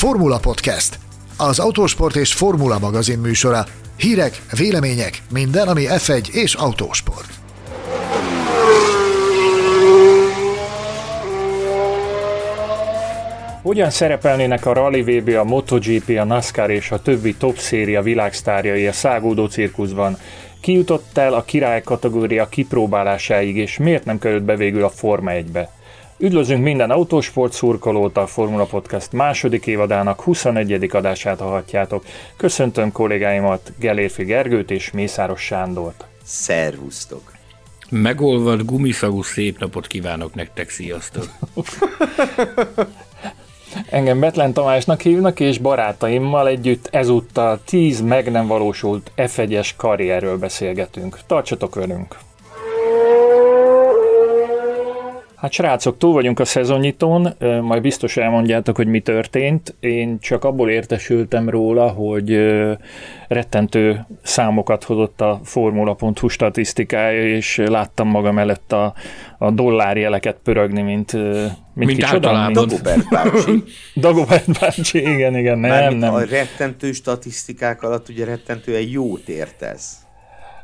Formula Podcast, az autósport és formula magazin műsora. Hírek, vélemények, minden, ami F1 és autósport. Hogyan szerepelnének a Rally VB, a MotoGP, a NASCAR és a többi top széria világsztárjai a szágódó cirkuszban? Ki jutott el a király kategória kipróbálásáig, és miért nem került be végül a Forma 1-be? Üdvözlünk minden autósport szurkolót a Formula Podcast második évadának 21. adását hallhatjátok. Köszöntöm kollégáimat Gelérfi Gergőt és Mészáros Sándort. Szervusztok! Megolvad gumiszagú szép napot kívánok nektek, sziasztok! Engem Betlen Tamásnak hívnak, és barátaimmal együtt ezúttal 10 meg nem valósult F1-es karrierről beszélgetünk. Tartsatok velünk! Hát srácok, túl vagyunk a szezonnyitón, majd biztos elmondjátok, hogy mi történt. Én csak abból értesültem róla, hogy rettentő számokat hozott a Formula.hu statisztikája, és láttam magam előtt a, a dollárjeleket pörögni, mint mint, mint általában. Dagobert bácsi. Dagobert bácsi, igen, igen, nem, Mármint nem. A rettentő statisztikák alatt ugye rettentően jót értesz.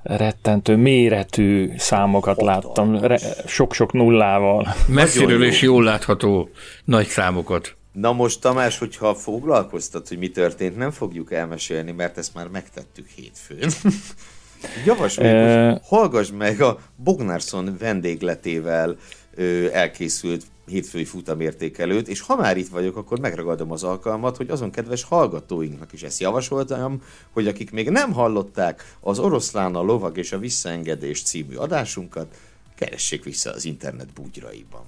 Rettentő méretű számokat láttam, re- sok-sok nullával. Messziről is jól látható nagy számokat. Na most Tamás, hogyha foglalkoztat, hogy mi történt, nem fogjuk elmesélni, mert ezt már megtettük hétfőn. Javasoljuk, Ö- hogy hallgass meg a Bognárson vendégletével elkészült hétfői futamértékelőt, és ha már itt vagyok, akkor megragadom az alkalmat, hogy azon kedves hallgatóinknak is ezt javasoltam, hogy akik még nem hallották az Oroszlán, a Lovag és a Visszaengedés című adásunkat, keressék vissza az internet búgyraiban.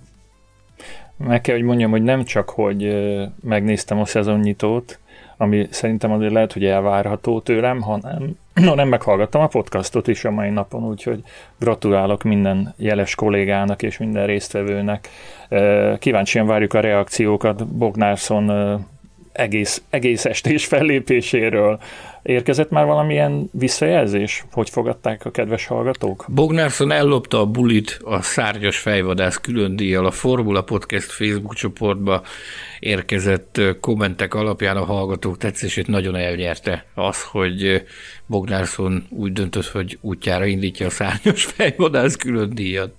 Meg kell, hogy mondjam, hogy nem csak, hogy megnéztem a szezonnyitót, ami szerintem azért lehet, hogy elvárható tőlem, hanem, hanem meghallgattam a podcastot is a mai napon, úgyhogy gratulálok minden jeles kollégának és minden résztvevőnek. Kíváncsian várjuk a reakciókat Bognárszon egész, egész estés fellépéséről. Érkezett már valamilyen visszajelzés? Hogy fogadták a kedves hallgatók? Bognárszon ellopta a bulit a szárnyas fejvadász külön díjjal a Formula Podcast Facebook csoportba érkezett kommentek alapján a hallgatók tetszését nagyon elnyerte az, hogy Bognárszon úgy döntött, hogy útjára indítja a szárnyas fejvadász külön díjat.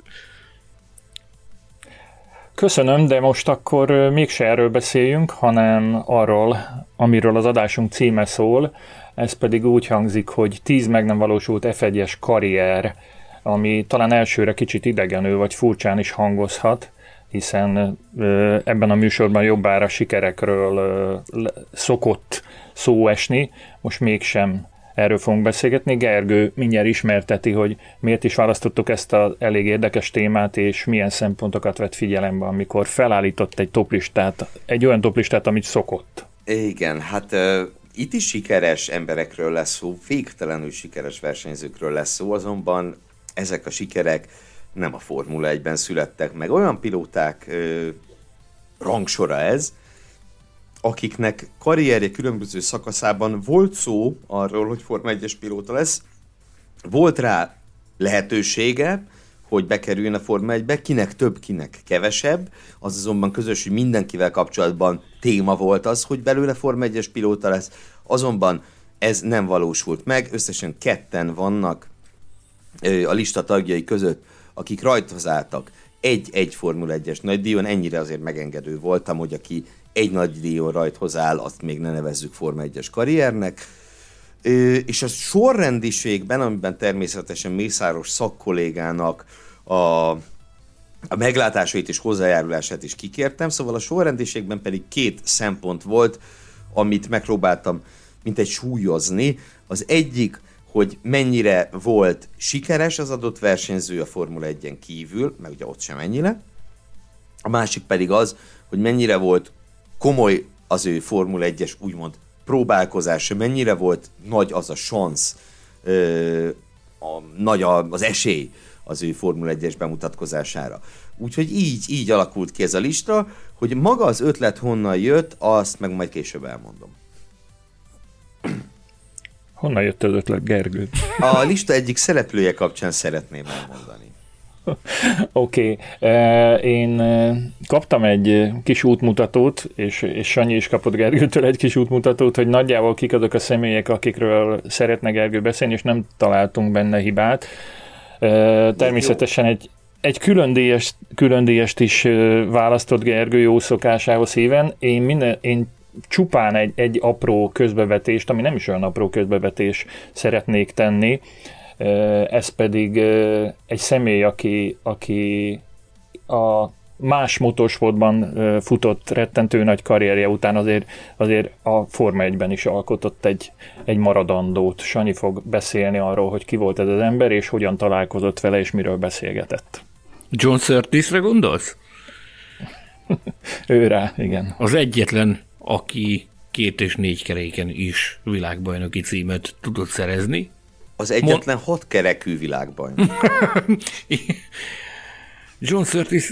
Köszönöm, de most akkor mégse erről beszéljünk, hanem arról, amiről az adásunk címe szól, ez pedig úgy hangzik, hogy 10 meg nem valósult F1-es karrier, ami talán elsőre kicsit idegenő vagy furcsán is hangozhat, hiszen ebben a műsorban jobbára sikerekről szokott szó esni, most mégsem erről fogunk beszélgetni. Gergő mindjárt ismerteti, hogy miért is választottuk ezt az elég érdekes témát, és milyen szempontokat vett figyelembe, amikor felállított egy toplistát, egy olyan toplistát, amit szokott. Igen, hát uh, itt is sikeres emberekről lesz szó, végtelenül sikeres versenyzőkről lesz szó, azonban ezek a sikerek nem a Formula 1-ben születtek meg. Olyan pilóták uh, rangsora ez, akiknek karrierje különböző szakaszában volt szó arról, hogy Forma 1-es pilóta lesz, volt rá lehetősége, hogy bekerüljön a Forma 1-be, kinek több, kinek kevesebb, az azonban közös, hogy mindenkivel kapcsolatban téma volt az, hogy belőle Forma 1-es pilóta lesz, azonban ez nem valósult meg, összesen ketten vannak a lista tagjai között, akik rajthoz álltak egy-egy Formula 1-es nagydíjon, ennyire azért megengedő voltam, hogy aki egy nagydíjon rajthoz áll, azt még ne nevezzük Forma 1-es karriernek. És a sorrendiségben, amiben természetesen Mészáros szakkollégának a, a meglátásait és hozzájárulását is kikértem, szóval a sorrendiségben pedig két szempont volt, amit megpróbáltam mint egy súlyozni. Az egyik, hogy mennyire volt sikeres az adott versenyző a Formula 1-en kívül, meg ugye ott sem ennyire. A másik pedig az, hogy mennyire volt komoly az ő Formula 1-es úgymond próbálkozása, mennyire volt nagy az a szansz, ö, a, nagy a, az esély az ő Formula 1-es bemutatkozására. Úgyhogy így, így alakult ki ez a lista, hogy maga az ötlet honnan jött, azt meg majd később elmondom. Honnan jött az ötlet, Gergő? A lista egyik szereplője kapcsán szeretném elmondani. Oké, okay. én kaptam egy kis útmutatót, és, és Sanyi is kapott Gergőtől egy kis útmutatót, hogy nagyjából kik azok a személyek, akikről szeretne Gergő beszélni, és nem találtunk benne hibát. Természetesen egy, egy külön, díjast, külön díjast is választott Gergő jó szokásához híven. Én, minden, én csupán egy, egy apró közbevetést, ami nem is olyan apró közbevetés szeretnék tenni, ez pedig egy személy, aki, aki a más motorsportban futott rettentő nagy karrierje után azért, azért a Forma 1-ben is alkotott egy, egy maradandót. Sanyi fog beszélni arról, hogy ki volt ez az ember, és hogyan találkozott vele, és miről beszélgetett. John Surteesre gondolsz? ő rá, igen. Az egyetlen, aki két és négy keréken is világbajnoki címet tudott szerezni. Az egyetlen Mon- hat kerekű világbajnok. John Surtees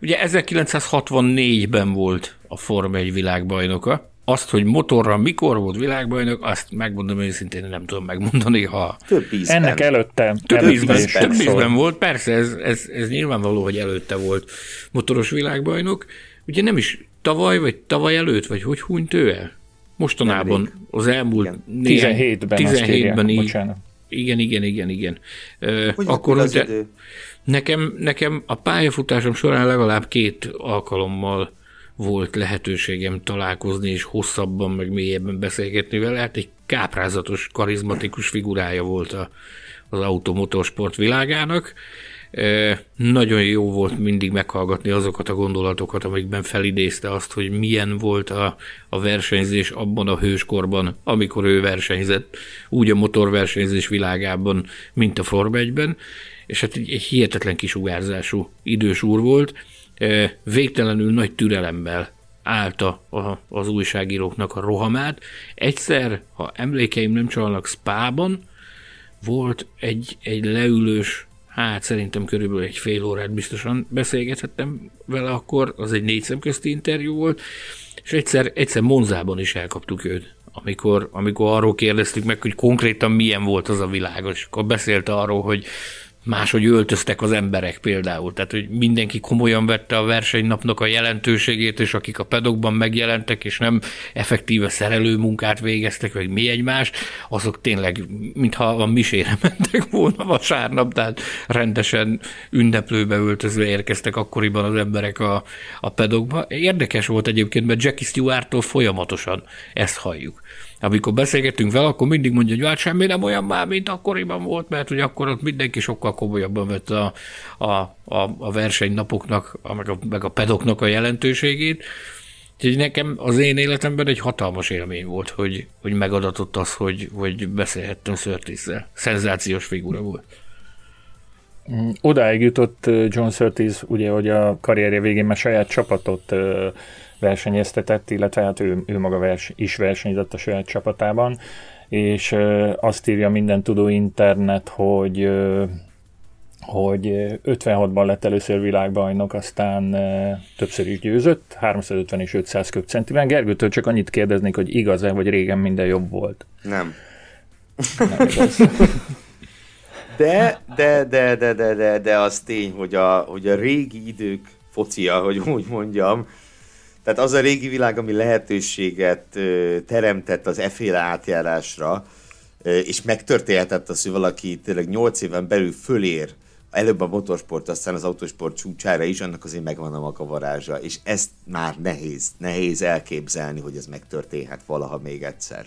ugye 1964-ben volt a Forma 1 világbajnoka. Azt, hogy motorra mikor volt világbajnok, azt megmondom őszintén, nem tudom megmondani, ha... Több ízben. Ennek előtte. Több ízben, több ízben volt, persze, ez, ez, ez nyilvánvaló, hogy előtte volt motoros világbajnok. Ugye nem is tavaly, vagy tavaly előtt, vagy hogy hunyt ő el? Mostanában, az elmúlt... Néhány, 17-ben 17-ben így. Bocsánat. Igen, igen, igen, igen. Hogy akkor az de, idő? Nekem, nekem a pályafutásom során legalább két alkalommal volt lehetőségem találkozni és hosszabban, meg mélyebben beszélgetni vele. Hát egy káprázatos, karizmatikus figurája volt a, az automotorsport világának. Nagyon jó volt mindig meghallgatni azokat a gondolatokat, amikben felidézte azt, hogy milyen volt a, a versenyzés abban a hőskorban, amikor ő versenyzett, úgy a motorversenyzés világában, mint a Forma 1-ben, és hát egy, egy hihetetlen kisugárzású idős úr volt, végtelenül nagy türelemmel állta a, az újságíróknak a rohamát. Egyszer, ha emlékeim nem csalnak, Spában volt egy, egy leülős, hát szerintem körülbelül egy fél órát biztosan beszélgethettem vele akkor, az egy négy szemközti interjú volt, és egyszer, egyszer Monzában is elkaptuk őt amikor, amikor arról kérdeztük meg, hogy konkrétan milyen volt az a világ, és akkor beszélte arról, hogy máshogy öltöztek az emberek például. Tehát, hogy mindenki komolyan vette a versenynapnak a jelentőségét, és akik a pedokban megjelentek, és nem effektíve szerelő munkát végeztek, vagy mi egymást, azok tényleg, mintha a misére mentek volna vasárnap, tehát rendesen ünneplőbe öltözve érkeztek akkoriban az emberek a, a pedokba. Érdekes volt egyébként, mert Jackie Stewart-tól folyamatosan ezt halljuk amikor beszélgetünk vele, akkor mindig mondja, hogy hát semmi nem olyan már, mint akkoriban volt, mert hogy akkor ott mindenki sokkal komolyabban vett a, a, a, a versenynapoknak, meg, a, meg a pedoknak a jelentőségét. Úgyhogy nekem az én életemben egy hatalmas élmény volt, hogy, hogy megadatott az, hogy, hogy beszélhettem Surtees-szel. Szenzációs figura volt. Mm, odáig jutott John Surtees, ugye, hogy a karrierje végén már saját csapatot versenyeztetett, illetve hát ő, ő maga vers, is versenyzett a saját csapatában, és azt írja minden tudó internet, hogy hogy 56-ban lett először világbajnok, aztán többször is győzött, 350 és 500 köbcentiben. Gergőtől csak annyit kérdeznék, hogy igaz-e, vagy régen minden jobb volt. Nem. Nem De, de, de, de, de, de, de az tény, hogy a, hogy a régi idők focia, hogy úgy mondjam, tehát az a régi világ, ami lehetőséget teremtett az eféle átjárásra, és megtörténhetett az, hogy valaki tényleg 8 éven belül fölér, előbb a motorsport, aztán az autósport csúcsára is, annak azért megvan a maga varázsa, és ezt már nehéz, nehéz elképzelni, hogy ez megtörténhet valaha még egyszer.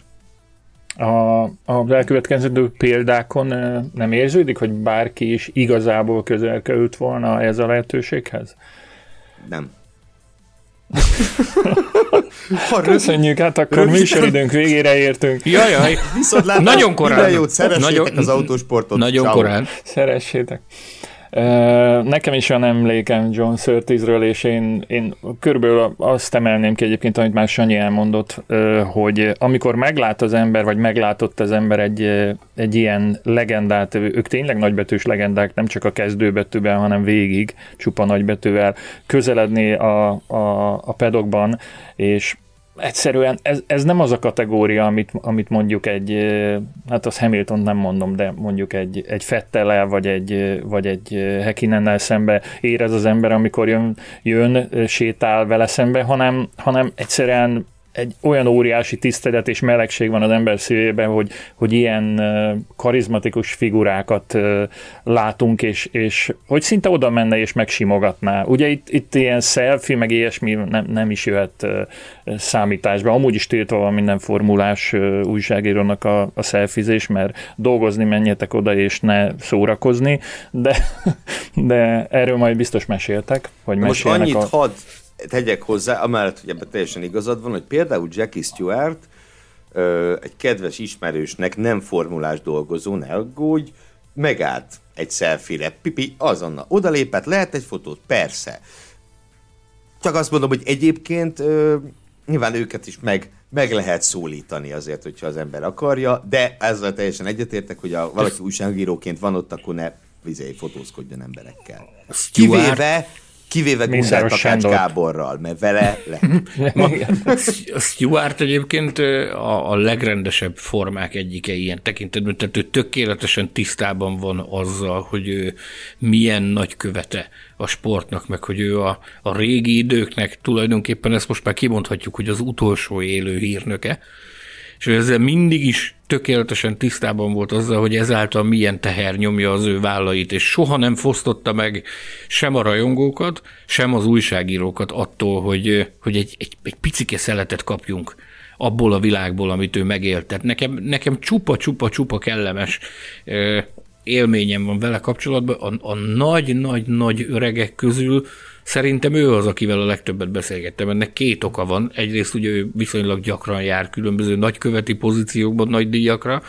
A, a elkövetkező példákon nem érződik, hogy bárki is igazából közel került volna ez a lehetőséghez? Nem. Köszönjük, hát akkor műsoridőnk végére értünk. Jajaj, Viszont látom, nagyon korán. Jót, nagyon, az autósportot. Nagyon Ciao. korán. Szeressétek. Nekem is van emlékem John Surteesről, és én, én körülbelül azt emelném ki egyébként, amit már Sanyi elmondott, hogy amikor meglát az ember, vagy meglátott az ember egy, egy ilyen legendát, ők tényleg nagybetűs legendák, nem csak a kezdőbetűben, hanem végig, csupa nagybetűvel közeledni a, a, a pedokban, és egyszerűen ez, ez nem az a kategória, amit, amit mondjuk egy, hát az Hamilton nem mondom, de mondjuk egy, egy Fettele vagy egy, vagy egy Hekinennel szembe érez az ember, amikor jön, jön, sétál vele szembe, hanem, hanem egyszerűen egy olyan óriási tisztelet és melegség van az ember szívében, hogy, hogy ilyen karizmatikus figurákat látunk, és, és hogy szinte oda menne és megsimogatná. Ugye itt, itt ilyen selfie, meg ilyesmi nem, nem is jöhet számításba. Amúgy is tiltva van minden formulás újságírónak a, a szelfizés, mert dolgozni menjetek oda és ne szórakozni, de, de erről majd biztos meséltek, hogy Most annyit a... hadd tegyek hozzá, amellett, hogy ebben teljesen igazad van, hogy például Jackie Stewart, egy kedves ismerősnek nem formulás dolgozó, ne aggódj, megállt egy selfie-re, pipi, azonnal odalépett, lehet egy fotót? Persze. Csak azt mondom, hogy egyébként ö, nyilván őket is meg, meg lehet szólítani azért, hogyha az ember akarja, de ezzel teljesen egyetértek, hogy a, valaki újságíróként van ott, akkor ne vizé fotózkodjon emberekkel. Kivéve, Kivéve Gundel Takács Gáborral, mert vele lehet. a Stuart egyébként a, a legrendesebb formák egyike ilyen tekintetben, tehát ő tökéletesen tisztában van azzal, hogy ő milyen nagy követe a sportnak, meg hogy ő a, a régi időknek tulajdonképpen ezt most már kimondhatjuk, hogy az utolsó élő hírnöke, és ő ezzel mindig is tökéletesen tisztában volt azzal, hogy ezáltal milyen teher nyomja az ő vállait, és soha nem fosztotta meg sem a rajongókat, sem az újságírókat attól, hogy, hogy egy, egy, egy picike szeletet kapjunk abból a világból, amit ő megélt. Tehát nekem, nekem csupa, csupa, csupa kellemes élményem van vele kapcsolatban. A, a nagy, nagy, nagy öregek közül Szerintem ő az, akivel a legtöbbet beszélgettem. Ennek két oka van. Egyrészt ugye ő viszonylag gyakran jár különböző nagyköveti pozíciókban nagy díjakra,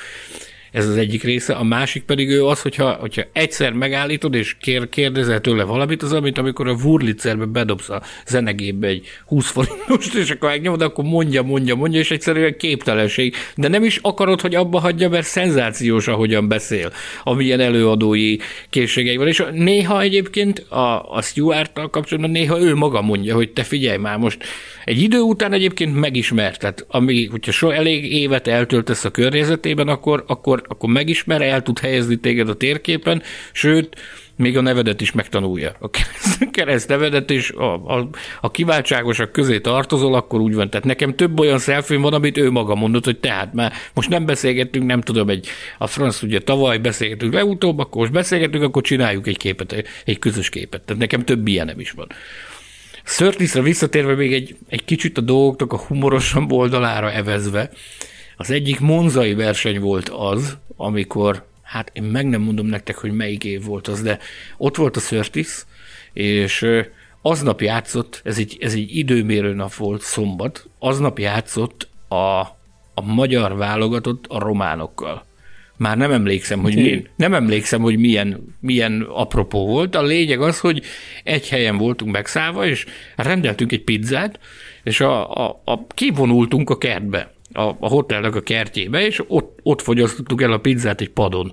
ez az egyik része. A másik pedig ő az, hogyha, hogyha egyszer megállítod, és kér, kérdezel tőle valamit, az amit amikor a Wurlitzerbe bedobsz a zenegébe egy 20 forintost, és akkor megnyomod, akkor mondja, mondja, mondja, és egyszerűen képtelenség. De nem is akarod, hogy abba hagyja, mert szenzációs, ahogyan beszél, amilyen előadói készségei van. És néha egyébként a, a Stuart-tal kapcsolatban néha ő maga mondja, hogy te figyelj már most, egy idő után egyébként megismerted, ami, hogyha so elég évet eltöltesz a környezetében, akkor, akkor, akkor megismer, el tud helyezni téged a térképen, sőt, még a nevedet is megtanulja. A kereszt nevedet, és a, a, a kiváltságosak közé tartozol, akkor úgy van. Tehát nekem több olyan szelfém van, amit ő maga mondott, hogy tehát már most nem beszélgettünk, nem tudom, egy, a franc ugye tavaly beszélgettünk legutóbb, akkor most beszélgetünk, akkor csináljuk egy képet, egy közös képet. Tehát nekem több ilyenem is van. Szörtiszre visszatérve még egy, egy kicsit a dolgoknak a humorosabb oldalára evezve, az egyik monzai verseny volt az, amikor, hát én meg nem mondom nektek, hogy melyik év volt az, de ott volt a Szörtisz, és aznap játszott, ez egy, ez egy időmérő nap volt, szombat, aznap játszott a, a magyar válogatott a románokkal. Már nem emlékszem, hogy milyen, nem emlékszem, hogy milyen, milyen apropó volt. A lényeg az, hogy egy helyen voltunk megszállva, és rendeltünk egy pizzát, és a, a, a kivonultunk a kertbe a, a hotelnek a kertjébe, és ott, ott fogyasztottuk el a pizzát egy padon.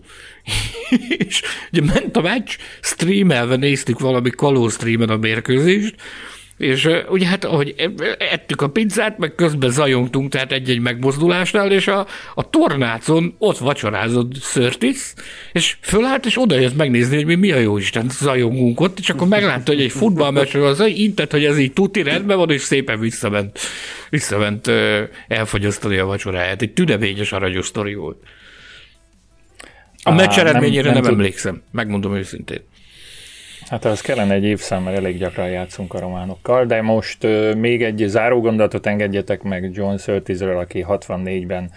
és ugye ment a meccs, streamelve néztük valami kaló streamen a mérkőzést, és ugye hát, ahogy ettük a pizzát, meg közben zajongtunk, tehát egy-egy megmozdulásnál, és a, a tornácon ott vacsorázott Szörtis, és fölállt, és oda jött megnézni, hogy mi, mi a jó Isten zajongunk ott, és akkor meglátta, hogy egy futballmeccsről az intett, hogy ez így tuti rendben van, és szépen visszament, visszament elfogyasztani a vacsoráját. Egy tüdeményes aranyos sztori volt. A meccs eredményére nem, nem, nem emlékszem, megmondom őszintén. Hát az kellene egy évszám, mert elég gyakran játszunk a románokkal, de most uh, még egy zárógondatot engedjetek meg John Surteesről, aki 64-ben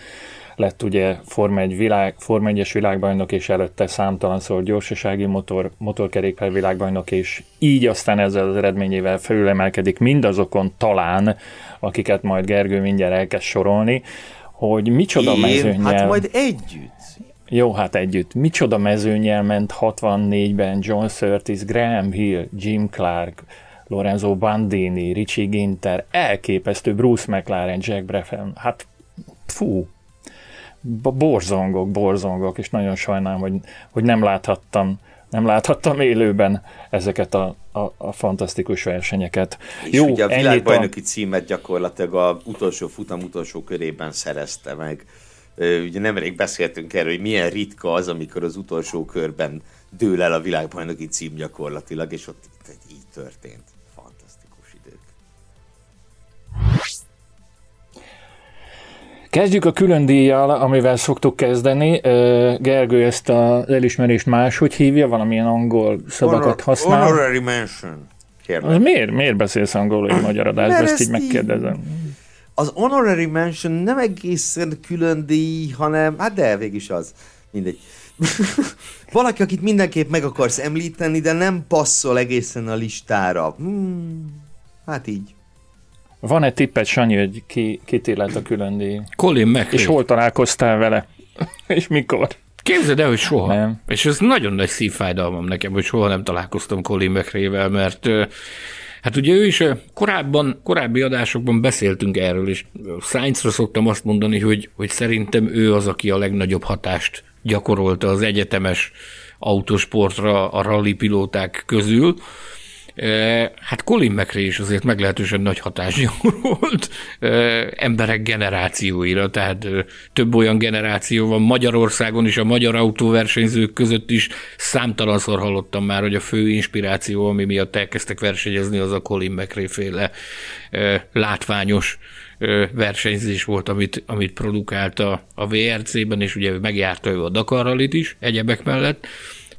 lett ugye Forma 1 világ, Forma 1-es világbajnok, és előtte számtalanszor gyorsasági motor, motorkerékpár világbajnok, és így aztán ezzel az eredményével felülemelkedik mindazokon talán, akiket majd Gergő mindjárt elkezd sorolni, hogy micsoda Én? mezőnyel... Hát majd együtt. Jó, hát együtt. Micsoda mezőnyel ment 64-ben John Surtees, Graham Hill, Jim Clark, Lorenzo Bandini, Richie Ginter, elképesztő Bruce McLaren, Jack Breffen. Hát fú, borzongok, borzongok, és nagyon sajnálom, hogy, hogy nem láthattam nem láthattam élőben ezeket a, a, a fantasztikus versenyeket. És Jó, ugye a világbajnoki a... címet gyakorlatilag a utolsó futam utolsó körében szerezte meg. Ugye nemrég beszéltünk erről, hogy milyen ritka az, amikor az utolsó körben dől el a világbajnoki cím gyakorlatilag, és ott így történt. Kezdjük a külön díjjal, amivel szoktuk kezdeni. Gergő ezt az elismerést máshogy hívja, valamilyen angol szavakat Honor, használ. Honorary mention. Az miért, miért beszélsz angolul egy magyar adásban, ezt így megkérdezem. Az honorary mention nem egészen külön díj, hanem, hát de végig is az. Mindegy. Valaki, akit mindenképp meg akarsz említeni, de nem passzol egészen a listára. Hmm, hát így. Van-e tippet, Sanyi, hogy ki, kit illet a külön díj? Colin McRae. És hol találkoztál vele? és mikor? Képzeld el, hogy soha. Nem. És ez nagyon nagy szívfájdalmam nekem, hogy soha nem találkoztam Colin McRae-vel, mert Hát ugye ő is korábban, korábbi adásokban beszéltünk erről, és Sainzra szoktam azt mondani, hogy, hogy szerintem ő az, aki a legnagyobb hatást gyakorolta az egyetemes autosportra a rally pilóták közül. Hát Colin McRae is azért meglehetősen nagy hatás gyakorolt emberek generációira, tehát több olyan generáció van Magyarországon is, a magyar autóversenyzők között is számtalanszor hallottam már, hogy a fő inspiráció, ami miatt elkezdtek versenyezni, az a Colin McRae féle látványos versenyzés volt, amit, amit produkált a, a VRC-ben, és ugye megjárta ő a Dakar is, egyebek mellett.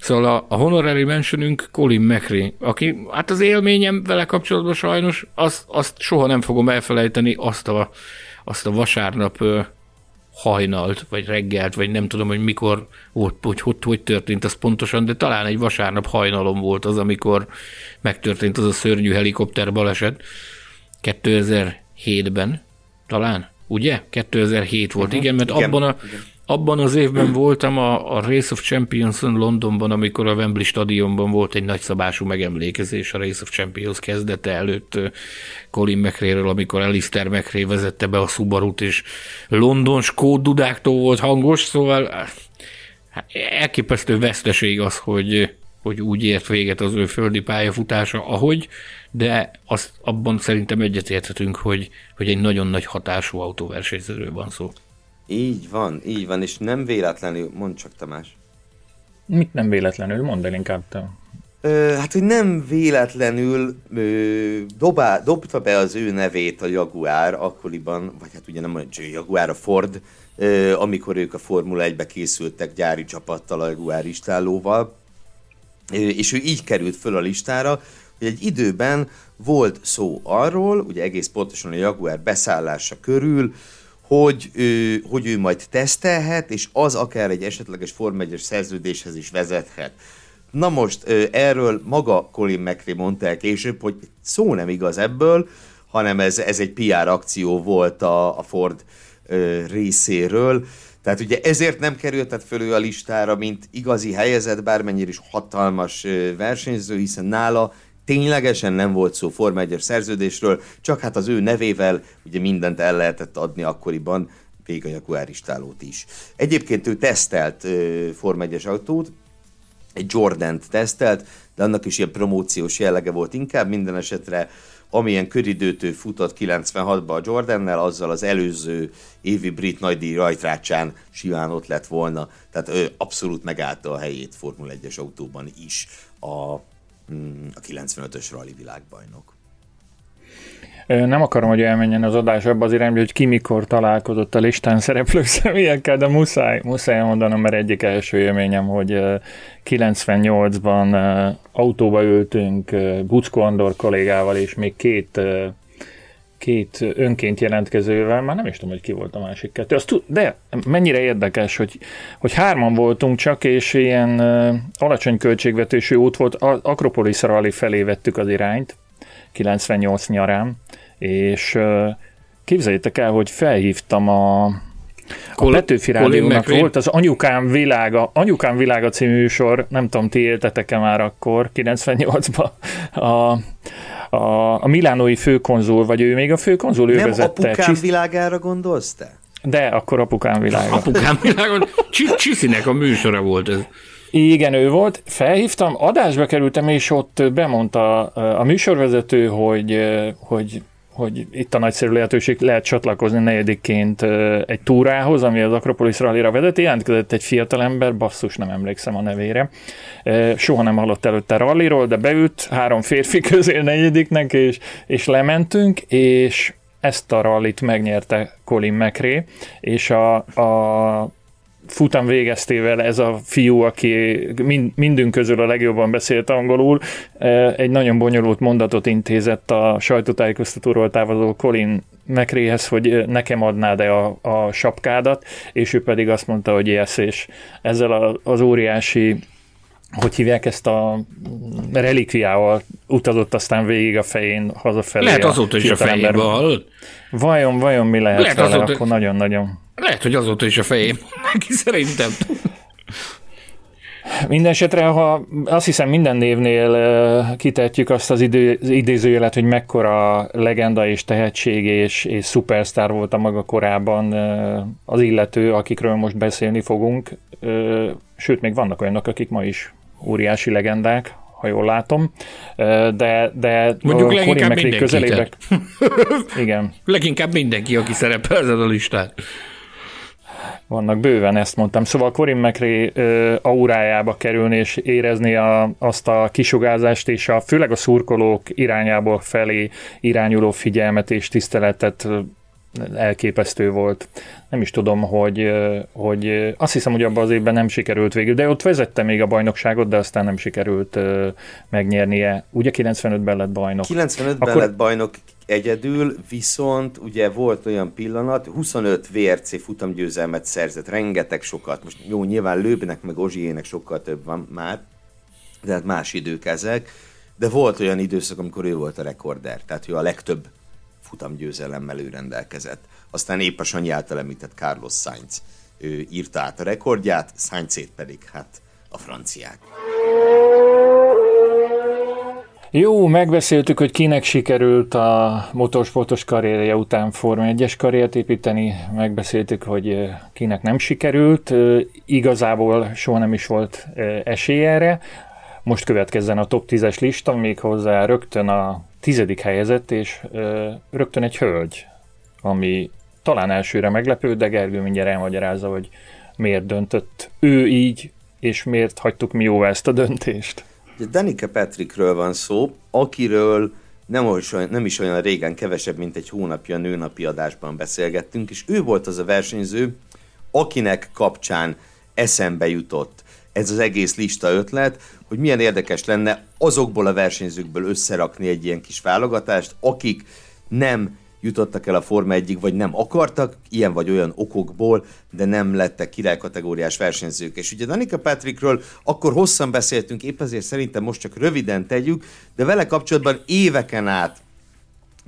Szóval a, a honorary mentionünk Colin McRae, aki, hát az élményem vele kapcsolatban sajnos, azt, azt soha nem fogom elfelejteni, azt a, azt a vasárnap ö, hajnalt, vagy reggelt, vagy nem tudom, hogy mikor volt, hogy, hogy hogy történt az pontosan, de talán egy vasárnap hajnalom volt az, amikor megtörtént az a szörnyű helikopter baleset. 2007-ben, talán, ugye? 2007 volt, uh-huh. igen, mert igen, abban a, igen abban az évben voltam a, a Race of champions Londonban, amikor a Wembley stadionban volt egy nagyszabású megemlékezés a Race of Champions kezdete előtt Colin mcrae amikor Alistair McRae vezette be a subaru és London dudáktól volt hangos, szóval hát elképesztő veszteség az, hogy, hogy úgy ért véget az ő földi pályafutása, ahogy, de azt abban szerintem egyetérthetünk, hogy, hogy egy nagyon nagy hatású autóversenyzőről van szó. Így van, így van, és nem véletlenül, mondd csak Tamás. Mit nem véletlenül? Mondd el inkább te. Ö, hát, hogy nem véletlenül ö, dobá, dobta be az ő nevét a Jaguar akkoriban, vagy hát ugye nem a Jaguar, a Ford, ö, amikor ők a Formula 1-be készültek gyári csapattal, a Jaguar istálóval, ö, és ő így került föl a listára, hogy egy időben volt szó arról, ugye egész pontosan a Jaguar beszállása körül, hogy ő, hogy ő majd tesztelhet, és az akár egy esetleges Form 1 szerződéshez is vezethet. Na most erről maga Colin McRae mondta el később, hogy szó nem igaz ebből, hanem ez, ez egy PR akció volt a, a Ford részéről. Tehát ugye ezért nem kerültet fölő a listára, mint igazi helyezett, bármennyire is hatalmas versenyző, hiszen nála ténylegesen nem volt szó Forma 1 szerződésről, csak hát az ő nevével ugye mindent el lehetett adni akkoriban, még a Jaguar istálót is. Egyébként ő tesztelt uh, Forma 1 autót, egy Jordan-t tesztelt, de annak is ilyen promóciós jellege volt inkább, minden esetre amilyen köridőtő futott 96-ba a Jordannel, azzal az előző évi brit nagydíj rajtrácsán simán ott lett volna. Tehát ő abszolút megállta a helyét Formula 1-es autóban is a a 95-ös rally világbajnok. Nem akarom, hogy elmenjen az adás abba az irányba, hogy ki mikor találkozott a listán szereplő személyekkel, de muszáj, muszáj mondanom, mert egyik első élményem, hogy 98-ban autóba ültünk Bucko Andor kollégával, és még két két önként jelentkezővel, már nem is tudom, hogy ki volt a másik kettő. Azt de mennyire érdekes, hogy, hogy hárman voltunk csak, és ilyen uh, alacsony költségvetésű út volt, Akropolis Rally felé vettük az irányt, 98 nyarán, és uh, képzeljétek el, hogy felhívtam a, a Petőfi Rádiónak volt az Anyukám világa, Anyukám világa című műsor, nem tudom, ti éltetek-e már akkor, 98-ban, a, a, a milánói főkonzul, vagy ő még a főkonzul, ő Nem vezette. apukám világára gondolsz te? De, akkor apukám világa. Apukám világa, Csiszinek a műsora volt ez. Igen, ő volt. Felhívtam, adásba kerültem, és ott bemondta a műsorvezető, hogy, hogy hogy itt a nagyszerű lehetőség lehet csatlakozni negyedikként egy túrához, ami az Akropolis rallira vezet. Jelentkezett egy fiatalember, basszus, nem emlékszem a nevére. Soha nem hallott előtte ralliról, de beült három férfi közé negyediknek, és, és lementünk, és ezt a rallit megnyerte Colin McRae, és a, a futam végeztével ez a fiú, aki mind, mindünk közül a legjobban beszélt angolul, egy nagyon bonyolult mondatot intézett a sajtótájékoztatóról távozó Colin McRaehez, hogy nekem adnád-e a, a sapkádat, és ő pedig azt mondta, hogy yes, és ezzel a, az óriási hogy hívják ezt a relikviával utazott aztán végig a fején hazafelé. Lehet azóta is a fejében Vajon, vajon mi lehet, lehet vele, azóta... akkor nagyon-nagyon. Lehet, hogy azóta is a fejém neki szerintem. Mindenesetre, ha azt hiszem minden névnél kitetjük azt az, idő, az idézőjelet, hogy mekkora legenda és tehetség és, és szupersztár volt a maga korában az illető, akikről most beszélni fogunk. Sőt, még vannak olyanok, akik ma is óriási legendák, ha jól látom, de, de Mondjuk a leginkább mindenki. közelébe... Igen. Leginkább mindenki, aki szerepel ezen a listán. Vannak bőven, ezt mondtam. Szóval Corin McRae aurájába kerülni és érezni a, azt a kisugázást és a, főleg a szurkolók irányából felé irányuló figyelmet és tiszteletet elképesztő volt. Nem is tudom, hogy, hogy azt hiszem, hogy abban az évben nem sikerült végül, de ott vezette még a bajnokságot, de aztán nem sikerült megnyernie. Ugye 95-ben lett bajnok. 95-ben Akkor... lett bajnok egyedül, viszont ugye volt olyan pillanat, 25 VRC futamgyőzelmet szerzett, rengeteg sokat. Most jó, nyilván Lőbnek meg Ozsiének sokkal több van már, de hát más idők ezek. De volt olyan időszak, amikor ő volt a rekorder, tehát ő a legtöbb futamgyőzelemmel ő rendelkezett. Aztán épp a Sanyi által említett Carlos Sainz ő írta át a rekordját, Sainzét pedig hát a franciák. Jó, megbeszéltük, hogy kinek sikerült a motorsportos karrierje után Forma 1-es karriert építeni, megbeszéltük, hogy kinek nem sikerült, igazából soha nem is volt esély erre. Most következzen a top 10-es lista, méghozzá rögtön a tizedik helyezett, és rögtön egy hölgy, ami talán elsőre meglepő, de Gergő mindjárt elmagyarázza, hogy miért döntött ő így, és miért hagytuk mi jóvá ezt a döntést. Danica Patrickről van szó, akiről nem, olyan, nem is olyan régen, kevesebb, mint egy hónapja nőnapi adásban beszélgettünk, és ő volt az a versenyző, akinek kapcsán eszembe jutott ez az egész lista ötlet, hogy milyen érdekes lenne azokból a versenyzőkből összerakni egy ilyen kis válogatást, akik nem jutottak el a Forma 1 vagy nem akartak, ilyen vagy olyan okokból, de nem lettek királykategóriás versenyzők. És ugye Danica Patrickről akkor hosszan beszéltünk, épp ezért szerintem most csak röviden tegyük, de vele kapcsolatban éveken át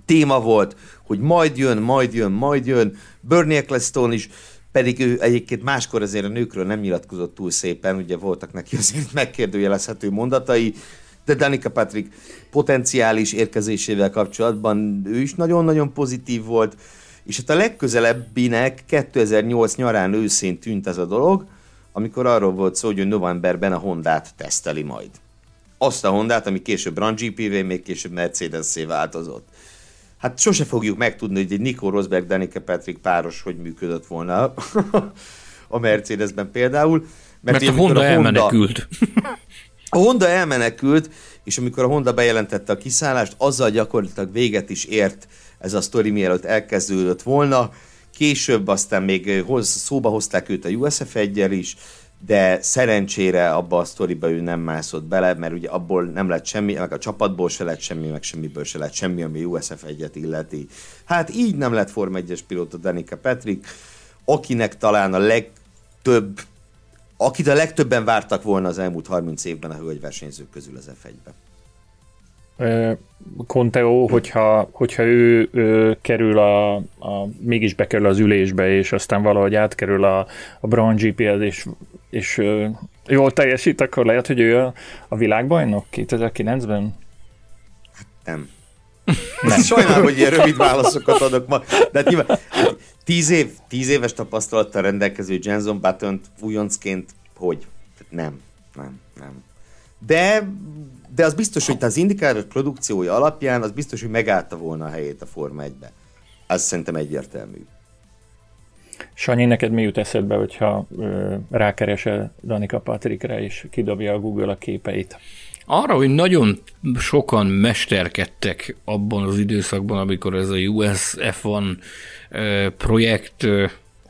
téma volt, hogy majd jön, majd jön, majd jön. Bernie Ecclestone is pedig ő egyébként máskor azért a nőkről nem nyilatkozott túl szépen, ugye voltak neki azért megkérdőjelezhető mondatai, de Danica Patrick potenciális érkezésével kapcsolatban ő is nagyon-nagyon pozitív volt, és hát a legközelebbinek 2008 nyarán őszén tűnt ez a dolog, amikor arról volt szó, hogy novemberben a Hondát teszteli majd. Azt a Hondát, ami később Run GPV, még később Mercedes-szé változott. Hát sose fogjuk megtudni, hogy egy Nico Rosberg, Danica Patrick páros hogy működött volna a Mercedesben például. Mert, mert a Honda, a Honda elmenekült. A Honda elmenekült, és amikor a Honda bejelentette a kiszállást, azzal gyakorlatilag véget is ért ez a sztori, mielőtt elkezdődött volna. Később aztán még szóba hozták őt a USF 1 is, de szerencsére abba a sztoriba ő nem mászott bele, mert ugye abból nem lett semmi, meg a csapatból se lett semmi, meg semmiből se lett semmi, ami USF egyet illeti. Hát így nem lett Form 1-es pilóta Danica Patrick, akinek talán a legtöbb, akit a legtöbben vártak volna az elmúlt 30 évben a hölgyversenyzők közül az F1-be. Conteo, hogyha, hogyha ő, ő kerül a, a, mégis bekerül az ülésbe, és aztán valahogy átkerül a, a Brown GP-hez, és, és jól teljesít, akkor lehet, hogy ő a, a világbajnok 2009-ben? Hát nem. nem. Sajnálom, hogy ilyen rövid válaszokat adok ma. De hát nyilván, hát tíz, év, tíz éves tapasztalattal rendelkező Jenson Button újoncként hogy? Nem. nem, nem. De, de az biztos, hogy az indikáros produkciója alapján, az biztos, hogy megállta volna a helyét a Forma 1-be. Az szerintem egyértelmű. Sanyi, neked mi jut eszedbe, hogyha ö, rákeresel Danika Patrikre, és kidobja a Google a képeit? Arra, hogy nagyon sokan mesterkedtek abban az időszakban, amikor ez a US F1 projekt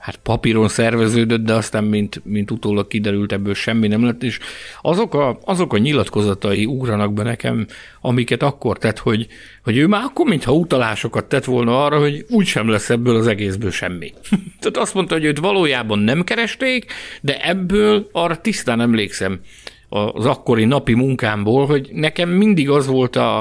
hát papíron szerveződött, de aztán mint, mint utólag kiderült, ebből semmi nem lett, és azok a, azok a nyilatkozatai ugranak be nekem, amiket akkor tett, hogy, hogy ő már akkor mintha utalásokat tett volna arra, hogy úgysem lesz ebből az egészből semmi. Tehát azt mondta, hogy őt valójában nem keresték, de ebből arra tisztán emlékszem az akkori napi munkámból, hogy nekem mindig az volt a,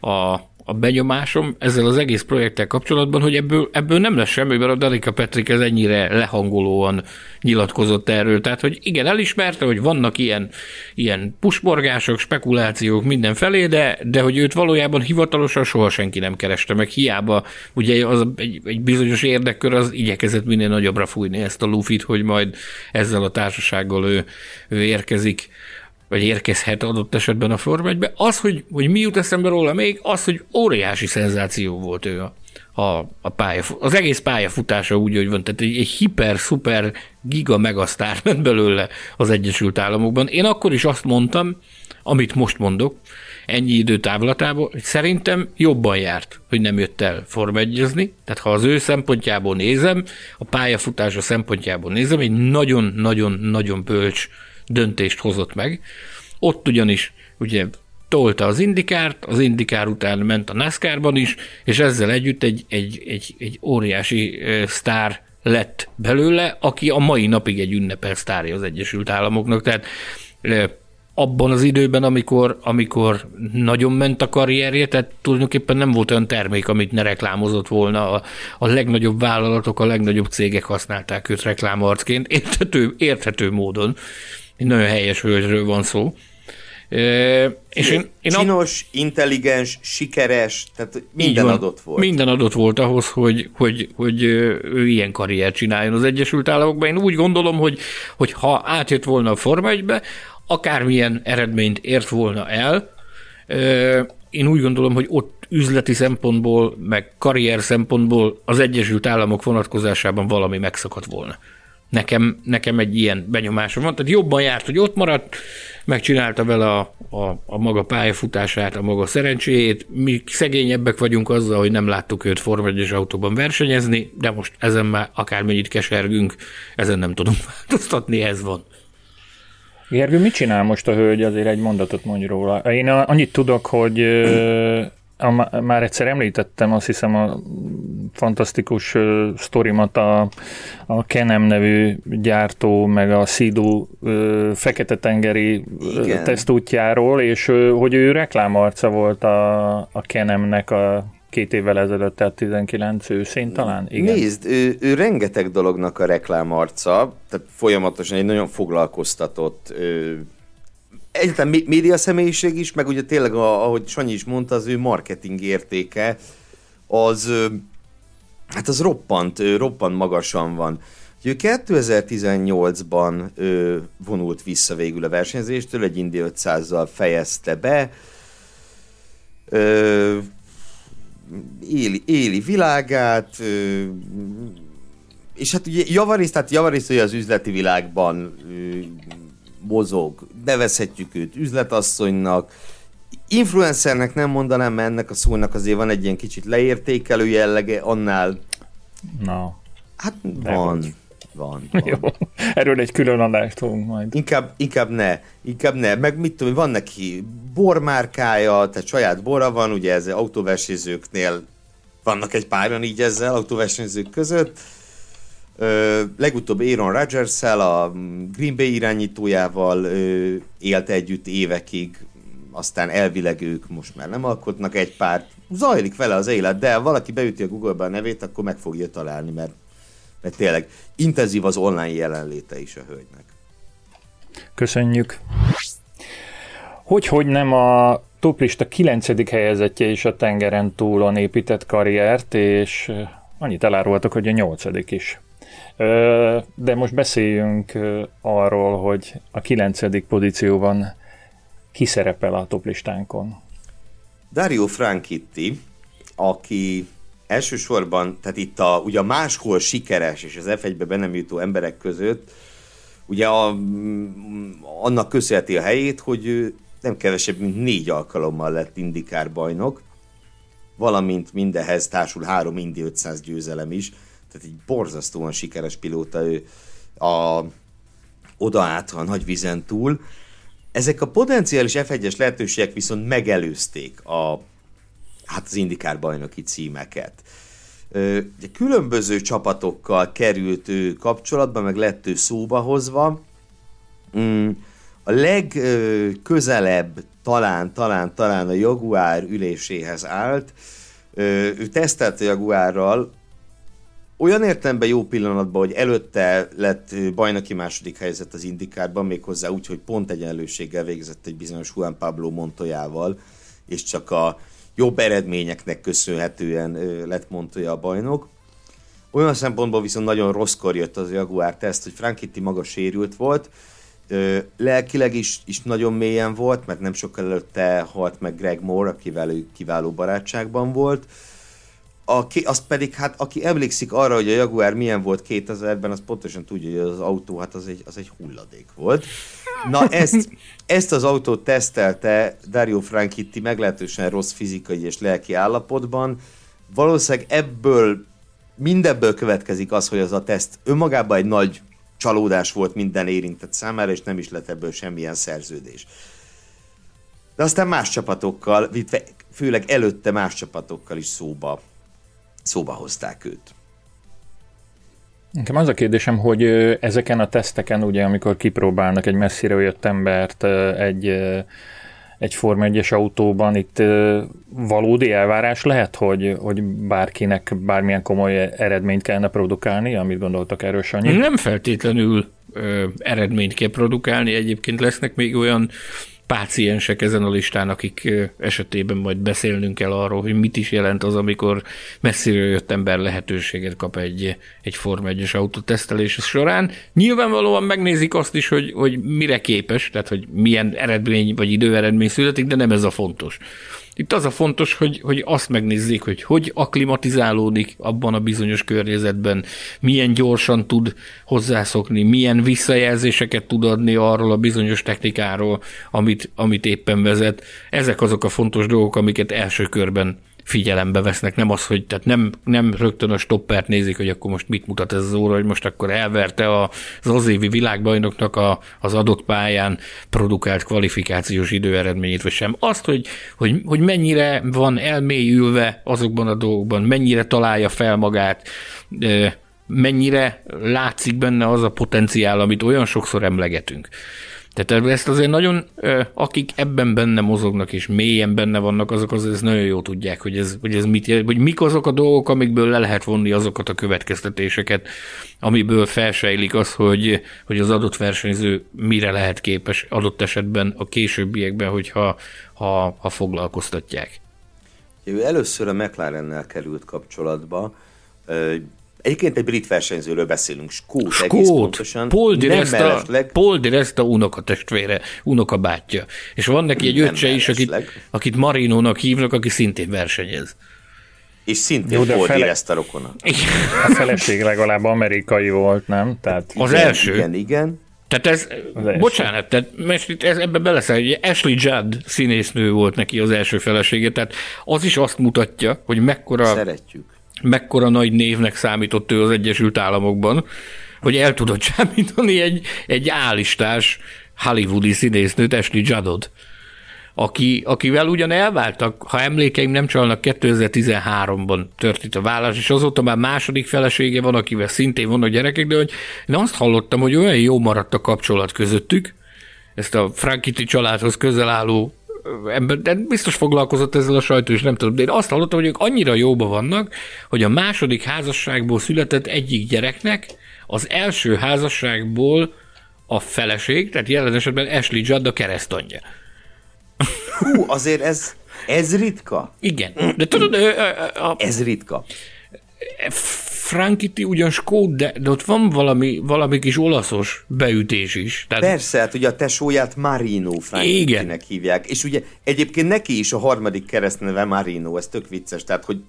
a a benyomásom ezzel az egész projekttel kapcsolatban, hogy ebből, ebből nem lesz semmi, mert a Danika Petrik ez ennyire lehangolóan nyilatkozott erről. Tehát, hogy igen, elismerte, hogy vannak ilyen, ilyen pusborgások, spekulációk mindenfelé, de, de hogy őt valójában hivatalosan soha senki nem kereste meg. Hiába ugye az egy, egy bizonyos érdekkör az igyekezett minél nagyobbra fújni ezt a lufit, hogy majd ezzel a társasággal ő, ő érkezik vagy érkezhet adott esetben a Form 1 Az, hogy, hogy mi jut eszembe róla még, az, hogy óriási szenzáció volt ő a, a, a pálya, az egész pályafutása úgy, hogy van, tehát egy, egy hiper, szuper, giga megasztár ment belőle az Egyesült Államokban. Én akkor is azt mondtam, amit most mondok, ennyi idő távlatából, hogy szerintem jobban járt, hogy nem jött el Form 1 Tehát ha az ő szempontjából nézem, a pályafutása szempontjából nézem, egy nagyon-nagyon-nagyon bölcs döntést hozott meg. Ott ugyanis ugye tolta az indikárt, az indikár után ment a NASCAR-ban is, és ezzel együtt egy, egy, egy, egy óriási sztár lett belőle, aki a mai napig egy ünnepel sztárja az Egyesült Államoknak. Tehát abban az időben, amikor, amikor nagyon ment a karrierje, tehát tulajdonképpen nem volt olyan termék, amit ne reklámozott volna. A, a legnagyobb vállalatok, a legnagyobb cégek használták őt reklámarcként, érthető, érthető módon egy nagyon helyes hölgyről van szó. E, és én, én Csinos, a... intelligens, sikeres, tehát minden van, adott volt. Minden adott volt ahhoz, hogy, hogy, hogy ő ilyen karriert csináljon az Egyesült Államokban. Én úgy gondolom, hogy, hogy ha átjött volna a Forma 1-be, akármilyen eredményt ért volna el, én úgy gondolom, hogy ott üzleti szempontból, meg karrier szempontból az Egyesült Államok vonatkozásában valami megszakadt volna. Nekem, nekem egy ilyen benyomásom van, tehát jobban járt, hogy ott maradt, megcsinálta vele a, a, a maga pályafutását, a maga szerencséjét. Mi szegényebbek vagyunk azzal, hogy nem láttuk őt Form 1 autóban versenyezni, de most ezen már akármennyit kesergünk, ezen nem tudunk változtatni, ez van. Gergő, mit csinál most a hölgy? Azért egy mondatot mondj róla. Én annyit tudok, hogy a, már egyszer említettem, azt hiszem a fantasztikus uh, sztorimat a, a Kenem nevű gyártó, meg a Sidu uh, Fekete-tengeri tesztútjáról, és uh, hogy ő reklámarca volt a, a Kenemnek a két évvel ezelőtt, tehát 19 őszén talán? Igen. Nézd, ő, ő rengeteg dolognak a reklámarca, tehát folyamatosan egy nagyon foglalkoztatott egyáltalán média személyiség is, meg ugye tényleg, ahogy Sanyi is mondta, az ő marketing értéke, az hát az roppant, roppant magasan van. Ő 2018-ban vonult vissza végül a versenyzéstől, egy Indy 500-zal fejezte be, éli, éli világát, és hát ugye javarészt, tehát javarészt, hogy az üzleti világban mozog, nevezhetjük őt üzletasszonynak, influencernek nem mondanám, mert ennek a szónak azért van egy ilyen kicsit leértékelő jellege, annál... No. Hát van. Van. Van. Jó. Erről egy külön adást fogunk majd. Inkább, inkább ne. Inkább ne. Meg mit tudom, van neki bormárkája, tehát saját bora van, ugye ez autóversenyzőknél vannak egy páran így ezzel autóversenyzők között Ö, legutóbb Aaron rodgers a Green Bay irányítójával ö, élt együtt évekig, aztán elvileg ők most már nem alkotnak egy párt. Zajlik vele az élet, de ha valaki beüti a Google-be a nevét, akkor meg fogja találni, mert, mert tényleg intenzív az online jelenléte is a hölgynek. Köszönjük. Hogy, hogy nem a toplista 9. helyezettje is a tengeren túlon épített karriert, és annyit elárultak, hogy a 8. is. De most beszéljünk arról, hogy a kilencedik pozícióban ki szerepel a toplistánkon. Dario Franchitti, aki elsősorban, tehát itt a, ugye a máshol sikeres és az F1-be be nem jutó emberek között, ugye a, annak köszönheti a helyét, hogy nem kevesebb, mint négy alkalommal lett indikár bajnok, valamint mindehez társul három Indi 500 győzelem is, tehát egy borzasztóan sikeres pilóta ő a, oda át a nagy vizen túl. Ezek a potenciális F1-es lehetőségek viszont megelőzték a, hát az indikár bajnoki címeket. Ugye különböző csapatokkal került ő kapcsolatba, meg lett ő szóba hozva. Mm, a legközelebb talán, talán, talán a Jaguár üléséhez állt. Ő tesztelt a Jaguárral, olyan értelemben jó pillanatban, hogy előtte lett bajnoki második helyzet az indikárban, méghozzá úgy, hogy pont egyenlőséggel végzett egy bizonyos Juan Pablo Montoyával, és csak a jobb eredményeknek köszönhetően lett Montoya a bajnok. Olyan szempontból viszont nagyon rosszkor jött az Jaguar teszt, hogy Frankitti maga sérült volt, lelkileg is, is nagyon mélyen volt, mert nem sokkal előtte halt meg Greg Moore, akivel ő kiváló barátságban volt. Aki, az pedig, hát aki emlékszik arra, hogy a Jaguar milyen volt 2000-ben, az pontosan tudja, hogy az autó, hát az egy, az egy hulladék volt. Na ezt, ezt az autót tesztelte Dario Franchitti meglehetősen rossz fizikai és lelki állapotban. Valószínűleg ebből, mindebből következik az, hogy az a teszt önmagában egy nagy csalódás volt minden érintett számára, és nem is lett ebből semmilyen szerződés. De aztán más csapatokkal, főleg előtte más csapatokkal is szóba, szóba hozták őt. Nekem az a kérdésem, hogy ezeken a teszteken, ugye, amikor kipróbálnak egy messzire jött embert egy, egy Forma 1-es autóban, itt valódi elvárás lehet, hogy, hogy bárkinek bármilyen komoly eredményt kellene produkálni, amit gondoltak erről, Sanyi? Nem feltétlenül ö, eredményt kell produkálni, egyébként lesznek még olyan páciensek ezen a listán, akik esetében majd beszélnünk kell arról, hogy mit is jelent az, amikor messziről jött ember lehetőséget kap egy, egy Form 1-es autótesztelés során. Nyilvánvalóan megnézik azt is, hogy, hogy mire képes, tehát hogy milyen eredmény vagy időeredmény születik, de nem ez a fontos. Itt az a fontos, hogy, hogy azt megnézzék, hogy hogy aklimatizálódik abban a bizonyos környezetben, milyen gyorsan tud hozzászokni, milyen visszajelzéseket tud adni arról a bizonyos technikáról, amit, amit éppen vezet. Ezek azok a fontos dolgok, amiket első körben figyelembe vesznek, nem az, hogy tehát nem, nem rögtön a stoppert nézik, hogy akkor most mit mutat ez az óra, hogy most akkor elverte az az évi világbajnoknak a, az adott pályán produkált kvalifikációs időeredményét, vagy sem. Azt, hogy, hogy, hogy mennyire van elmélyülve azokban a dolgokban, mennyire találja fel magát, mennyire látszik benne az a potenciál, amit olyan sokszor emlegetünk. Tehát ezt azért nagyon, akik ebben benne mozognak és mélyen benne vannak, azok azért nagyon jó tudják, hogy ez, hogy ez mit hogy mik azok a dolgok, amikből le lehet vonni azokat a következtetéseket, amiből felsejlik az, hogy, hogy az adott versenyző mire lehet képes adott esetben a későbbiekben, hogyha ha, ha foglalkoztatják. Ő először a McLarennel került kapcsolatba, Egyébként egy brit versenyzőről beszélünk, Skót, Skót egész pontosan. Paul di Resta, Paul di Resta unokatestvére, unokabátyja. És van neki egy öccse is, akit, akit Marinónak hívnak, aki szintén versenyez. És szintén Jó, Paul fele... di Resta rokona. A feleség legalább amerikai volt, nem? Tehát az igen, első. Igen, igen. Tehát ez, bocsánat, tehát most itt ez, ebbe beleszel, hogy Ashley Judd színésznő volt neki az első felesége, tehát az is azt mutatja, hogy mekkora... Szeretjük mekkora nagy névnek számított ő az Egyesült Államokban, hogy el tudott csábítani egy, egy állistás hollywoodi színésznőt, Ashley Juddot, aki, akivel ugyan elváltak, ha emlékeim nem csalnak, 2013-ban történt a vállás, és azóta már második felesége van, akivel szintén vannak gyerekek, de hogy én azt hallottam, hogy olyan jó maradt a kapcsolat közöttük, ezt a Frankiti családhoz közel álló ember, de biztos foglalkozott ezzel a sajtó, és nem tudom, de én azt hallottam, hogy ők annyira jóba vannak, hogy a második házasságból született egyik gyereknek az első házasságból a feleség, tehát jelen esetben Ashley Judd a keresztanyja. Hú, azért ez, ez ritka? Igen. De tudod, a, ez ritka. Frankiti ugyan skót, de, de ott van valami, valami kis olaszos beütés is. Tehát... Persze, hát ugye a tesóját Marino Frankitinek hívják, és ugye egyébként neki is a harmadik keresztneve Marino, ez tök vicces, tehát hogy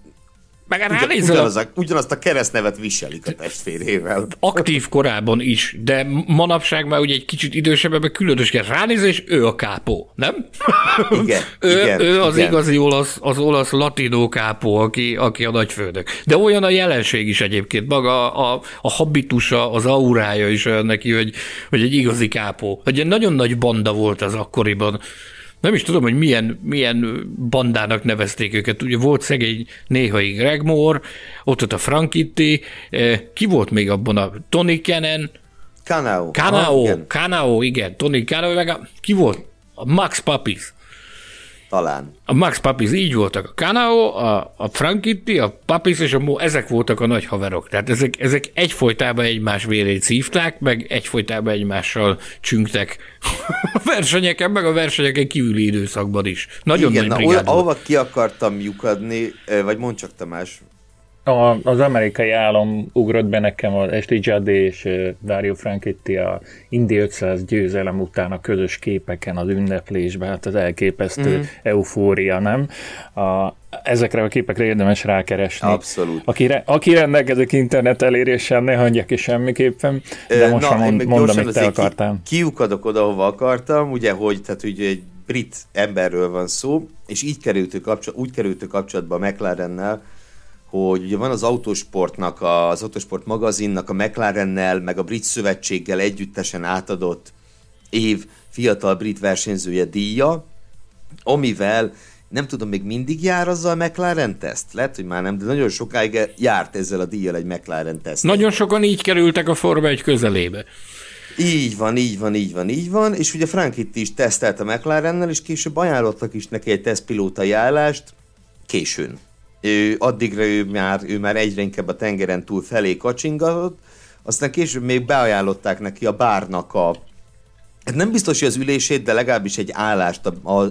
meg Ugyan, ugyanaz a, ugyanazt a keresztnevet viselik a testvérével. Aktív korában is, de manapság már ugye egy kicsit idősebben különösen ránéz, és ő a kápó, nem? Igen, ő, igen, ő az igen. igazi olasz, az olasz latinó kápó, aki, aki a nagyfőnök. De olyan a jelenség is egyébként, maga a, a habitusa, az aurája is neki, hogy, hogy egy igazi kápó. Hogy egy nagyon nagy banda volt az akkoriban nem is tudom, hogy milyen, milyen bandának nevezték őket. Ugye volt szegény néhai Greg Moore, ott ott a Frankitti, eh, ki volt még abban a Tony Cannon? Canao. Canao, ah, igen. Tony Canao, meg a, ki volt? A Max Papis. Talán. A Max Papis így voltak. A Canao, a, a Frankitti, a Papis és a Mo, ezek voltak a nagy haverok. Tehát ezek, ezek egyfolytában egymás vérét szívták, meg egyfolytában egymással csüngtek a versenyeken, meg a versenyeken kívüli időszakban is. Nagyon Igen, nagy na, ahova ki akartam lyukadni, vagy mondd csak Tamás, a, az amerikai állam ugrott be nekem az Jade és Dario Franchitti a Indi 500 győzelem után a közös képeken, az ünneplésben, hát az elképesztő mm. eufória, nem? A, ezekre a képekre érdemes rákeresni. Abszolút. Aki, re, aki rendelkezik internet eléréssel, ne hagyja ki semmiképpen, de most Na, mond, mondom, amit te akartál. Ki, kiukadok oda, ahova akartam, ugye, hogy tehát ugye egy brit emberről van szó, és így kerültük kapcsolat, úgy kerültük kapcsolatba a McLarennel, hogy ugye van az Autosportnak, az Autosport magazinnak a McLarennel, meg a Brit Szövetséggel együttesen átadott év fiatal brit versenyzője díja, amivel nem tudom, még mindig jár azzal a McLaren teszt? Lehet, hogy már nem, de nagyon sokáig járt ezzel a díjjal egy McLaren teszt. Nagyon sokan így kerültek a Forma egy közelébe. Így van, így van, így van, így van, és ugye Frank itt is tesztelt a McLarennel, és később ajánlottak is neki egy tesztpilótai állást, későn ő, addigra ő már, ő már egyre inkább a tengeren túl felé kacsingatott, aztán később még beajánlották neki a bárnak a hát nem biztos, hogy az ülését, de legalábbis egy állást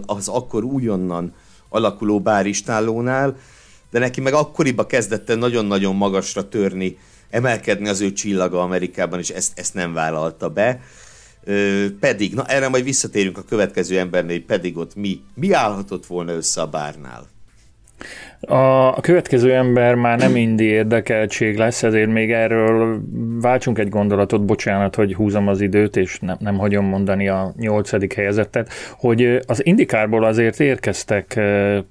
az akkor újonnan alakuló báristállónál, de neki meg akkoriba kezdett nagyon-nagyon magasra törni, emelkedni az ő csillaga Amerikában, és ezt, ezt nem vállalta be. Ö, pedig, na erre majd visszatérünk a következő embernél, pedig ott mi, mi állhatott volna össze a bárnál. A, következő ember már nem indi érdekeltség lesz, ezért még erről váltsunk egy gondolatot, bocsánat, hogy húzom az időt, és nem, nem hagyom mondani a nyolcadik helyezettet, hogy az indikárból azért érkeztek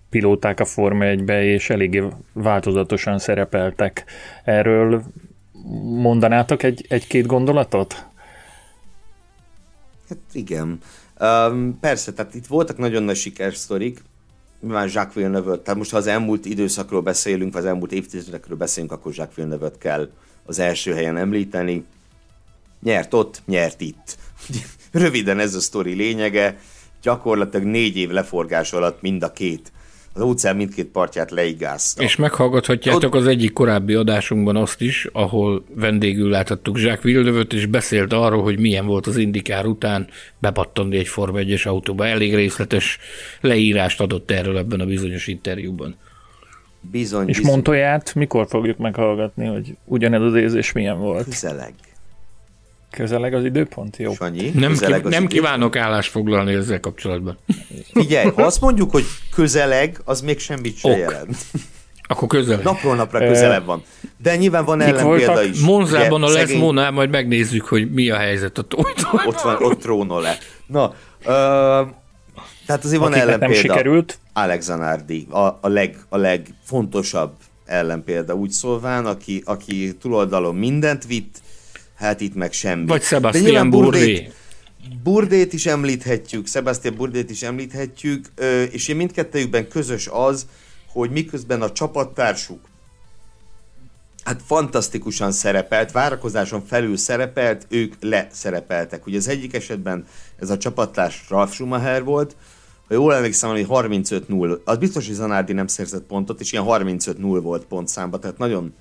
pilóták a Forma 1-be, és eléggé változatosan szerepeltek. Erről mondanátok egy, egy-két gondolatot? Hát igen. Um, persze, tehát itt voltak nagyon nagy sikersztorik, már Jacques villeneuve tehát most ha az elmúlt időszakról beszélünk, vagy az elmúlt évtizedekről beszélünk, akkor Jacques villeneuve kell az első helyen említeni. Nyert ott, nyert itt. Röviden ez a sztori lényege, gyakorlatilag négy év leforgás alatt mind a két az óceán mindkét partját leigázta. És meghallgathatjátok Ott... az egyik korábbi adásunkban azt is, ahol vendégül láthattuk Jacques villeneuve és beszélt arról, hogy milyen volt az indikár után bepattani egy Forma 1 autóba. Elég részletes leírást adott erről ebben a bizonyos interjúban. Bizony, És bizony. Montoyát mikor fogjuk meghallgatni, hogy ugyanez az érzés milyen volt? Közeleg. Közeleg az időpont? Jó. Sanyi, nem, ki, nem kívánok állást foglalni ezzel kapcsolatban. Figyelj, ha azt mondjuk, hogy közeleg, az még semmit sem jelent. Akkor közeleg. Napról napra közelebb van. De nyilván van ellenpélda is. Monzában a szegény... lesz Monál, majd megnézzük, hogy mi a helyzet a tojtól. Ott van, ott trónol le. Na, uh, tehát azért van ellenpélda. nem sikerült. Alex Zanardi, a, a, leg, a legfontosabb ellenpélda úgy szólván, aki, aki túloldalon mindent vitt, hát itt meg semmi. Vagy Sebastian Burdé. Burdét is említhetjük, Sebastian Burdét is említhetjük, és én mindkettőjükben közös az, hogy miközben a csapattársuk hát fantasztikusan szerepelt, várakozáson felül szerepelt, ők leszerepeltek. Ugye az egyik esetben ez a csapattárs Ralf Schumacher volt, ha jól emlékszem, hogy 35-0, az biztos, hogy Zanardi nem szerzett pontot, és ilyen 35-0 volt pontszámba, tehát nagyon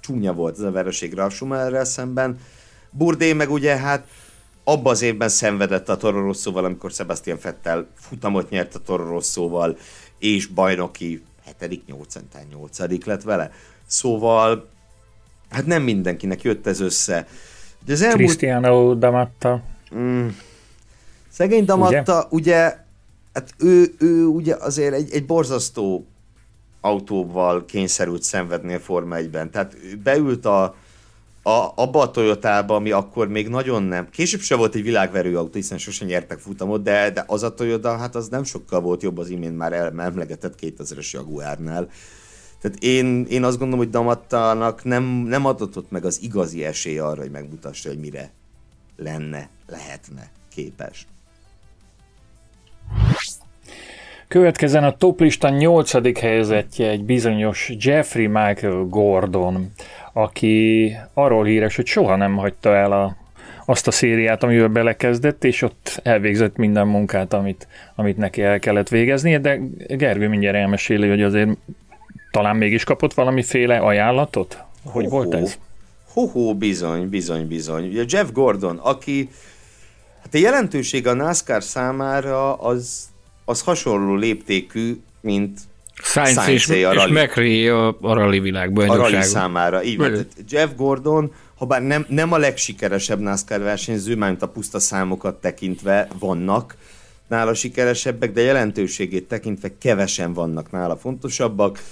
csúnya volt ez a vereség Ralf Schumacherrel szemben. Burdé meg ugye hát abban az évben szenvedett a Toro Rosszóval, amikor Sebastian Fettel futamot nyert a Toro Rosszóval, és bajnoki 7 8 8 lett vele. Szóval hát nem mindenkinek jött ez össze. De az elmúlt... Cristiano Damatta. Mm, szegény Damatta, ugye, ugye hát ő, ő ugye azért egy, egy borzasztó autóval kényszerült szenvedni a Forma 1-ben. Tehát beült a, a, abba a Toyotába, ami akkor még nagyon nem. Később se volt egy világverő autó, hiszen sosem nyertek futamot, de, de az a Toyota, hát az nem sokkal volt jobb az imént már emlegetett 2000-es Jaguárnál. Tehát én, én azt gondolom, hogy Damattának nem, nem adott meg az igazi esély arra, hogy megmutassa, hogy mire lenne, lehetne képes. Következzen a toplista nyolcadik helyzetje egy bizonyos Jeffrey Michael Gordon, aki arról híres, hogy soha nem hagyta el a, azt a szériát, amivel belekezdett, és ott elvégzett minden munkát, amit, amit neki el kellett végeznie, de Gergő mindjárt elmeséli, hogy azért talán mégis kapott valamiféle ajánlatot? Hogy ho volt ez? Ho-ho, bizony, bizony, bizony. Ugye Jeff Gordon, aki hát a jelentőség a NASCAR számára az, az hasonló léptékű, mint Sainz, Sainz és, a és McRae a, a rally világban. A rally számára. Így van. Jeff Gordon, ha bár nem, nem a legsikeresebb NASCAR versenyző, mármint a puszta számokat tekintve vannak nála sikeresebbek, de jelentőségét tekintve kevesen vannak nála fontosabbak.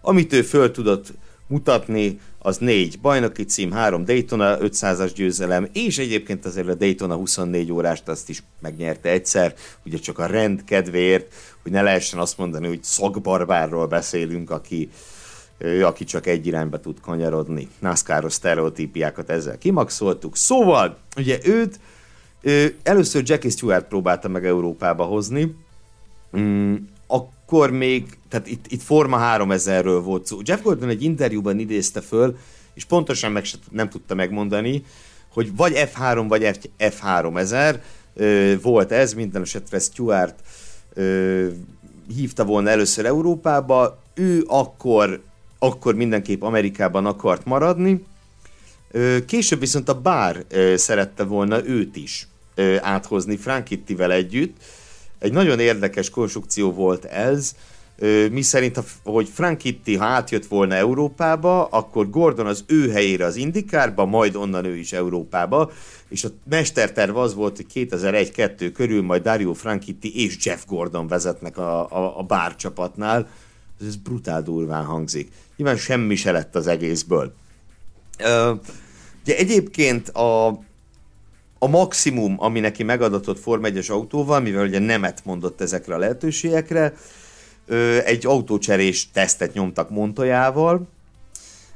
Amit ő föl tudott mutatni, az négy bajnoki cím, három Daytona 500-as győzelem, és egyébként azért a Daytona 24 órást azt is megnyerte egyszer, ugye csak a rend kedvéért, hogy ne lehessen azt mondani, hogy szakbarbárról beszélünk, aki, aki csak egy irányba tud kanyarodni. NASCAR-os sztereotípiákat ezzel kimaxoltuk. Szóval, ugye őt először Jackie Stewart próbálta meg Európába hozni, mm, akkor még, tehát itt, itt Forma 3000-ről volt szó. Jeff Gordon egy interjúban idézte föl, és pontosan meg se, nem tudta megmondani, hogy vagy F3 vagy F3000 volt ez, minden esetre Stuart ö, hívta volna először Európába, ő akkor, akkor mindenképp Amerikában akart maradni, ö, később viszont a bár ö, szerette volna őt is ö, áthozni Frankittivel együtt, egy nagyon érdekes konstrukció volt ez, mi szerint, hogy Frankitti, ha átjött volna Európába, akkor Gordon az ő helyére az Indikárba, majd onnan ő is Európába, és a mesterterv az volt, hogy 2001-2 körül majd Dario Frankitti és Jeff Gordon vezetnek a, a, a bár csapatnál. Ez brutál durván hangzik. Nyilván semmi se lett az egészből. Uh, ugye egyébként a, a maximum, ami neki megadatott Form 1 autóval, mivel ugye nemet mondott ezekre a lehetőségekre, egy autócserés tesztet nyomtak Montoyával,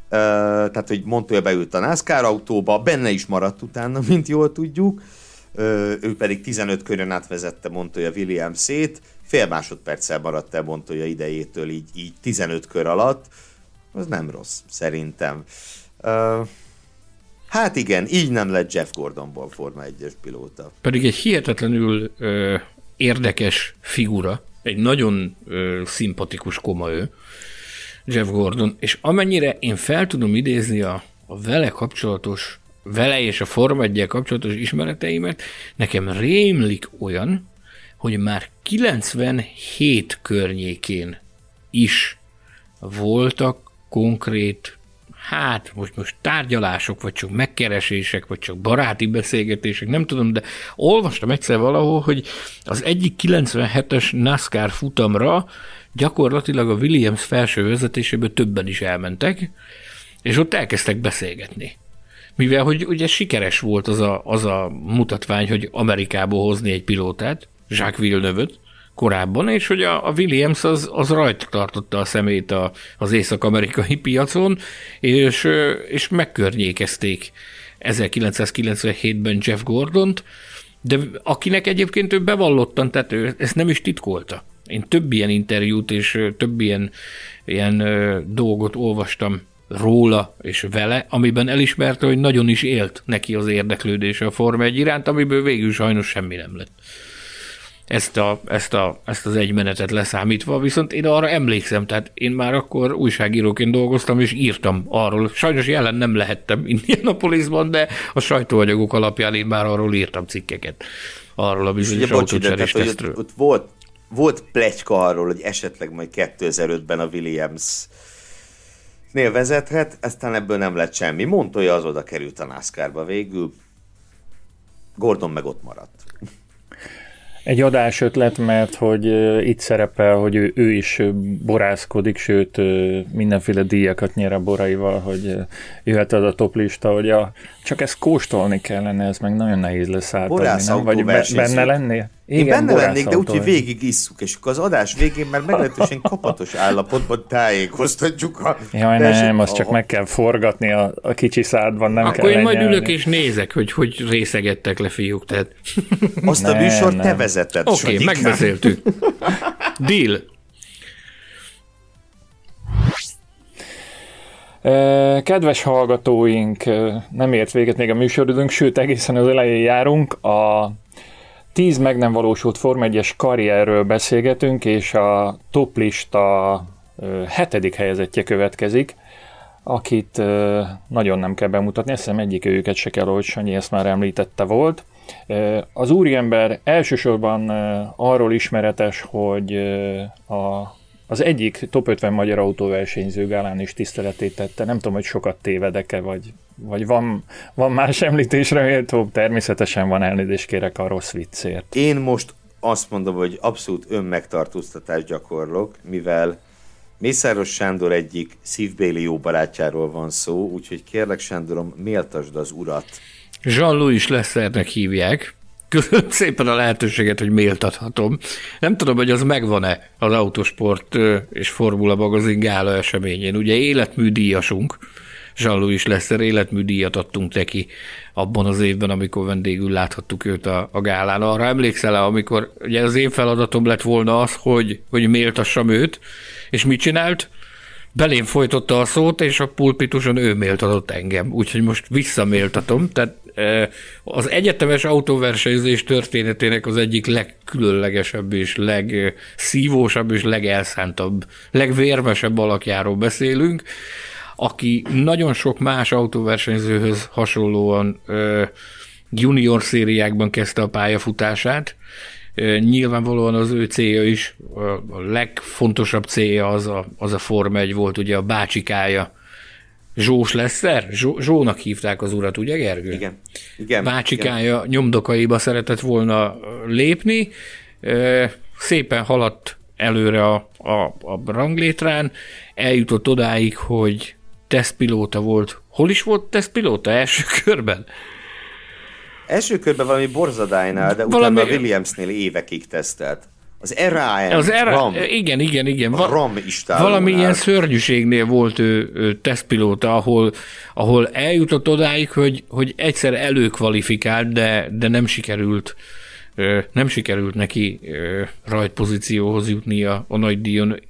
tehát, hogy Montoya beült a NASCAR autóba, benne is maradt utána, mint jól tudjuk, ő pedig 15 körön átvezette Montoya Williams-ét, fél másodperccel maradt el Montoya idejétől, így, így 15 kör alatt, az nem rossz, szerintem. Hát igen, így nem lett Jeff Gordonból Forma 1-es pilóta. Pedig egy hihetetlenül ö, érdekes figura, egy nagyon ö, szimpatikus koma ő, Jeff Gordon, és amennyire én fel tudom idézni a, a vele kapcsolatos, vele és a Forma 1 kapcsolatos ismereteimet, nekem rémlik olyan, hogy már 97 környékén is voltak konkrét hát most, most tárgyalások, vagy csak megkeresések, vagy csak baráti beszélgetések, nem tudom, de olvastam egyszer valahol, hogy az egyik 97-es NASCAR futamra gyakorlatilag a Williams felső vezetéséből többen is elmentek, és ott elkezdtek beszélgetni. Mivel, hogy ugye sikeres volt az a, az a mutatvány, hogy Amerikából hozni egy pilótát, Jacques Villeneuve-öt, korábban, és hogy a, a Williams az, az rajta tartotta a szemét a, az észak-amerikai piacon, és, és megkörnyékezték 1997-ben Jeff Gordont, de akinek egyébként ő bevallottan, tehát ő ezt nem is titkolta. Én több ilyen interjút és több ilyen, ilyen dolgot olvastam róla és vele, amiben elismerte, hogy nagyon is élt neki az érdeklődése a Forma 1 iránt, amiből végül sajnos semmi nem lett ezt, a, ezt, a, ezt az egy menetet leszámítva, viszont én arra emlékszem, tehát én már akkor újságíróként dolgoztam, és írtam arról. Sajnos jelen nem lehettem Indianapolisban, de a sajtóanyagok alapján én már arról írtam cikkeket. Arról a bizonyos autócserés tesztről. Ott, ott volt, volt plegyka arról, hogy esetleg majd 2005-ben a Williams nél vezethet, aztán ebből nem lett semmi. Montoya az oda került a NASCAR-ba végül. Gordon meg ott maradt. Egy adás ötlet, mert hogy itt szerepel, hogy ő, ő is borászkodik, sőt mindenféle díjakat nyer a boraival, hogy jöhet az a toplista, hogy a, csak ezt kóstolni kellene, ez meg nagyon nehéz lesz átadni, nem? Vagy be, benne lennél? Igen, Én benne lennék, de úgyhogy végig isszuk, és akkor az adás végén már meglehetősen kapatos állapotban tájékoztatjuk a Jaj, nem, azt csak meg kell forgatni a, a kicsi szádban, nem Akkor kell én majd lenyelni. ülök és nézek, hogy hogy részegettek le fiúk, tehát Azt a Nem, műsort nem. te vezeted, oké, okay, megbeszéltük. Deal. Kedves hallgatóink, nem ért véget még a műsoridőnk, sőt egészen az elején járunk. A 10 meg nem valósult Form 1-es karrierről beszélgetünk, és a toplista hetedik helyezettje következik, akit nagyon nem kell bemutatni, azt hiszem egyik őket se kell, hogy Sanyi ezt már említette volt. Az úriember elsősorban arról ismeretes, hogy a az egyik top 50 magyar autóversenyző gálán is tiszteletét tette. Nem tudom, hogy sokat tévedek-e, vagy, vagy van, van más említésre méltó. Természetesen van elnézést kérek a rossz viccért. Én most azt mondom, hogy abszolút önmegtartóztatást gyakorlok, mivel Mészáros Sándor egyik szívbéli jó barátjáról van szó, úgyhogy kérlek Sándorom, méltasd az urat. Jean-Louis Lessernek hívják. Köszönöm szépen a lehetőséget, hogy méltathatom. Nem tudom, hogy az megvan-e az Autosport és Formula magazin gála eseményén. Ugye életműdíjasunk, Jean-Louis Lesser életműdíjat adtunk neki abban az évben, amikor vendégül láthattuk őt a, a gálán. Arra emlékszel -e, amikor ugye az én feladatom lett volna az, hogy, hogy méltassam őt, és mit csinált? belém folytotta a szót, és a pulpituson ő méltatott engem. Úgyhogy most visszaméltatom. Tehát eh, az egyetemes autóversenyzés történetének az egyik legkülönlegesebb és legszívósabb és legelszántabb, legvérmesebb alakjáról beszélünk, aki nagyon sok más autóversenyzőhöz hasonlóan junior szériákban kezdte a pályafutását, Nyilvánvalóan az ő célja is, a- legfontosabb célja az a, az a Forma 1 volt, ugye a bácsikája. Zsós Lesszer? Zsó, Zsónak hívták az urat, ugye Gergő? Igen. Igen. igen. Bácsikája nyomdokaiba szeretett volna lépni, szépen haladt előre a, a, a ranglétrán, eljutott odáig, hogy tesztpilóta volt. Hol is volt tesztpilóta? Első körben? Első körben valami borzadájnál, de Valami- utána a Williamsnél évekig tesztelt. Az RAM, Az erre, RAM, igen, igen, igen. a RAM istálónál. Valami ilyen szörnyűségnél volt ő, ő tesztpilóta, ahol, ahol eljutott odáig, hogy, hogy egyszer előkvalifikált, de, de nem sikerült nem sikerült neki ö, rajtpozícióhoz jutni a, a nagy díjon.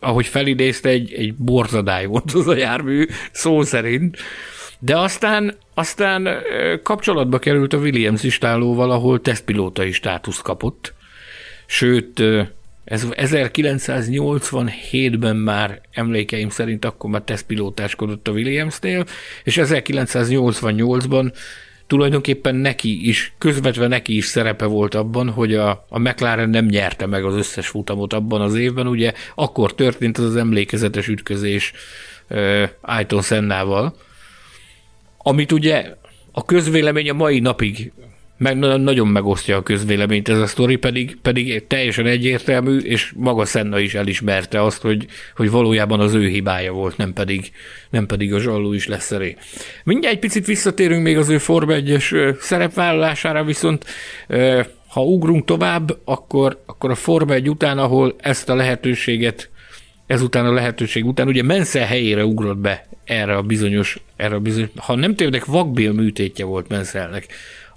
Ahogy felidézte, egy, egy borzadály volt az a jármű, szó szerint. De aztán, aztán kapcsolatba került a Williams istálóval, ahol tesztpilótai státuszt kapott. Sőt, ez 1987-ben már emlékeim szerint akkor már tesztpilótáskodott a Williamsnél, és 1988-ban tulajdonképpen neki is, közvetve neki is szerepe volt abban, hogy a, a McLaren nem nyerte meg az összes futamot abban az évben, ugye akkor történt az az emlékezetes ütközés uh, Ayton Sennával, amit ugye a közvélemény a mai napig meg nagyon megosztja a közvéleményt ez a sztori, pedig, pedig teljesen egyértelmű, és maga Senna is elismerte azt, hogy, hogy valójában az ő hibája volt, nem pedig, nem pedig a zsalló is leszeré. Mindjárt egy picit visszatérünk még az ő Forma 1-es szerepvállalására, viszont ha ugrunk tovább, akkor, akkor a Forma 1 után, ahol ezt a lehetőséget ezután a lehetőség után, ugye Menszel helyére ugrott be erre a bizonyos, erre a bizonyos, ha nem tévedek, vakbél műtétje volt Menszelnek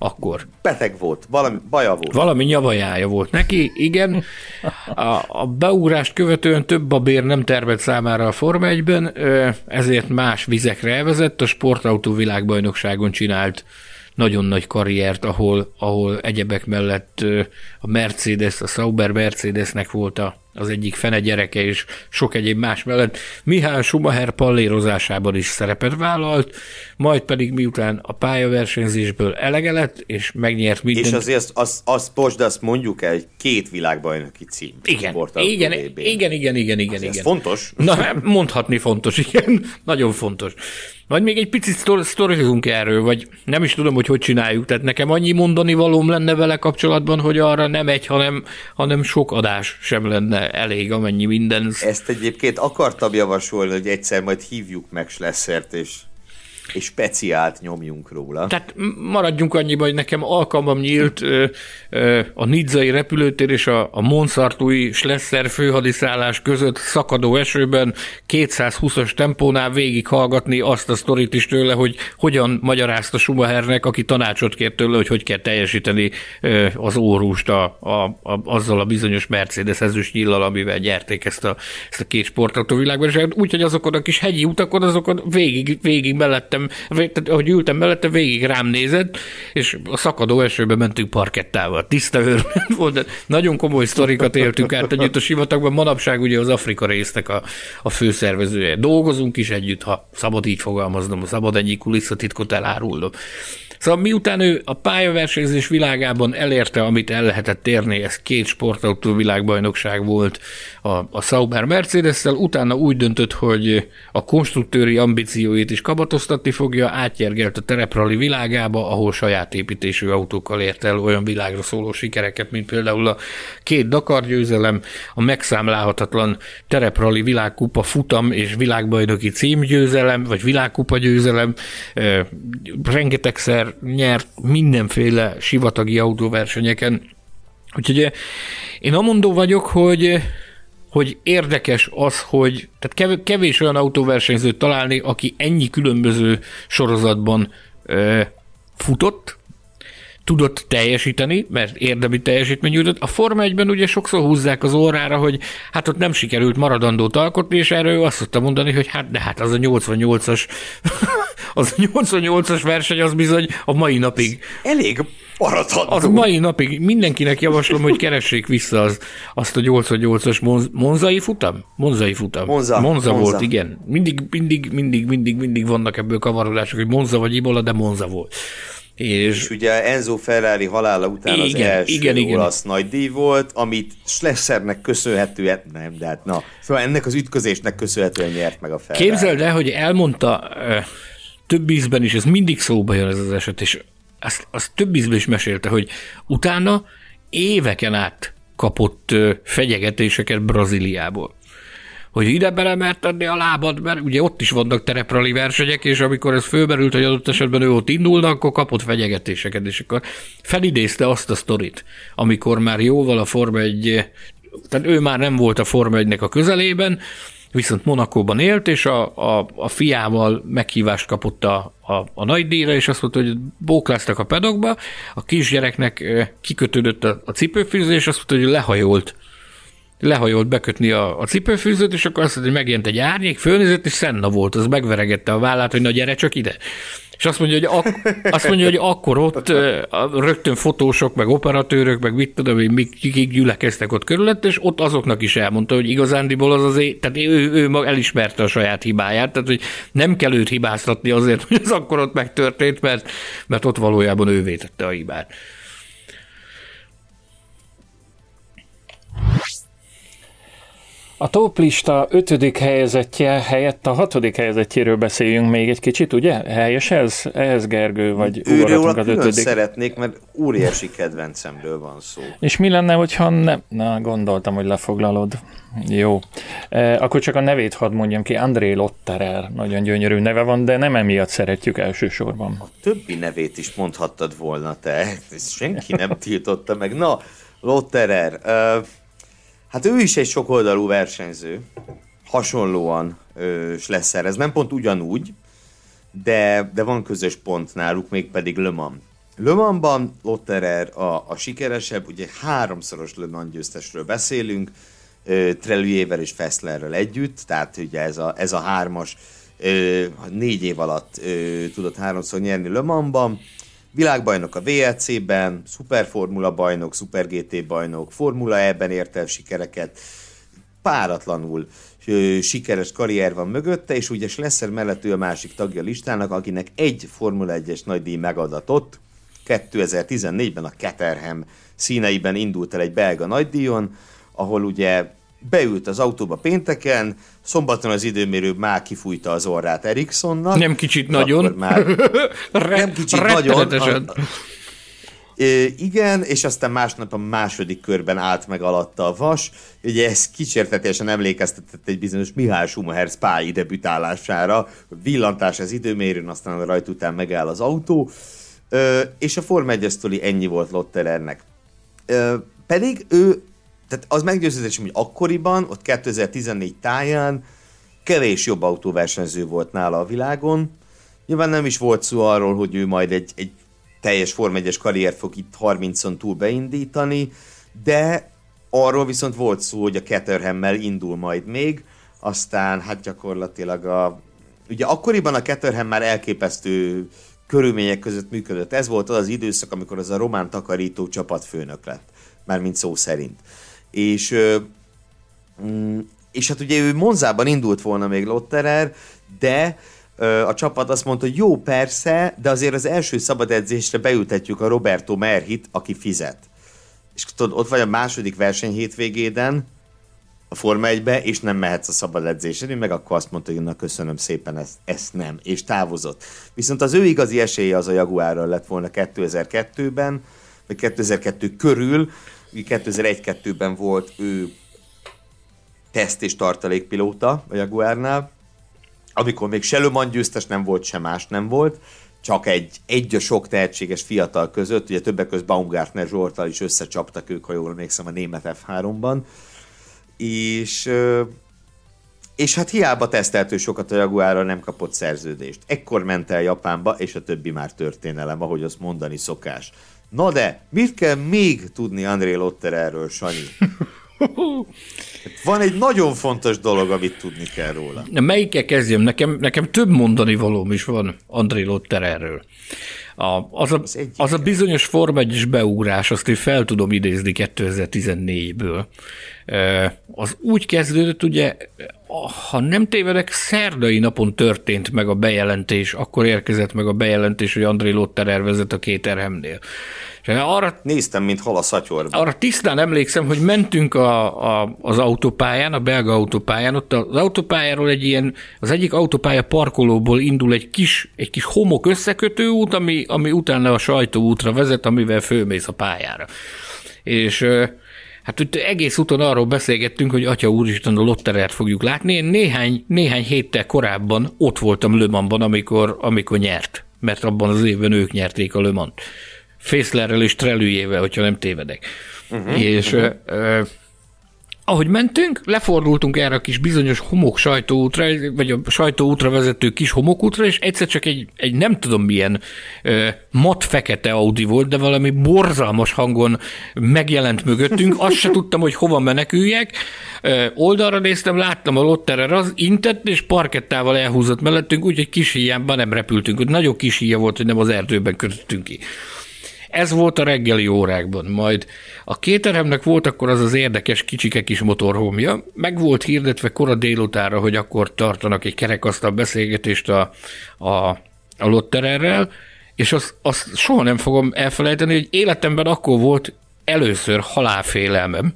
akkor. Beteg volt, valami baja volt. Valami nyavajája volt neki, igen. A, a beugrást követően több babér nem tervett számára a Forma 1-ben, ö, ezért más vizekre elvezett, a sportautó világbajnokságon csinált nagyon nagy karriert, ahol, ahol egyebek mellett a Mercedes, a Sauber Mercedesnek volt a, az egyik fene gyereke és sok egyéb más mellett Mihály Schumacher pallérozásában is szerepet vállalt, majd pedig miután a pályaversenyzésből elege lett, és megnyert mindent. És azért azt, azt, azt, most, de azt mondjuk el, hogy két világbajnoki cím. Igen, igen, igen, igen, igen, igen, igen. Ez fontos? Na, mondhatni fontos, igen, nagyon fontos. Vagy még egy picit sztorizunk erről, vagy nem is tudom, hogy hogy csináljuk. Tehát nekem annyi mondani valóm lenne vele kapcsolatban, hogy arra nem egy, hanem, hanem sok adás sem lenne elég, amennyi minden. Ezt egyébként akartam javasolni, hogy egyszer majd hívjuk meg Schlessert, és és speciált nyomjunk róla. Tehát maradjunk annyiba, hogy nekem alkalmam nyílt ö, ö, a Nidzai repülőtér és a, a Monszartúi Schlesser főhadiszállás között szakadó esőben 220-as tempónál végighallgatni azt a sztorit is tőle, hogy hogyan magyarázta Schumachernek, aki tanácsot kért tőle, hogy hogy kell teljesíteni ö, az órust a, a, a, azzal a bizonyos Mercedes ezüst nyillal, amivel gyerték ezt a, ezt a két sportautó világban. És úgyhogy azokon a kis hegyi utakon, azokon végig, végig mellettem ültem, ahogy ültem mellette, végig rám nézett, és a szakadó esőbe mentünk parkettával. Tiszta öröm volt, de nagyon komoly sztorikat éltünk át együtt a sivatagban. Manapság ugye az Afrika résznek a, a főszervezője. Dolgozunk is együtt, ha szabad így fogalmaznom, szabad ennyi kulisszatitkot elárulnom. Szóval miután ő a pályaversenyzés világában elérte, amit el lehetett érni, ez két sportautó világbajnokság volt a, a Sauber mercedes utána úgy döntött, hogy a konstruktőri ambícióit is kabatoztatni fogja, átjergelt a tereprali világába, ahol saját építésű autókkal ért el olyan világra szóló sikereket, mint például a két Dakar győzelem, a megszámlálhatatlan tereprali világkupa futam és világbajnoki címgyőzelem, vagy világkupa győzelem, rengetegszer nyert mindenféle sivatagi autóversenyeken. Úgyhogy eh, én amondó vagyok, hogy hogy érdekes az, hogy tehát kevés olyan autóversenyzőt találni, aki ennyi különböző sorozatban ö, eh, futott, tudott teljesíteni, mert érdemi teljesítmény jutott. A Forma 1-ben ugye sokszor húzzák az órára, hogy hát ott nem sikerült maradandót alkotni, és erről azt szokta mondani, hogy hát de hát az a 88-as az a 88-as verseny az bizony a mai napig. Elég maradható. Az a mai napig mindenkinek javaslom, hogy keressék vissza az, azt a 88-as Monz, Monzai futam? Monzai futam. Monza. Monza, Monza volt, igen. Mindig, mindig, mindig, mindig, mindig vannak ebből kavarodások, hogy Monza vagy Ibola, de Monza volt. És, és ugye Enzo Ferrari halála után igen, az első igen, igen. olasz díj volt, amit Schlessernek köszönhetően, nem, de hát na, szóval ennek az ütközésnek köszönhetően nyert meg a Ferrari. Képzeld el, hogy elmondta több ízben is, ez mindig szóba jön ez az eset, és azt, azt több ízben is mesélte, hogy utána éveken át kapott fegyegetéseket Brazíliából. Hogy ide bele mert tenni a lábad, mert ugye ott is vannak tereprali versenyek, és amikor ez fölmerült, hogy adott esetben ő ott indulna, akkor kapott fenyegetéseket, és akkor felidézte azt a sztorit, amikor már jóval a Forma 1, tehát ő már nem volt a Forma 1 a közelében, viszont Monakóban élt, és a, a, a fiával meghívást kapott a, a, a nagy díjra, és azt mondta, hogy bókláztak a pedokba, a kisgyereknek kikötődött a, a cipőfűző, és azt mondta, hogy lehajolt. Lehajolt bekötni a, a cipőfűzőt, és akkor azt mondta, hogy megjelent egy árnyék, fölnézett, és Szenna volt, az megveregette a vállát, hogy na gyere csak ide. És azt mondja, hogy, ak- azt mondja, hogy akkor ott rögtön fotósok, meg operatőrök, meg mit tudom hogy mik, kik gyülekeztek ott körülött, és ott azoknak is elmondta, hogy igazándiból az azért, tehát ő, ő maga elismerte a saját hibáját, tehát hogy nem kell őt hibáztatni azért, hogy ez akkor ott megtörtént, mert, mert ott valójában ő vétette a hibát. A toplista ötödik helyezettje helyett a hatodik helyezettjéről beszéljünk még egy kicsit, ugye? Helyes ez? Ehhez Gergő, vagy Őről az ötödik? szeretnék, mert óriási kedvencemről van szó. És mi lenne, hogyha nem? Na, gondoltam, hogy lefoglalod. Jó. E, akkor csak a nevét hadd mondjam ki. André Lotterer. Nagyon gyönyörű neve van, de nem emiatt szeretjük elsősorban. A többi nevét is mondhattad volna te. Ezt senki nem tiltotta meg. Na, Lotterer. Uh, Hát ő is egy sokoldalú versenyző, hasonlóan ö, Schlesser. Ez nem pont ugyanúgy, de, de van közös pont náluk, mégpedig Le Mans. Le Mansban Lotterer a, a sikeresebb, ugye háromszoros Le Mans győztesről beszélünk, Trelujével és Fesslerrel együtt, tehát ugye ez a, ez a hármas ö, négy év alatt ö, tudott háromszor nyerni Le Mansban, Világbajnok a VLC-ben, Superformula bajnok, Super GT bajnok, Formula E-ben ért el sikereket, páratlanul sikeres karrier van mögötte, és ugye Schlesser mellett ő a másik tagja a listának, akinek egy Formula 1-es nagydíj megadatott. 2014-ben a Caterham színeiben indult el egy belga nagydíjon, ahol ugye beült az autóba pénteken, szombaton az időmérő már kifújta az orrát Ericssonnak. Nem kicsit nagyon. Már nem kicsit nagyon. A, igen, és aztán másnap a második körben állt meg alatta a vas. Ugye ez kísértetésen emlékeztetett egy bizonyos Mihály Schumacher spái debütálására. Villantás az időmérőn, aztán a rajt után megáll az autó. És a Form 1 ennyi volt Lotterernek. Pedig ő tehát az meggyőződésem, hogy akkoriban, ott 2014 táján kevés jobb autóversenyző volt nála a világon. Nyilván nem is volt szó arról, hogy ő majd egy, egy teljes Form 1 karrier fog itt 30-on túl beindítani, de arról viszont volt szó, hogy a Caterhammel indul majd még, aztán hát gyakorlatilag a... Ugye akkoriban a Caterham már elképesztő körülmények között működött. Ez volt az az időszak, amikor az a román takarító csapatfőnök lett, mármint szó szerint és, mm, és hát ugye ő Monzában indult volna még Lotterer, de a csapat azt mondta, hogy jó, persze, de azért az első szabad edzésre beültetjük a Roberto Merhit, aki fizet. És tudod, ott vagy a második verseny hétvégéden, a Forma 1 és nem mehetsz a szabad edzésre, meg akkor azt mondta, hogy na köszönöm szépen, ezt, ezt nem, és távozott. Viszont az ő igazi esélye az a Jaguárral lett volna 2002-ben, vagy 2002 körül, 2001-2-ben volt ő teszt és tartalékpilóta a Jaguárnál, amikor még se Le győztes nem volt, se más nem volt, csak egy, egy a sok tehetséges fiatal között, ugye többek között Baumgartner Zsoltal is összecsaptak ők, ha jól emlékszem, a német F3-ban, és, és hát hiába teszteltő sokat a Jaguárra nem kapott szerződést. Ekkor ment el Japánba, és a többi már történelem, ahogy azt mondani szokás. Na de, mit kell még tudni André Lotter erről, Sanyi? Van egy nagyon fontos dolog, amit tudni kell róla. Na, melyikkel kezdjem? Nekem, nekem több mondani valóm is van André Lotter erről. A, az, a, az, az a bizonyos Form 1 beugrás, azt én fel tudom idézni 2014-ből. Az úgy kezdődött, ugye, ha nem tévedek, szerdai napon történt meg a bejelentés, akkor érkezett meg a bejelentés, hogy André Lotterer vezet a két erhemnél. És arra, Néztem, mint hal a szatyorban. Arra tisztán emlékszem, hogy mentünk a, a, az autópályán, a belga autópályán, ott az autópályáról egy ilyen, az egyik autópálya parkolóból indul egy kis, egy kis homok összekötő út, ami, ami utána a sajtóútra vezet, amivel fölmész a pályára. És Hát itt egész úton arról beszélgettünk, hogy Atya Úristen, a Lotterert fogjuk látni. Én néhány, néhány héttel korábban ott voltam Lömanban, amikor, amikor nyert, mert abban az évben ők nyerték a Lömant. Fészlerrel és Trelüjével, hogyha nem tévedek. Uh-huh, és uh-huh. Uh, ahogy mentünk, lefordultunk erre a kis bizonyos homok sajtóútra, vagy a sajtóútra vezető kis homokútra, és egyszer csak egy, egy nem tudom milyen ö, mat fekete Audi volt, de valami borzalmas hangon megjelent mögöttünk, azt se tudtam, hogy hova meneküljek. Ö, oldalra néztem, láttam a lotterer, az intett, és parkettával elhúzott mellettünk, úgyhogy kis híjában nem repültünk. Nagyon kis híja volt, hogy nem az erdőben kötöttünk ki. Ez volt a reggeli órákban. Majd a kéteremnek volt akkor az az érdekes kicsike kis motorhomja, meg volt hirdetve kora délutára, hogy akkor tartanak egy kerekasztal beszélgetést a, a, a lottererrel, és azt, azt soha nem fogom elfelejteni, hogy életemben akkor volt először halálfélelmem,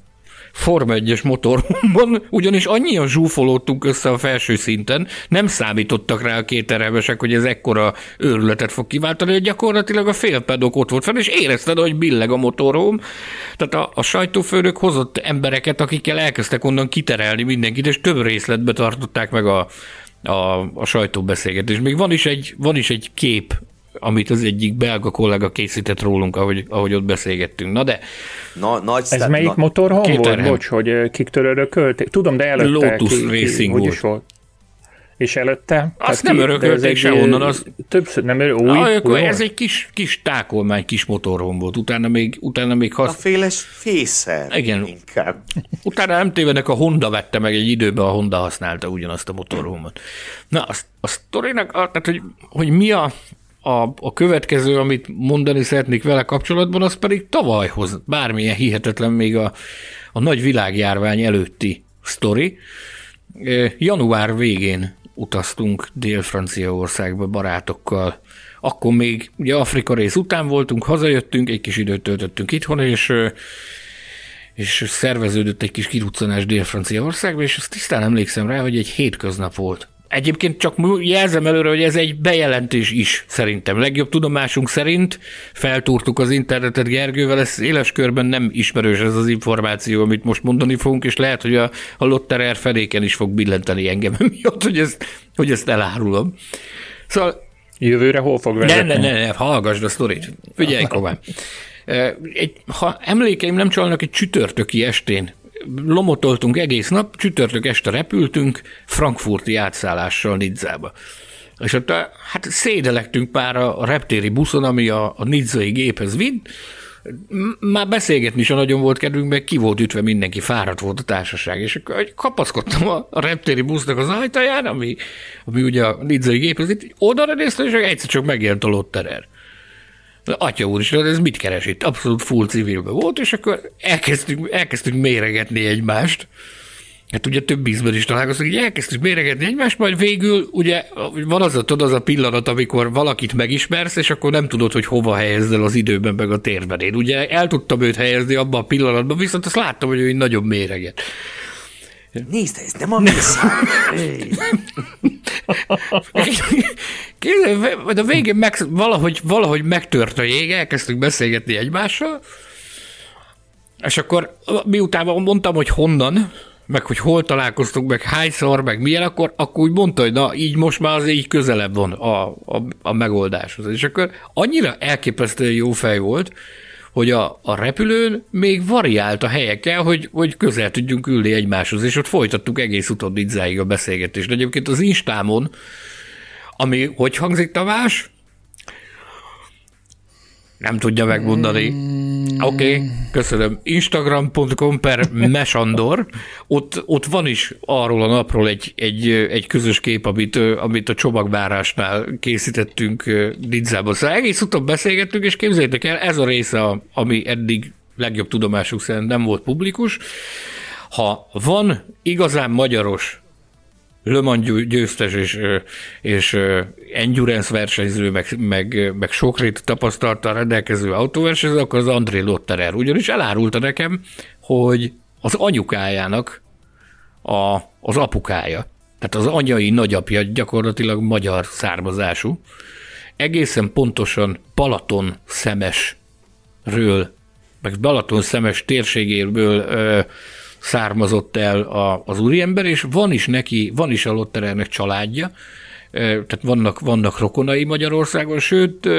Forma 1-es motorban, ugyanis annyian zsúfolódtunk össze a felső szinten, nem számítottak rá a két erevesek, hogy ez ekkora őrületet fog kiváltani, hogy gyakorlatilag a félpedok ott volt fel, és érezted, hogy billeg a motorom. Tehát a, a sajtófőnök hozott embereket, akikkel elkezdtek onnan kiterelni mindenkit, és több részletbe tartották meg a, a, a sajtóbeszélgetést. Még van is egy, van is egy kép amit az egyik belga kollega készített rólunk, ahogy, ahogy ott beszélgettünk. Na de... Na, nagy Ez sztár, melyik na, motorhon volt? Bocs, hogy kiktől örökölték? Tudom, de előtte Lotus ki, Racing ki, volt. Is volt. És előtte? Azt nem örökölték sehonnan. Az... Többször nem örök, új, ah, új Ez egy kis, kis tákolmány, kis motorhon volt. Utána még, utána még hasz... A féles fészer. Igen. Inkább. Utána nem tévedek, a Honda vette meg egy időben, a Honda használta ugyanazt a motorhomot. Na, a, a sztorinak, tehát, hogy, hogy mi a a, a következő, amit mondani szeretnék vele kapcsolatban, az pedig tavalyhoz, bármilyen hihetetlen még a, a nagy világjárvány előtti sztori. Január végén utaztunk Dél-Franciaországba barátokkal. Akkor még ugye Afrika rész után voltunk, hazajöttünk, egy kis időt töltöttünk itthon, és és szerveződött egy kis kiruccanás Dél-Franciaországba, és azt tisztán emlékszem rá, hogy egy hétköznap volt. Egyébként csak jelzem előre, hogy ez egy bejelentés is szerintem. Legjobb tudomásunk szerint feltúrtuk az internetet Gergővel, ez éles körben nem ismerős ez az információ, amit most mondani fogunk, és lehet, hogy a, a Lotterer feléken is fog billenteni engem miatt, hogy ezt, hogy ezt elárulom. Szóval Jövőre hol fog vezetni? Ne, ne, ne, ne hallgassd a sztorit. Figyelj, Kován. Egy, ha emlékeim nem csalnak, egy csütörtöki estén lomotoltunk egész nap, csütörtök este repültünk, frankfurti átszállással Nidzába. És ott hát szédelektünk pár a reptéri buszon, ami a, a nidzai géphez vitt, már beszélgetni is nagyon volt kedvünk, meg ki volt ütve mindenki, fáradt volt a társaság, és akkor kapaszkodtam a, a reptéri busznak az ajtaján, ami, ami ugye a nidzai géphez itt, oda néztem, és egyszer csak megjelent a lotterer. Atya úr is, ez mit keres itt? Abszolút full civilben volt, és akkor elkezdtünk, elkezdtünk méregetni egymást. Hát ugye több ízben is találkoztunk, hogy elkezdtük méregetni egymást, majd végül ugye van az a, tudod, az a pillanat, amikor valakit megismersz, és akkor nem tudod, hogy hova helyezd el az időben, meg a térben. Én ugye el tudtam őt helyezni abban a pillanatban, viszont azt láttam, hogy ő nagyon méreget. Nézd, ez nem a mészár. a végén meg, valahogy, valahogy megtört a jég, elkezdtünk beszélgetni egymással, és akkor miután mondtam, hogy honnan, meg hogy hol találkoztunk, meg hányszor, meg milyen, akkor, akkor úgy mondta, hogy na, így most már az így közelebb van a, a, a megoldáshoz. És akkor annyira elképesztően jó fej volt, hogy a, a repülőn még variált a helyekkel, hogy, hogy közel tudjunk ülni egymáshoz, és ott folytattuk egész utolnidzáig a beszélgetést. Egyébként az Instámon, ami hogy hangzik Tamás? Nem tudja megmondani. Mm. Oké, okay, köszönöm. Instagram.com per mesandor. Ott, ott van is arról a napról egy, egy, egy közös kép, amit, amit a csomagvárásnál készítettünk Nidzába. Szóval egész utóbb beszélgettünk, és képzeljétek el, ez a része, ami eddig legjobb tudomásuk szerint nem volt publikus. Ha van igazán magyaros le Mans győztes és, és endurance versenyző, meg, meg, meg sokrit tapasztalta rendelkező autóversenyző, akkor az André Lotterer. Ugyanis elárulta nekem, hogy az anyukájának a, az apukája, tehát az anyai nagyapja gyakorlatilag magyar származású, egészen pontosan Balaton szemesről, meg Balaton szemes térségéből ö, származott el a, az úriember, és van is neki, van is a Lotterernek családja, tehát vannak, vannak rokonai Magyarországon, sőt,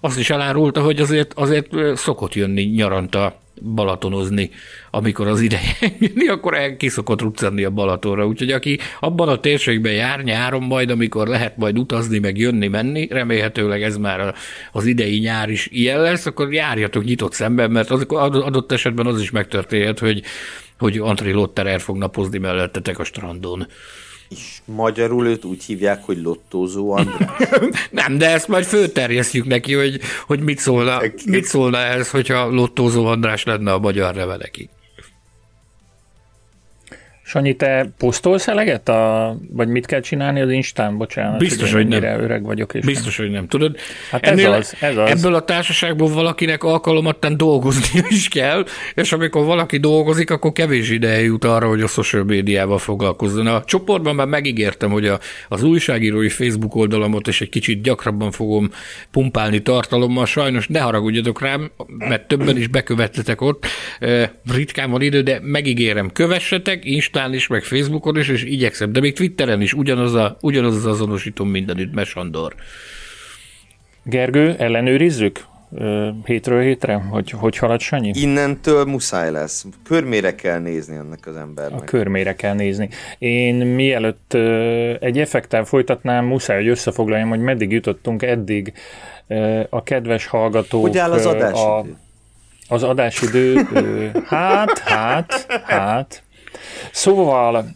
azt is elárulta, hogy azért, azért szokott jönni nyaranta balatonozni, amikor az ideje jönni, akkor el ki ruccanni a Balatonra. Úgyhogy aki abban a térségben jár nyáron majd, amikor lehet majd utazni, meg jönni, menni, remélhetőleg ez már az idei nyár is ilyen lesz, akkor járjatok nyitott szemben, mert az, adott esetben az is megtörténhet, hogy hogy André Lotterer fog napozni mellettetek a strandon. És magyarul őt úgy hívják, hogy Lottózó András? Nem, de ezt majd fölterjesztjük neki, hogy, hogy mit, szólna, mit szólna ez, hogyha Lottózó András lenne a magyar neve. Sanyi, te posztolsz eleget, a, vagy mit kell csinálni az Instán? Bocsánat, Biztos, hogy nem. öreg vagyok. És Biztos, nem. hogy nem. Tudod, hát ennél, ez az, ez az. ebből a társaságból valakinek alkalomattán dolgozni is kell, és amikor valaki dolgozik, akkor kevés ideje jut arra, hogy a social médiával foglalkozzon. A csoportban már megígértem, hogy a, az újságírói Facebook oldalamot és egy kicsit gyakrabban fogom pumpálni tartalommal. Sajnos ne haragudjatok rám, mert többen is bekövetletek ott. Ritkán van idő, de megígérem, kövessetek, Instán Instán is, meg Facebookon is, és igyekszem, de még Twitteren is ugyanaz, a, ugyanaz az azonosítom mindenütt, Mesandor. Gergő, ellenőrizzük? hétről hétre, hogy hogy halad Sanyi? Innentől muszáj lesz. Körmére kell nézni ennek az embernek. A körmére kell nézni. Én mielőtt egy effektel folytatnám, muszáj, hogy összefoglaljam, hogy meddig jutottunk eddig a kedves hallgatók. Hogy áll az adásidő? A, az adásidő, hát, hát, hát, Szóval,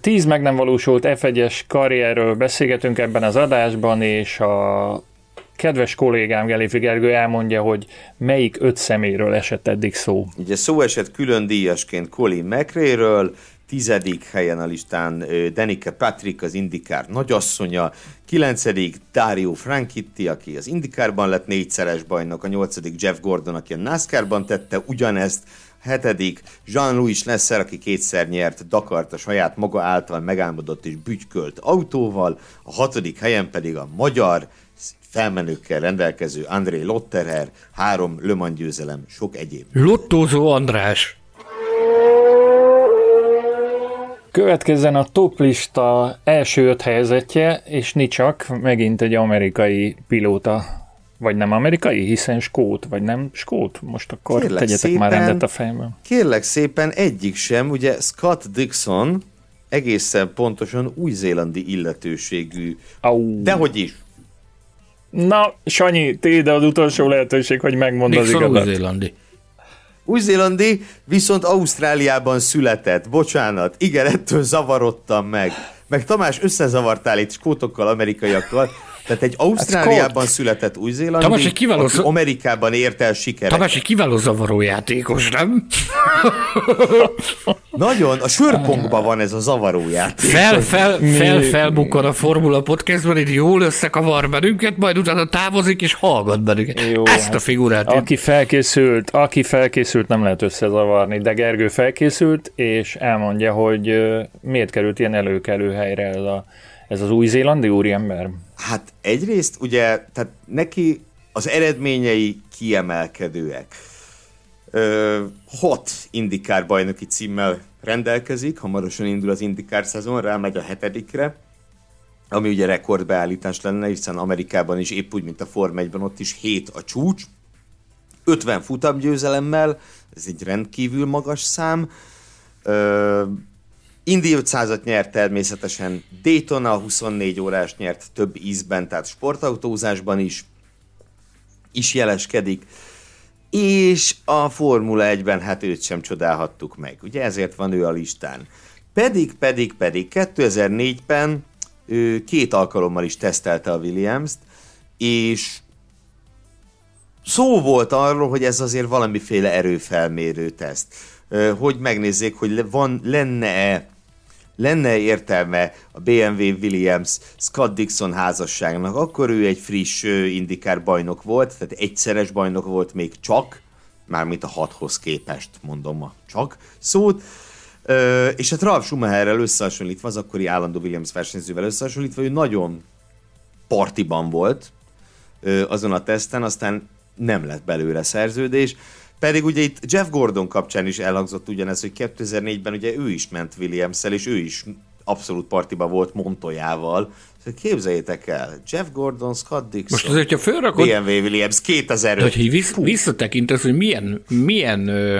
tíz meg nem valósult F1-es karrierről beszélgetünk ebben az adásban, és a kedves kollégám Gelifi Gergő elmondja, hogy melyik öt szeméről esett eddig szó. Ugye szó esett külön díjasként Colin McRae-ről, tizedik helyen a listán Danica Patrick, az Indikár nagyasszonya, kilencedik Dario Franchitti, aki az Indikárban lett négyszeres bajnok, a nyolcadik Jeff Gordon, aki a NASCAR-ban tette ugyanezt, hetedik Jean-Louis Lesser, aki kétszer nyert Dakart a saját maga által megálmodott és bütykölt autóval, a hatodik helyen pedig a magyar felmenőkkel rendelkező André Lotterer, három Le Mans győzelem, sok egyéb. Lottózó András. Következzen a toplista első öt helyzetje, és csak megint egy amerikai pilóta. Vagy nem amerikai, hiszen skót, vagy nem skót? Most akkor kérlek tegyetek szépen, már rendet a fejemben. Kérlek szépen, egyik sem, ugye Scott Dixon egészen pontosan új-zélandi illetőségű. Au. Dehogy is. Na, Sanyi, téd az utolsó lehetőség, hogy megmond az igazat. új-zélandi. Új-Zélandi viszont Ausztráliában született. Bocsánat, igen, ettől zavarodtam meg. Meg Tamás, összezavartál itt skótokkal, amerikaiakkal. Tehát egy Ausztráliában hát született új-zélandi, Tamás, egy kiváló aki Amerikában ért el sikeret. Tamás egy kiváló zavaró játékos, nem? Nagyon, a sörpongban van ez a zavaró játék. Fel, fel, fel, felbukkan a Formula Podcastban, itt jól összekavar bennünket, majd utána távozik és hallgat bennünket. Jó, Ezt a hát figurát. Aki felkészült, aki felkészült, nem lehet összezavarni, de Gergő felkészült, és elmondja, hogy miért került ilyen előkelő helyre ez, a, ez az új-zélandi úriember. Hát egyrészt ugye, tehát neki az eredményei kiemelkedőek. Ö, hat indikár bajnoki címmel rendelkezik, hamarosan indul az indikár szezon, rámegy a hetedikre, ami ugye rekordbeállítás lenne, hiszen Amerikában is épp úgy, mint a Form 1 ott is 7 a csúcs, 50 futamgyőzelemmel, ez egy rendkívül magas szám, ö, Indi 500-at nyert természetesen, Daytona 24 órás nyert több ízben, tehát sportautózásban is, is jeleskedik, és a Formula 1-ben hát őt sem csodálhattuk meg, ugye ezért van ő a listán. Pedig, pedig, pedig 2004-ben ő két alkalommal is tesztelte a Williams-t, és szó volt arról, hogy ez azért valamiféle erőfelmérő teszt, hogy megnézzék, hogy van, lenne-e lenne értelme a BMW Williams Scott Dixon házasságnak, akkor ő egy friss indikár bajnok volt, tehát egyszeres bajnok volt még csak, mármint a hathoz képest mondom a csak szót, Ö, és hát Ralf Schumacherrel összehasonlítva, az akkori állandó Williams versenyzővel összehasonlítva, ő nagyon partiban volt azon a teszten, aztán nem lett belőle szerződés, pedig ugye itt Jeff Gordon kapcsán is elhangzott ugyanez, hogy 2004-ben ugye ő is ment williams és ő is abszolút partiba volt Montoyával. Szóval képzeljétek el, Jeff Gordon, Scott Dixon, Most azért, hogyha fölrakod, BMW Williams 2005. De, hogy vissz, visszatekintesz, hogy milyen, milyen ö,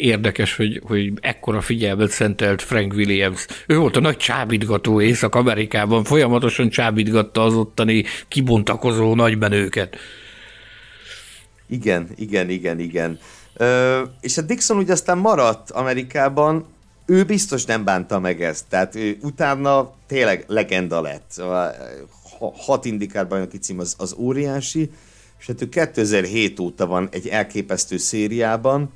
érdekes, hogy, hogy ekkora figyelmet szentelt Frank Williams. Ő volt a nagy csábítgató Észak-Amerikában, folyamatosan csábítgatta az ottani kibontakozó nagybenőket. Igen, igen, igen, igen. Ö, és a Dixon ugye aztán maradt Amerikában, ő biztos nem bánta meg ezt, tehát ő utána tényleg legenda lett. Szóval, hat indikár bajnoki cím az, az óriási, és hát ő 2007 óta van egy elképesztő szériában,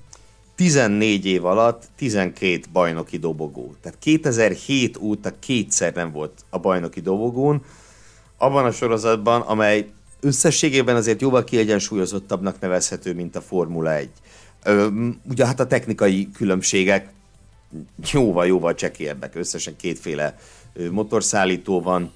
14 év alatt 12 bajnoki dobogó. Tehát 2007 óta kétszer nem volt a bajnoki dobogón, abban a sorozatban, amely összességében azért jóval kiegyensúlyozottabbnak nevezhető, mint a Formula 1. Ö, ugye hát a technikai különbségek jóval-jóval csekélyebbek. Összesen kétféle motorszállító van,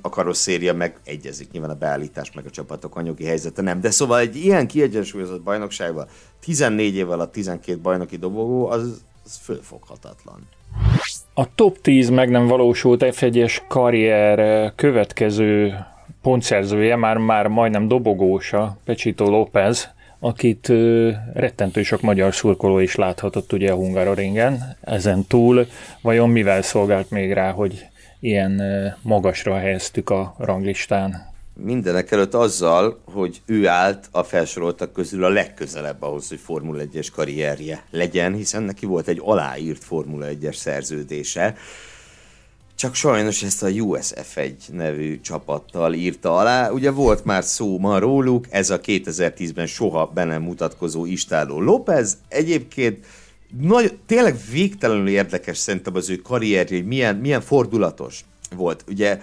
a karosszéria meg egyezik, nyilván a beállítás meg a csapatok anyagi helyzete nem. De szóval egy ilyen kiegyensúlyozott bajnokságban 14 év alatt 12 bajnoki dobogó, az, az fölfoghatatlan. A top 10 meg nem valósult F1-es karrier következő pontszerzője, már, már majdnem dobogósa, Pecsito López, akit ö, rettentő sok magyar szurkoló is láthatott ugye a Hungaroringen. Ezen túl vajon mivel szolgált még rá, hogy ilyen ö, magasra helyeztük a ranglistán? Mindenek előtt azzal, hogy ő állt a felsoroltak közül a legközelebb ahhoz, hogy Formula 1-es karrierje legyen, hiszen neki volt egy aláírt Formula 1-es szerződése, csak sajnos ezt a USF1 nevű csapattal írta alá. Ugye volt már szó ma róluk, ez a 2010-ben soha be nem mutatkozó Istáló López. Egyébként nagy, tényleg végtelenül érdekes szerintem az ő karrierje, hogy milyen, milyen fordulatos volt. Ugye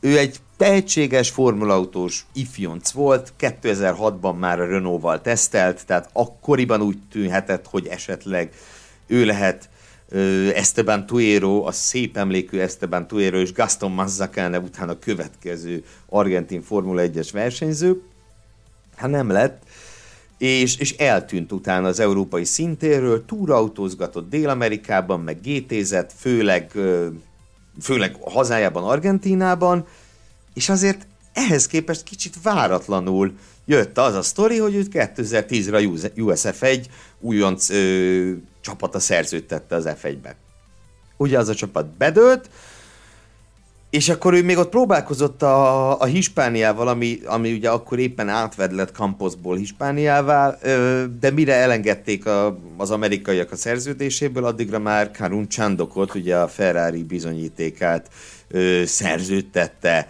ő egy tehetséges formulautós ifjonc volt, 2006-ban már a Renault-val tesztelt, tehát akkoriban úgy tűnhetett, hogy esetleg ő lehet Esteban Tuero, a szép emlékű Esteban Tuero és Gaston Mazzacane után a következő argentin Formula 1-es versenyző. Hát nem lett, és, és eltűnt utána az európai szintéről, túrautózgatott Dél-Amerikában, meg GT-zett, főleg, főleg hazájában, Argentínában, és azért ehhez képest kicsit váratlanul jött az a sztori, hogy őt 2010-re a USF1 újonc csapata szerződtette az F1-be. Ugye az a csapat bedőlt, és akkor ő még ott próbálkozott a, a Hispániával, ami, ami ugye akkor éppen átvedlett Camposból Hispániával, de mire elengedték a, az amerikaiak a szerződéséből, addigra már Karun Csandokot, ugye a Ferrari bizonyítékát szerződtette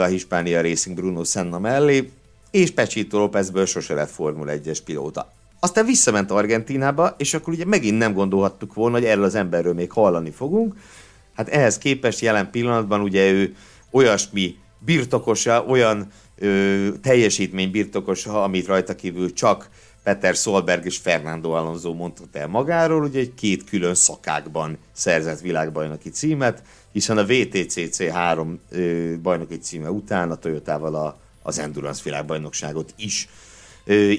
a Hispánia Racing Bruno Senna mellé, és Pecsito Lópezből sose lett Formula 1-es pilóta. Aztán visszament Argentinába, és akkor ugye megint nem gondolhattuk volna, hogy erről az emberről még hallani fogunk. Hát ehhez képest jelen pillanatban ugye ő olyasmi birtokosa, olyan ö, teljesítmény birtokosa, amit rajta kívül csak Peter Solberg és Fernando Alonso mondta el magáról, ugye egy két külön szakákban szerzett világbajnoki címet, hiszen a VTCC három ö, bajnoki címe után a Toyotával a, az Endurance világbajnokságot is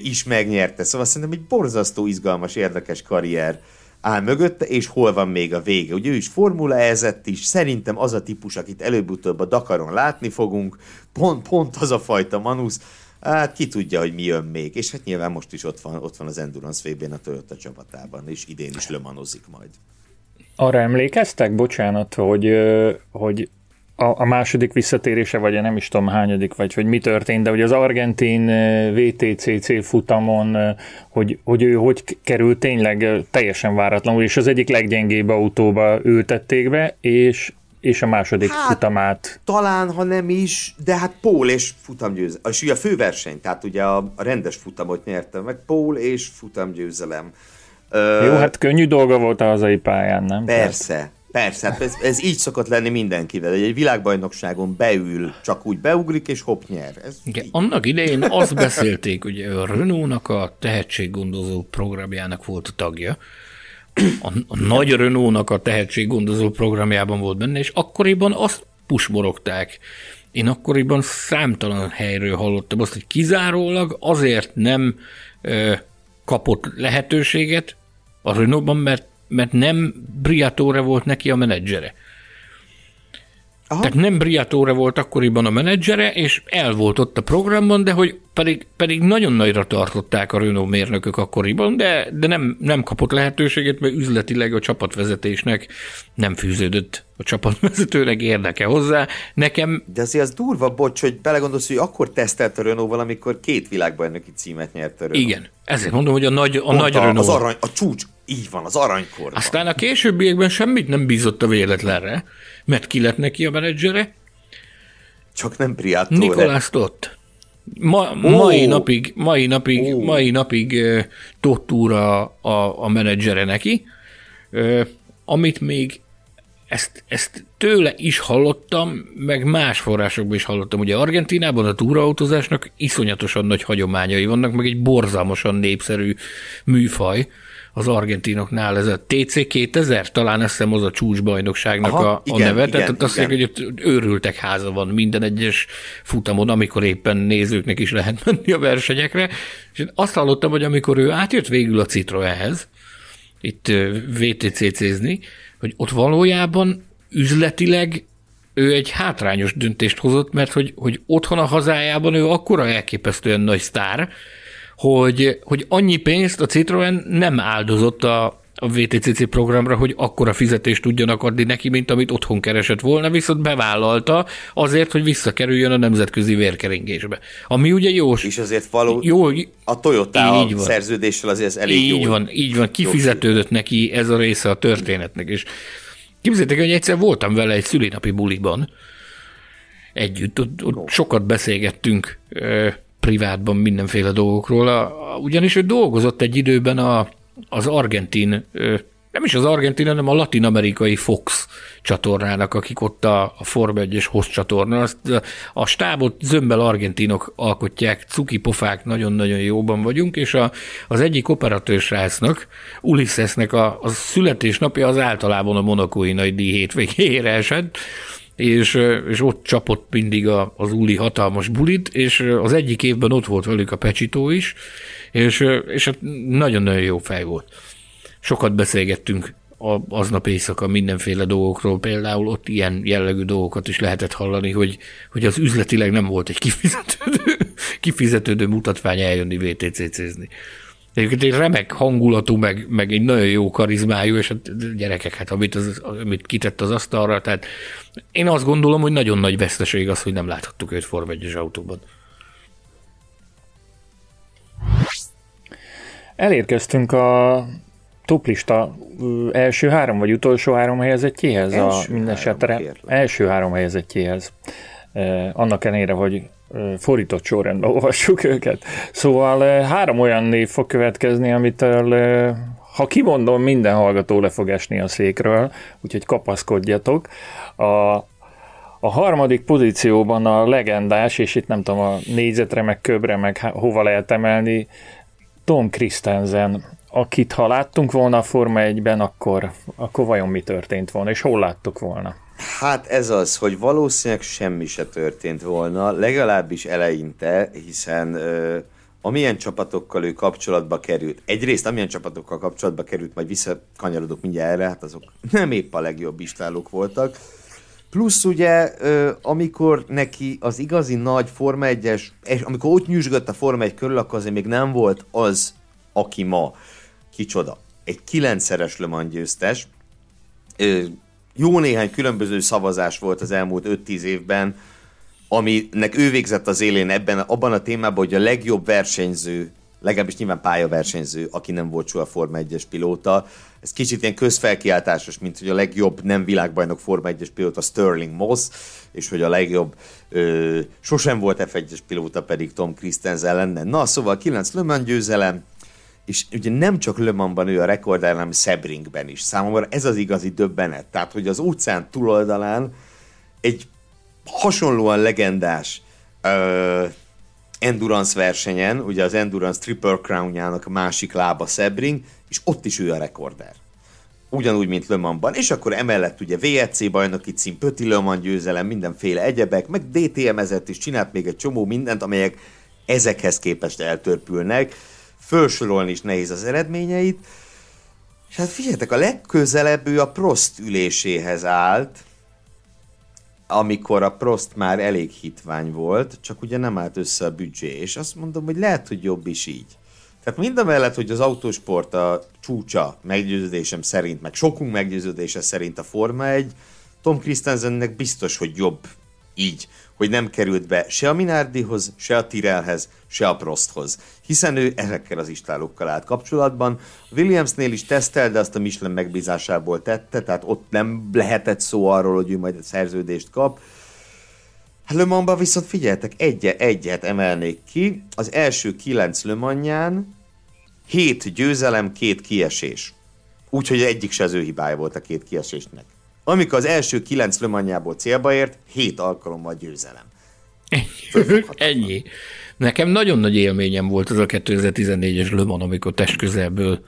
is megnyerte. Szóval szerintem egy borzasztó izgalmas, érdekes karrier áll mögötte, és hol van még a vége. Ugye ő is formula ezett is, szerintem az a típus, akit előbb-utóbb a Dakaron látni fogunk, pont, pont az a fajta manusz, Hát ki tudja, hogy mi jön még. És hát nyilván most is ott van, ott van az Endurance vb a Toyota csapatában, és idén is lömanozik majd. Arra emlékeztek, bocsánat, hogy, hogy a, a második visszatérése, vagy nem is tudom hányadik, vagy hogy mi történt, de hogy az argentin VTCC futamon, hogy, hogy ő hogy került tényleg teljesen váratlanul, és az egyik leggyengébb autóba ültették be, és és a második hát, futamát. Talán, ha nem is, de hát Paul és futamgyőzelem. És ugye a főverseny, tehát ugye a, a rendes futamot nyerte meg, Paul és futamgyőzelem. Jó, hát könnyű dolga volt a hazai pályán, nem? Persze, Tehát... Persze, hát ez, ez így szokott lenni mindenkivel. Egy világbajnokságon beül, csak úgy beugrik, és hopp nyer. Ez Igen, annak idején azt beszélték, hogy a Renault-nak a tehetséggondozó programjának volt a tagja, a, a nagy Renault-nak a tehetséggondozó programjában volt benne, és akkoriban azt pusmorogták. Én akkoriban számtalan helyről hallottam azt, hogy kizárólag azért nem ö, kapott lehetőséget a Renault-ban, mert mert nem Briatore volt neki a menedzsere. Aha. Tehát nem Briatore volt akkoriban a menedzsere, és el volt ott a programban, de hogy pedig, pedig nagyon nagyra tartották a Renault mérnökök akkoriban, de, de nem, nem kapott lehetőséget, mert üzletileg a csapatvezetésnek nem fűződött a csapatvezetőnek érdeke hozzá. Nekem... De azért az durva, bocs, hogy belegondolsz, hogy akkor tesztelt a Renault valamikor két világbajnoki címet nyert a Renault. Igen, ezért mondom, hogy a nagy, a nagy a, Renault. Az arany, a csúcs, így van, az aranykor. Aztán a későbbiekben semmit nem bízott a véletlenre, mert ki lett neki a menedzsere? Csak nem Briatore. Nikolás Tott. Ma, oh. mai napig, mai napig, oh. mai napig uh, Tottúra a, a menedzsere neki, uh, amit még ezt, ezt tőle is hallottam, meg más forrásokban is hallottam. Ugye Argentinában a túraautózásnak iszonyatosan nagy hagyományai vannak, meg egy borzalmasan népszerű műfaj az argentinoknál. Ez a TC 2000, talán azt hiszem az a csúcsbajnokságnak Aha, a, igen, a neve, igen, tehát azt mondják, hogy ott őrültek háza van minden egyes futamon, amikor éppen nézőknek is lehet menni a versenyekre, és én azt hallottam, hogy amikor ő átjött végül a Citroenhez, itt VTCC-zni, hogy ott valójában üzletileg ő egy hátrányos döntést hozott, mert hogy, hogy otthon a hazájában ő akkora elképesztően nagy sztár, hogy, hogy annyi pénzt a Citroen nem áldozott a, a VTCC programra, hogy akkora fizetést tudjanak adni neki, mint amit otthon keresett volna, viszont bevállalta azért, hogy visszakerüljön a nemzetközi vérkeringésbe. Ami ugye jó. És azért való, jó, a Toyota így van. szerződéssel azért ez elég így jó. van, így van, kifizetődött neki ez a része a történetnek, és képzeljétek, hogy egyszer voltam vele egy szülinapi buliban, együtt, ott, ott sokat beszélgettünk privátban mindenféle dolgokról, ugyanis ő dolgozott egy időben a, az argentin nem is az argentin, hanem a latin-amerikai Fox csatornának, akik ott a, a Form 1-es host csatorna. Azt, a stábot zömbel argentinok alkotják, cuki pofák, nagyon-nagyon jóban vagyunk, és a, az egyik operatőr srácnak, Ulyssesnek a, a születésnapja az általában a monokói nagy díj hétvégére esett, és, és ott csapott mindig a, az Uli hatalmas bulit, és az egyik évben ott volt velük a Pecsitó is, és, és nagyon-nagyon jó fej volt sokat beszélgettünk aznap éjszaka mindenféle dolgokról, például ott ilyen jellegű dolgokat is lehetett hallani, hogy, hogy az üzletileg nem volt egy kifizetődő, kifizetődő mutatvány eljönni VTCC-zni. Egyébként egy remek hangulatú, meg, meg egy nagyon jó karizmájú, és hát gyerekek, hát amit, az, amit kitett az asztalra, tehát én azt gondolom, hogy nagyon nagy veszteség az, hogy nem láthattuk őt Form 1 autóban. Elérkeztünk a toplista első három vagy utolsó három helyezettjéhez? Első a mindenesetre három, első három helyezettjéhez. Annak ellenére, hogy fordított sorrendben olvassuk őket. Szóval három olyan név fog következni, amitől ha kimondom, minden hallgató le fog esni a székről, úgyhogy kapaszkodjatok. A, a harmadik pozícióban a legendás, és itt nem tudom, a négyzetre, meg köbre, meg hova lehet emelni, Tom Christensen akit ha láttunk volna a Forma 1-ben, akkor, akkor vajon mi történt volna, és hol láttuk volna? Hát ez az, hogy valószínűleg semmi se történt volna, legalábbis eleinte, hiszen ö, amilyen csapatokkal ő kapcsolatba került, egyrészt amilyen csapatokkal kapcsolatba került, majd visszakanyarodok mindjárt erre, hát azok nem épp a legjobb istálók voltak, Plusz ugye, amikor neki az igazi nagy Forma 1-es, és amikor ott nyűsgött a Forma 1 körül, akkor azért még nem volt az, aki ma kicsoda. Egy kilencszeres Le Mans győztes. Jó néhány különböző szavazás volt az elmúlt 5-10 évben, aminek ő végzett az élén ebben, abban a témában, hogy a legjobb versenyző, legalábbis nyilván pályaversenyző, aki nem volt soha Forma 1-es pilóta. Ez kicsit ilyen közfelkiáltásos, mint hogy a legjobb nem világbajnok Forma 1-es pilóta Sterling Moss, és hogy a legjobb ö, sosem volt F1-es pilóta pedig Tom Christensen lenne. Na, szóval 9 Le Mans győzelem, és ugye nem csak Le Mansban ő a rekordár, hanem Sebringben is. Számomra ez az igazi döbbenet. Tehát, hogy az óceán túloldalán egy hasonlóan legendás uh, endurance versenyen, ugye az Endurance Triple Crown-jának másik lába Sebring, és ott is ő a rekordár. Ugyanúgy, mint Le Mansban. És akkor emellett ugye VEC bajnoki cím, Pöti Le Mans győzelem, mindenféle egyebek, meg DTM-ezett is csinált még egy csomó mindent, amelyek ezekhez képest eltörpülnek felsorolni is nehéz az eredményeit. És hát figyeljetek, a legközelebb ő a Prost üléséhez állt, amikor a Prost már elég hitvány volt, csak ugye nem állt össze a büdzsé, és azt mondom, hogy lehet, hogy jobb is így. Tehát mind a mellett, hogy az autósport a csúcsa meggyőződésem szerint, meg sokunk meggyőződése szerint a Forma 1, Tom Christensennek biztos, hogy jobb így, hogy nem került be se a Minardihoz, se a Tirelhez, se a Prosthoz, hiszen ő ezekkel az istálokkal állt kapcsolatban. Williamsnél is tesztel, de azt a Michelin megbízásából tette, tehát ott nem lehetett szó arról, hogy ő majd egy szerződést kap. Le Mansba viszont figyeltek, egy egyet emelnék ki. Az első kilenc Le Mansján hét győzelem, két kiesés. Úgyhogy egyik se az ő hibája volt a két kiesésnek amikor az első kilenc lömanyából célba ért, hét alkalommal győzelem. Ennyi. Nekem nagyon nagy élményem volt az a 2014-es Le Mans, amikor testközelből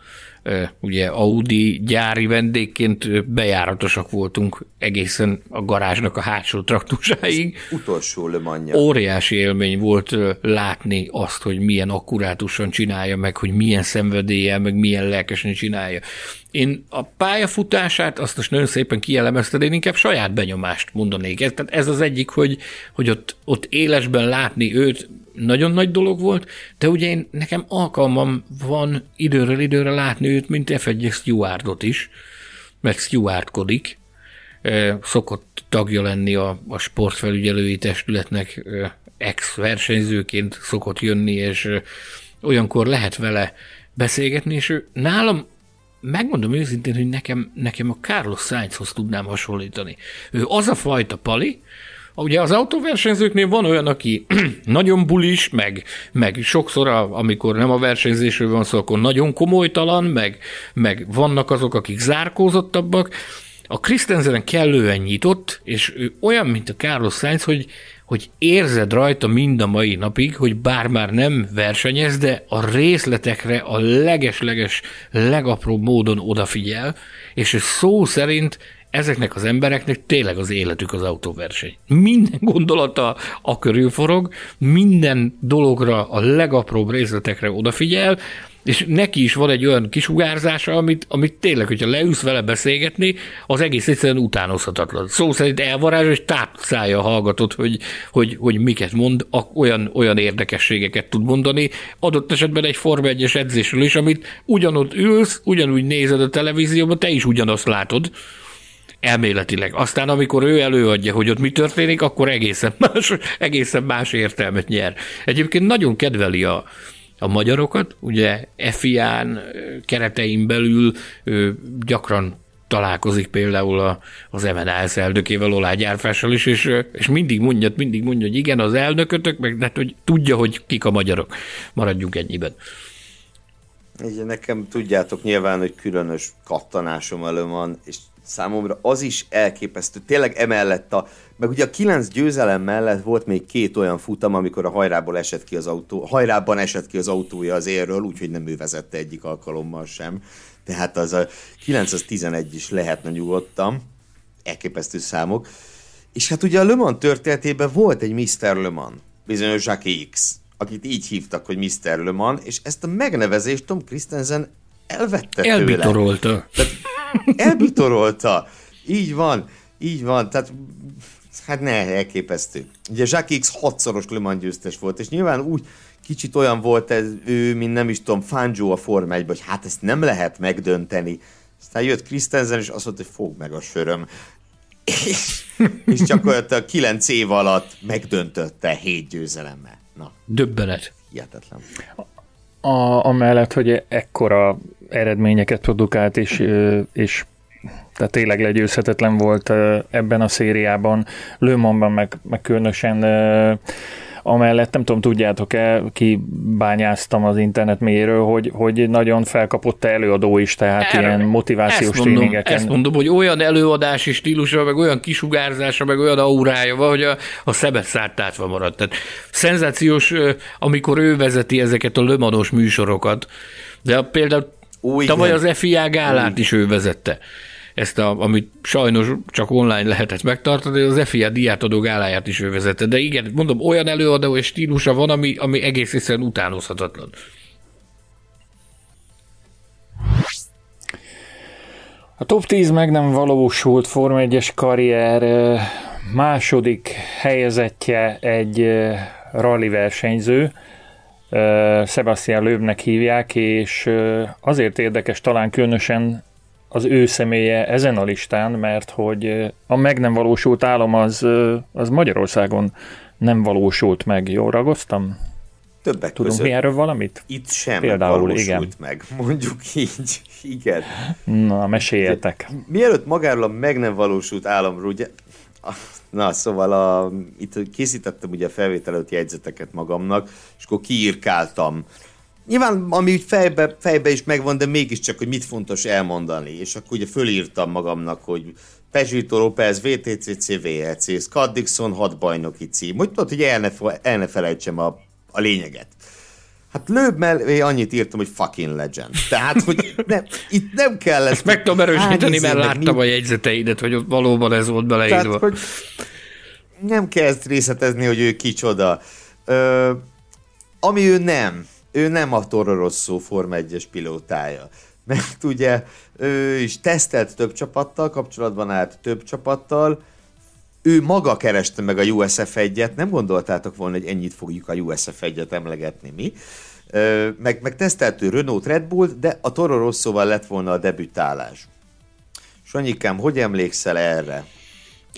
ugye Audi gyári vendégként bejáratosak voltunk egészen a garázsnak a hátsó traktusáig. Utolsó lömanya. Óriási élmény volt látni azt, hogy milyen akkurátusan csinálja, meg hogy milyen szenvedéllyel, meg milyen lelkesen csinálja. Én a pályafutását azt most nagyon szépen kielemezted, én inkább saját benyomást mondanék. Tehát ez az egyik, hogy, hogy ott, ott élesben látni őt, nagyon nagy dolog volt, de ugye én, nekem alkalmam van időről időre látni őt, mint F1 Stewardot is, meg Stewardkodik, szokott tagja lenni a, a sportfelügyelői testületnek, ex-versenyzőként szokott jönni, és olyankor lehet vele beszélgetni, és ő nálam megmondom őszintén, hogy nekem, nekem a Carlos Sainzhoz tudnám hasonlítani. Ő az a fajta pali, Ugye az autóversenyzőknél van olyan, aki nagyon bulis, meg, meg sokszor, a, amikor nem a versenyzésről van szó, akkor nagyon komolytalan, meg, meg vannak azok, akik zárkózottabbak. A Christensen kellően nyitott, és ő olyan, mint a Carlos Sainz, hogy, hogy érzed rajta mind a mai napig, hogy bár már nem versenyez, de a részletekre a leges-leges, legapróbb módon odafigyel, és szó szerint ezeknek az embereknek tényleg az életük az autóverseny. Minden gondolata a körül forog, minden dologra, a legapróbb részletekre odafigyel, és neki is van egy olyan kisugárzása, amit, amit tényleg, hogyha leülsz vele beszélgetni, az egész egyszerűen utánozhatatlan. Szó szerint elvarázs, és tápszája hallgatod, hogy, hogy, hogy miket mond, olyan, olyan érdekességeket tud mondani, adott esetben egy Forma 1 edzésről is, amit ugyanott ülsz, ugyanúgy nézed a televízióban, te is ugyanazt látod, elméletileg. Aztán, amikor ő előadja, hogy ott mi történik, akkor egészen más, egészen más értelmet nyer. Egyébként nagyon kedveli a, a magyarokat, ugye FIA-n keretein belül ő gyakran találkozik például a, az MNS elnökével, Olá Gyárfással is, és, és mindig mondja, mindig mondja, hogy igen, az elnökötök, meg hát, hogy tudja, hogy kik a magyarok. Maradjunk ennyiben. Igen, nekem tudjátok nyilván, hogy különös kattanásom elő van, és számomra az is elképesztő. Tényleg emellett a, meg ugye a kilenc győzelem mellett volt még két olyan futam, amikor a hajrából esett ki az autó, hajrában esett ki az autója az érről, úgyhogy nem ő vezette egyik alkalommal sem. Tehát az a 9 az 11 is lehetne nyugodtan. Elképesztő számok. És hát ugye a Le Mans történetében volt egy Mr. Le Mans, bizonyos Jackie X, akit így hívtak, hogy Mr. Le Mans, és ezt a megnevezést Tom Christensen elvette Elbitorolta. tőle. Tehát elbitorolta. Így van, így van. Tehát hát ne, elképesztő. Ugye Jacques X hatszoros Le Mans győztes volt, és nyilván úgy kicsit olyan volt ez, ő, mint nem is tudom, Fangio a Forma 1 hogy hát ezt nem lehet megdönteni. Aztán jött Christensen, és azt mondta, hogy fog meg a söröm. És, és a kilenc év alatt megdöntötte hét győzelemmel. Na. Döbbenet. Hihetetlen. A, amellett, hogy ekkora eredményeket produkált, és, és tehát tényleg legyőzhetetlen volt ebben a szériában. Lőmonban meg, meg különösen amellett nem tudom, tudjátok-e, kibányáztam az internet mélyéről, hogy, hogy nagyon felkapott előadó is, tehát Erre, ilyen motivációs ezt mondom, tréningeken. Ezt mondom, hogy olyan előadási stílusa, meg olyan kisugárzása, meg olyan aurája van, hogy a, a szebet szártátva maradt. Tehát szenzációs, amikor ő vezeti ezeket a lömanos műsorokat, de például Új, tavaly az FIA gálát is ő vezette ezt, a, amit sajnos csak online lehetett megtartani, az FIA diátadó gáláját is ő vezette. De igen, mondom, olyan előadó és stílusa van, ami, ami egész egyszerűen utánozhatatlan. A top 10 meg nem valósult Forma 1-es karrier második helyezettje egy rally versenyző, Sebastian Löbnek hívják, és azért érdekes talán különösen az ő személye ezen a listán, mert hogy a meg nem valósult álom az, az Magyarországon nem valósult meg. Jól ragoztam? Többek Tudunk között. mi erről valamit? Itt sem Például, valósult igen. meg, mondjuk így. Igen. Na, meséljetek. Mielőtt magáról a meg nem valósult álomról, ugye, na, szóval a, itt készítettem ugye a felvétel előtt jegyzeteket magamnak, és akkor kiírkáltam Nyilván, ami úgy fejbe, fejbe is megvan, de mégiscsak, hogy mit fontos elmondani. És akkor ugye fölírtam magamnak, hogy Pezsito López, VTCC, VLC, Scott Dixon, hat bajnoki cím. Hogy tudod, hogy el ne, el ne felejtsem a, a lényeget. Hát lőbb mellé annyit írtam, hogy fucking legend. Tehát, hogy ne, itt nem kell ezt... Meg tudom erősíteni, mert láttam a jegyzeteidet, hogy valóban ez volt beleírva. Tehát, hogy nem kezd részletezni, hogy ő kicsoda. Ö, ami ő nem ő nem a Toro Rosso Forma 1-es pilótája. Mert ugye ő is tesztelt több csapattal, kapcsolatban állt több csapattal, ő maga kereste meg a USF 1-et, nem gondoltátok volna, hogy ennyit fogjuk a USF 1-et emlegetni mi. Meg, meg tesztelt ő Renault Red Bull, de a Toro Rosso-val lett volna a debütálás. Sanyikám, hogy emlékszel erre?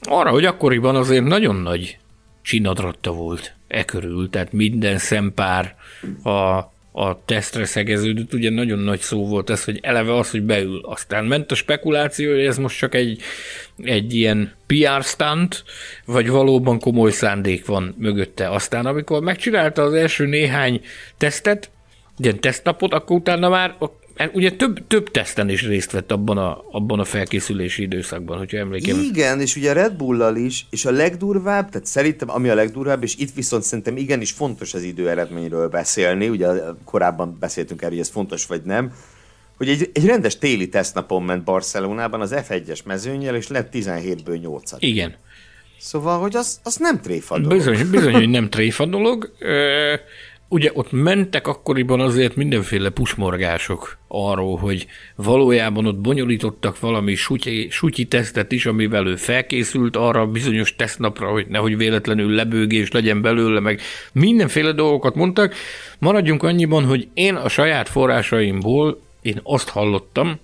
Arra, hogy akkoriban azért nagyon nagy csinadratta volt e körül, tehát minden szempár a a tesztre szegeződött, ugye nagyon nagy szó volt ez, hogy eleve az, hogy beül. Aztán ment a spekuláció, hogy ez most csak egy, egy ilyen PR stunt, vagy valóban komoly szándék van mögötte. Aztán amikor megcsinálta az első néhány tesztet, ilyen tesztnapot, akkor utána már ugye több, több teszten is részt vett abban a, abban a felkészülési időszakban, hogyha emlékem. Igen, és ugye Red Bull-lal is, és a legdurvább, tehát szerintem ami a legdurvább, és itt viszont szerintem igenis fontos az idő eredményről beszélni, ugye korábban beszéltünk erről, hogy ez fontos vagy nem, hogy egy, egy rendes téli tesztnapon ment Barcelonában az F1-es mezőnyel, és lett 17-ből 8 Igen. Szóval, hogy az, az nem tréfa dolog. Bizony, bizony, hogy nem tréfa dolog. Ugye ott mentek akkoriban azért mindenféle pusmorgások arról, hogy valójában ott bonyolítottak valami sutyi, sutyi tesztet is, amivel ő felkészült arra bizonyos tesztnapra, hogy nehogy véletlenül lebőgés legyen belőle, meg mindenféle dolgokat mondtak. Maradjunk annyiban, hogy én a saját forrásaimból én azt hallottam,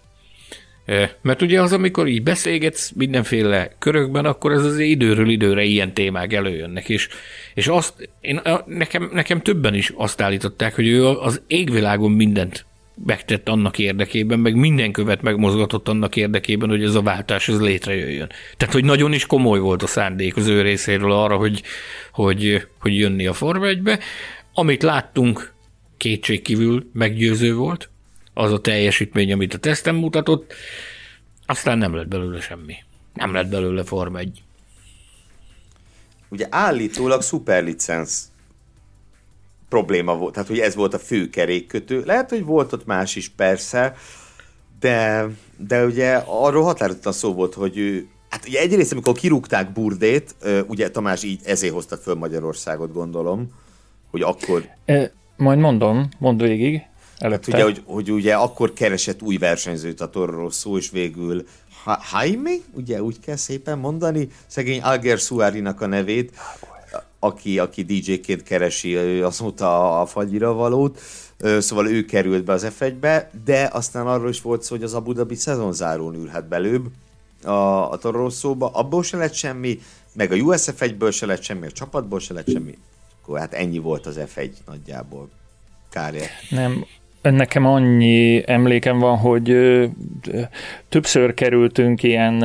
mert ugye az, amikor így beszélgetsz mindenféle körökben, akkor ez az időről időre ilyen témák előjönnek, és, és azt, én, nekem, nekem többen is azt állították, hogy ő az égvilágon mindent megtett annak érdekében, meg minden követ megmozgatott annak érdekében, hogy ez a váltás ez létrejöjjön. Tehát, hogy nagyon is komoly volt a szándék az ő részéről arra, hogy, hogy, hogy jönni a Forma 1 Amit láttunk, kétségkívül meggyőző volt, az a teljesítmény, amit a tesztem mutatott, aztán nem lett belőle semmi. Nem lett belőle Form 1. Ugye állítólag szuperlicensz probléma volt, tehát hogy ez volt a fő kerékkötő. Lehet, hogy volt ott más is persze, de, de ugye arról határozottan szó volt, hogy ő, hát ugye egyrészt, amikor kirúgták Burdét, ugye Tamás így ezért hozta föl Magyarországot, gondolom, hogy akkor... E, majd mondom, mondd végig. Hát ugye, hogy, hogy ugye akkor keresett új versenyzőt a Toro szó, és végül ha- Jaime, ugye úgy kell szépen mondani, szegény Alger Suárinak a nevét, aki, aki DJ-ként keresi azóta a fagyira valót, szóval ő került be az f be de aztán arról is volt szó, hogy az Abu Dhabi szezonzárón ülhet belőbb a, a Toro szóba, abból se lett semmi, meg a USF 1-ből se lett semmi, a csapatból se lett semmi, akkor hát ennyi volt az F1 nagyjából. Kárja. Nem, Nekem annyi emlékem van, hogy többször kerültünk ilyen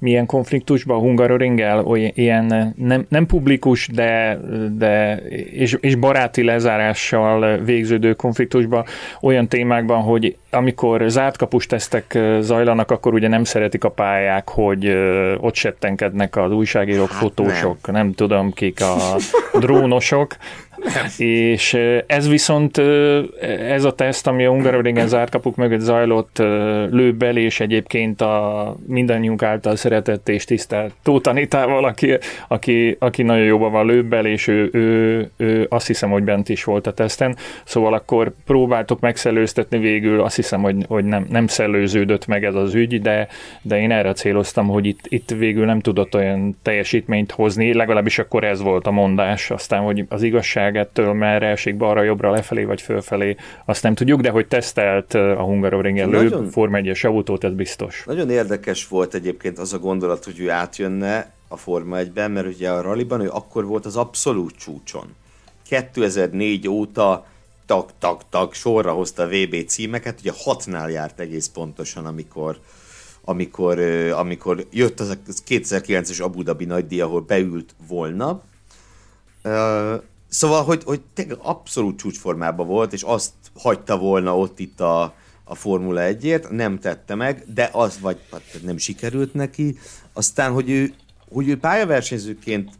milyen konfliktusban a Hungaroringgel, ilyen nem, nem publikus, de, de és, és baráti lezárással végződő konfliktusban, olyan témákban, hogy amikor zárt kapus tesztek zajlanak, akkor ugye nem szeretik a pályák, hogy ott settenkednek az újságírók, hát fotósok, nem. nem tudom kik a drónosok, és ez viszont, ez a teszt, ami a Hungaroringen zárt kapuk mögött zajlott, lőbbel, és egyébként a mindannyiunk által szeretett és tisztelt Tóth Anitával, aki, aki, aki nagyon jóban van lőbbel, és ő, ő, ő, azt hiszem, hogy bent is volt a teszten, szóval akkor próbáltok megszellőztetni végül, azt hiszem, hogy, hogy nem, nem szellőződött meg ez az ügy, de, de én erre céloztam, hogy itt, itt végül nem tudott olyan teljesítményt hozni, legalábbis akkor ez volt a mondás, aztán, hogy az igazság ettől merre esik balra, jobbra, lefelé vagy fölfelé, azt nem tudjuk, de hogy tesztelt a Hungaroring elő nagyon, Form 1 autót, ez biztos. Nagyon érdekes volt egyébként az a gondolat, hogy ő átjönne a Forma 1-ben, mert ugye a rallyban ő akkor volt az abszolút csúcson. 2004 óta tak, tak, tak, sorra hozta a VB címeket, ugye hatnál járt egész pontosan, amikor, amikor, amikor jött az a 2009-es Abu Dhabi nagydíj, ahol beült volna. Szóval, hogy, hogy tényleg abszolút csúcsformában volt, és azt hagyta volna ott itt a, a Formula 1-ért, nem tette meg, de az vagy hát nem sikerült neki. Aztán, hogy ő, hogy ő pályaversenyzőként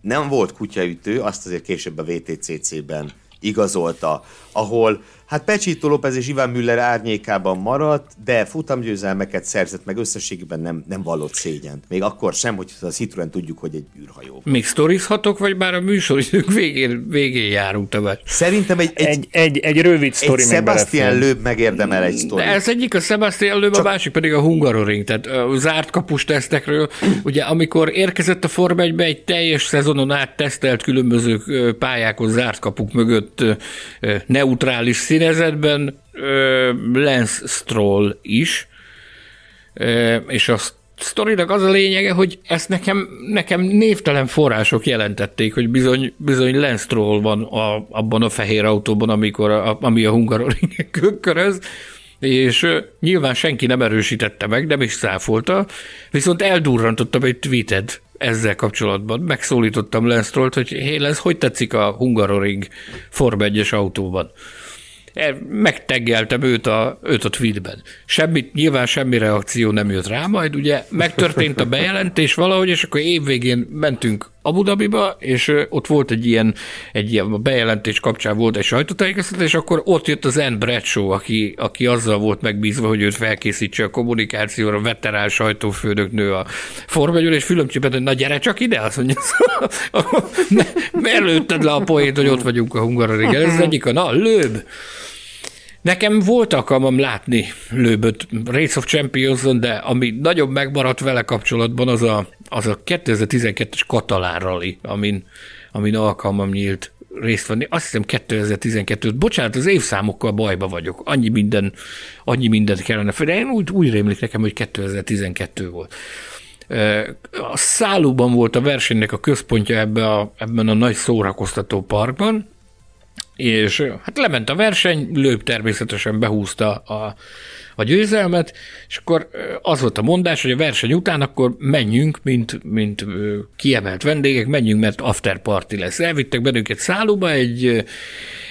nem volt kutyaütő, azt azért később a VTCC-ben igazolta, ahol hát Pecsito López és Iván Müller árnyékában maradt, de futamgyőzelmeket szerzett, meg összességében nem, nem vallott szégyent. Még akkor sem, hogy a Citroen tudjuk, hogy egy űrhajó. Még sztorizhatok, vagy már a műsoridők végén, végén járunk tovább? Szerintem egy, egy, egy, egy, egy rövid sztori Egy Sebastian Löb megérdemel egy sztori. ez egyik a Sebastian Löb, Csak... a másik pedig a Hungaroring, tehát a zárt kapus tesztekről. Ugye amikor érkezett a Form 1 egy teljes szezonon át tesztelt különböző pályákon zárt kapuk mögött neutrális színezetben Lance Stroll is, és azt sztorinak az a lényege, hogy ezt nekem, nekem névtelen források jelentették, hogy bizony, bizony Lance Stroll van a, abban a fehér autóban, amikor a, ami a Hungaroringen köröz, és nyilván senki nem erősítette meg, nem is száfolta, viszont eldurrantottam egy tweetet ezzel kapcsolatban. Megszólítottam Lance Strollt, hogy hé, Lance, hogy tetszik a Hungaroring Form 1 autóban? E, megteggeltem őt a, őt a tweetben. Semmit, nyilván semmi reakció nem jött rá, majd ugye megtörtént a bejelentés valahogy, és akkor évvégén mentünk Abu Dhabiba, és ott volt egy ilyen, egy ilyen a bejelentés kapcsán volt egy sajtótájékoztatás, és akkor ott jött az Anne Bradshaw, aki, aki azzal volt megbízva, hogy őt felkészítse a kommunikációra, veterán sajtófőnöknő a formegyül, és fülömcsipet, hogy na gyere csak ide, azt mondja, mert lőtted le a poét, hogy ott vagyunk a Hungarorig. Ez egyik, a na, lőb. Nekem volt alkalmam látni lőböt Race of champions de ami nagyon megmaradt vele kapcsolatban, az a, az a 2012-es Katalán rally, amin, amin alkalmam nyílt részt venni. Azt hiszem 2012 Bocsánat, az évszámokkal bajba vagyok. Annyi minden, annyi mindent kellene. De én úgy, úgy rémlik nekem, hogy 2012 volt. A szállóban volt a versenynek a központja ebbe a, ebben a nagy szórakoztató parkban, és hát lement a verseny, lőp természetesen behúzta a, a győzelmet, és akkor az volt a mondás, hogy a verseny után akkor menjünk, mint, mint kiemelt vendégek, menjünk, mert after party lesz. Elvittek bennünket szállóba egy,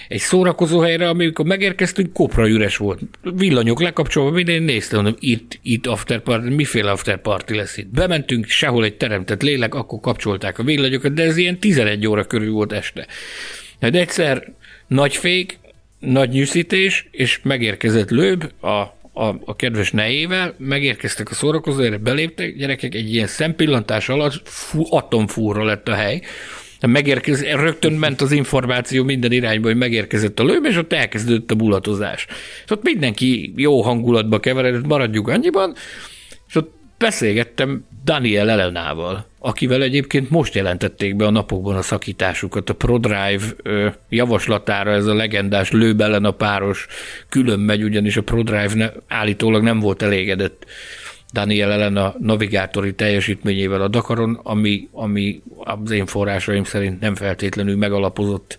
egy szórakozó helyre, amikor megérkeztünk, kopra üres volt. Villanyok lekapcsolva, minden néztem, hogy itt, itt after party, miféle after party lesz itt. Bementünk, sehol egy teremtett lélek, akkor kapcsolták a villanyokat, de ez ilyen 11 óra körül volt este. Hát egyszer nagy fék, nagy nyűszítés, és megérkezett lőb a, a, a kedves nejével, megérkeztek a szórakozóra, beléptek, gyerekek, egy ilyen szempillantás alatt fú, atomfúra lett a hely, megérkez, rögtön ment az információ minden irányba, hogy megérkezett a lőb, és ott elkezdődött a bulatozás. És ott mindenki jó hangulatba keveredett, maradjuk annyiban, beszélgettem Daniel Elenával, akivel egyébként most jelentették be a napokban a szakításukat. A ProDrive javaslatára ez a legendás lőb ellen a páros külön megy, ugyanis a ProDrive ne, állítólag nem volt elégedett Daniel ellen a navigátori teljesítményével a Dakaron, ami, ami az én forrásaim szerint nem feltétlenül megalapozott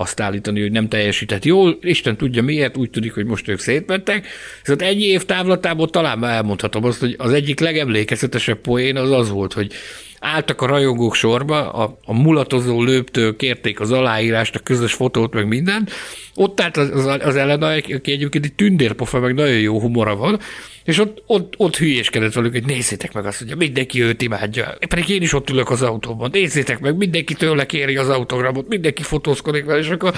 azt állítani, hogy nem teljesített jól, Isten tudja miért, úgy tűnik, hogy most ők szétmentek. Szóval egy év távlatából talán már elmondhatom azt, hogy az egyik legemlékezetesebb poén az az volt, hogy álltak a rajongók sorba, a, a mulatozó lőptől kérték az aláírást, a közös fotót, meg minden. Ott állt az, az, az Elena, aki egyébként egy tündérpofa, meg nagyon jó humora van, és ott, ott, ott hülyéskedett velük, hogy nézzétek meg azt, hogy mindenki őt imádja. Pedig én is ott ülök az autóban, nézzétek meg, mindenki tőle kéri az autogramot, mindenki fotózkodik vele, és akkor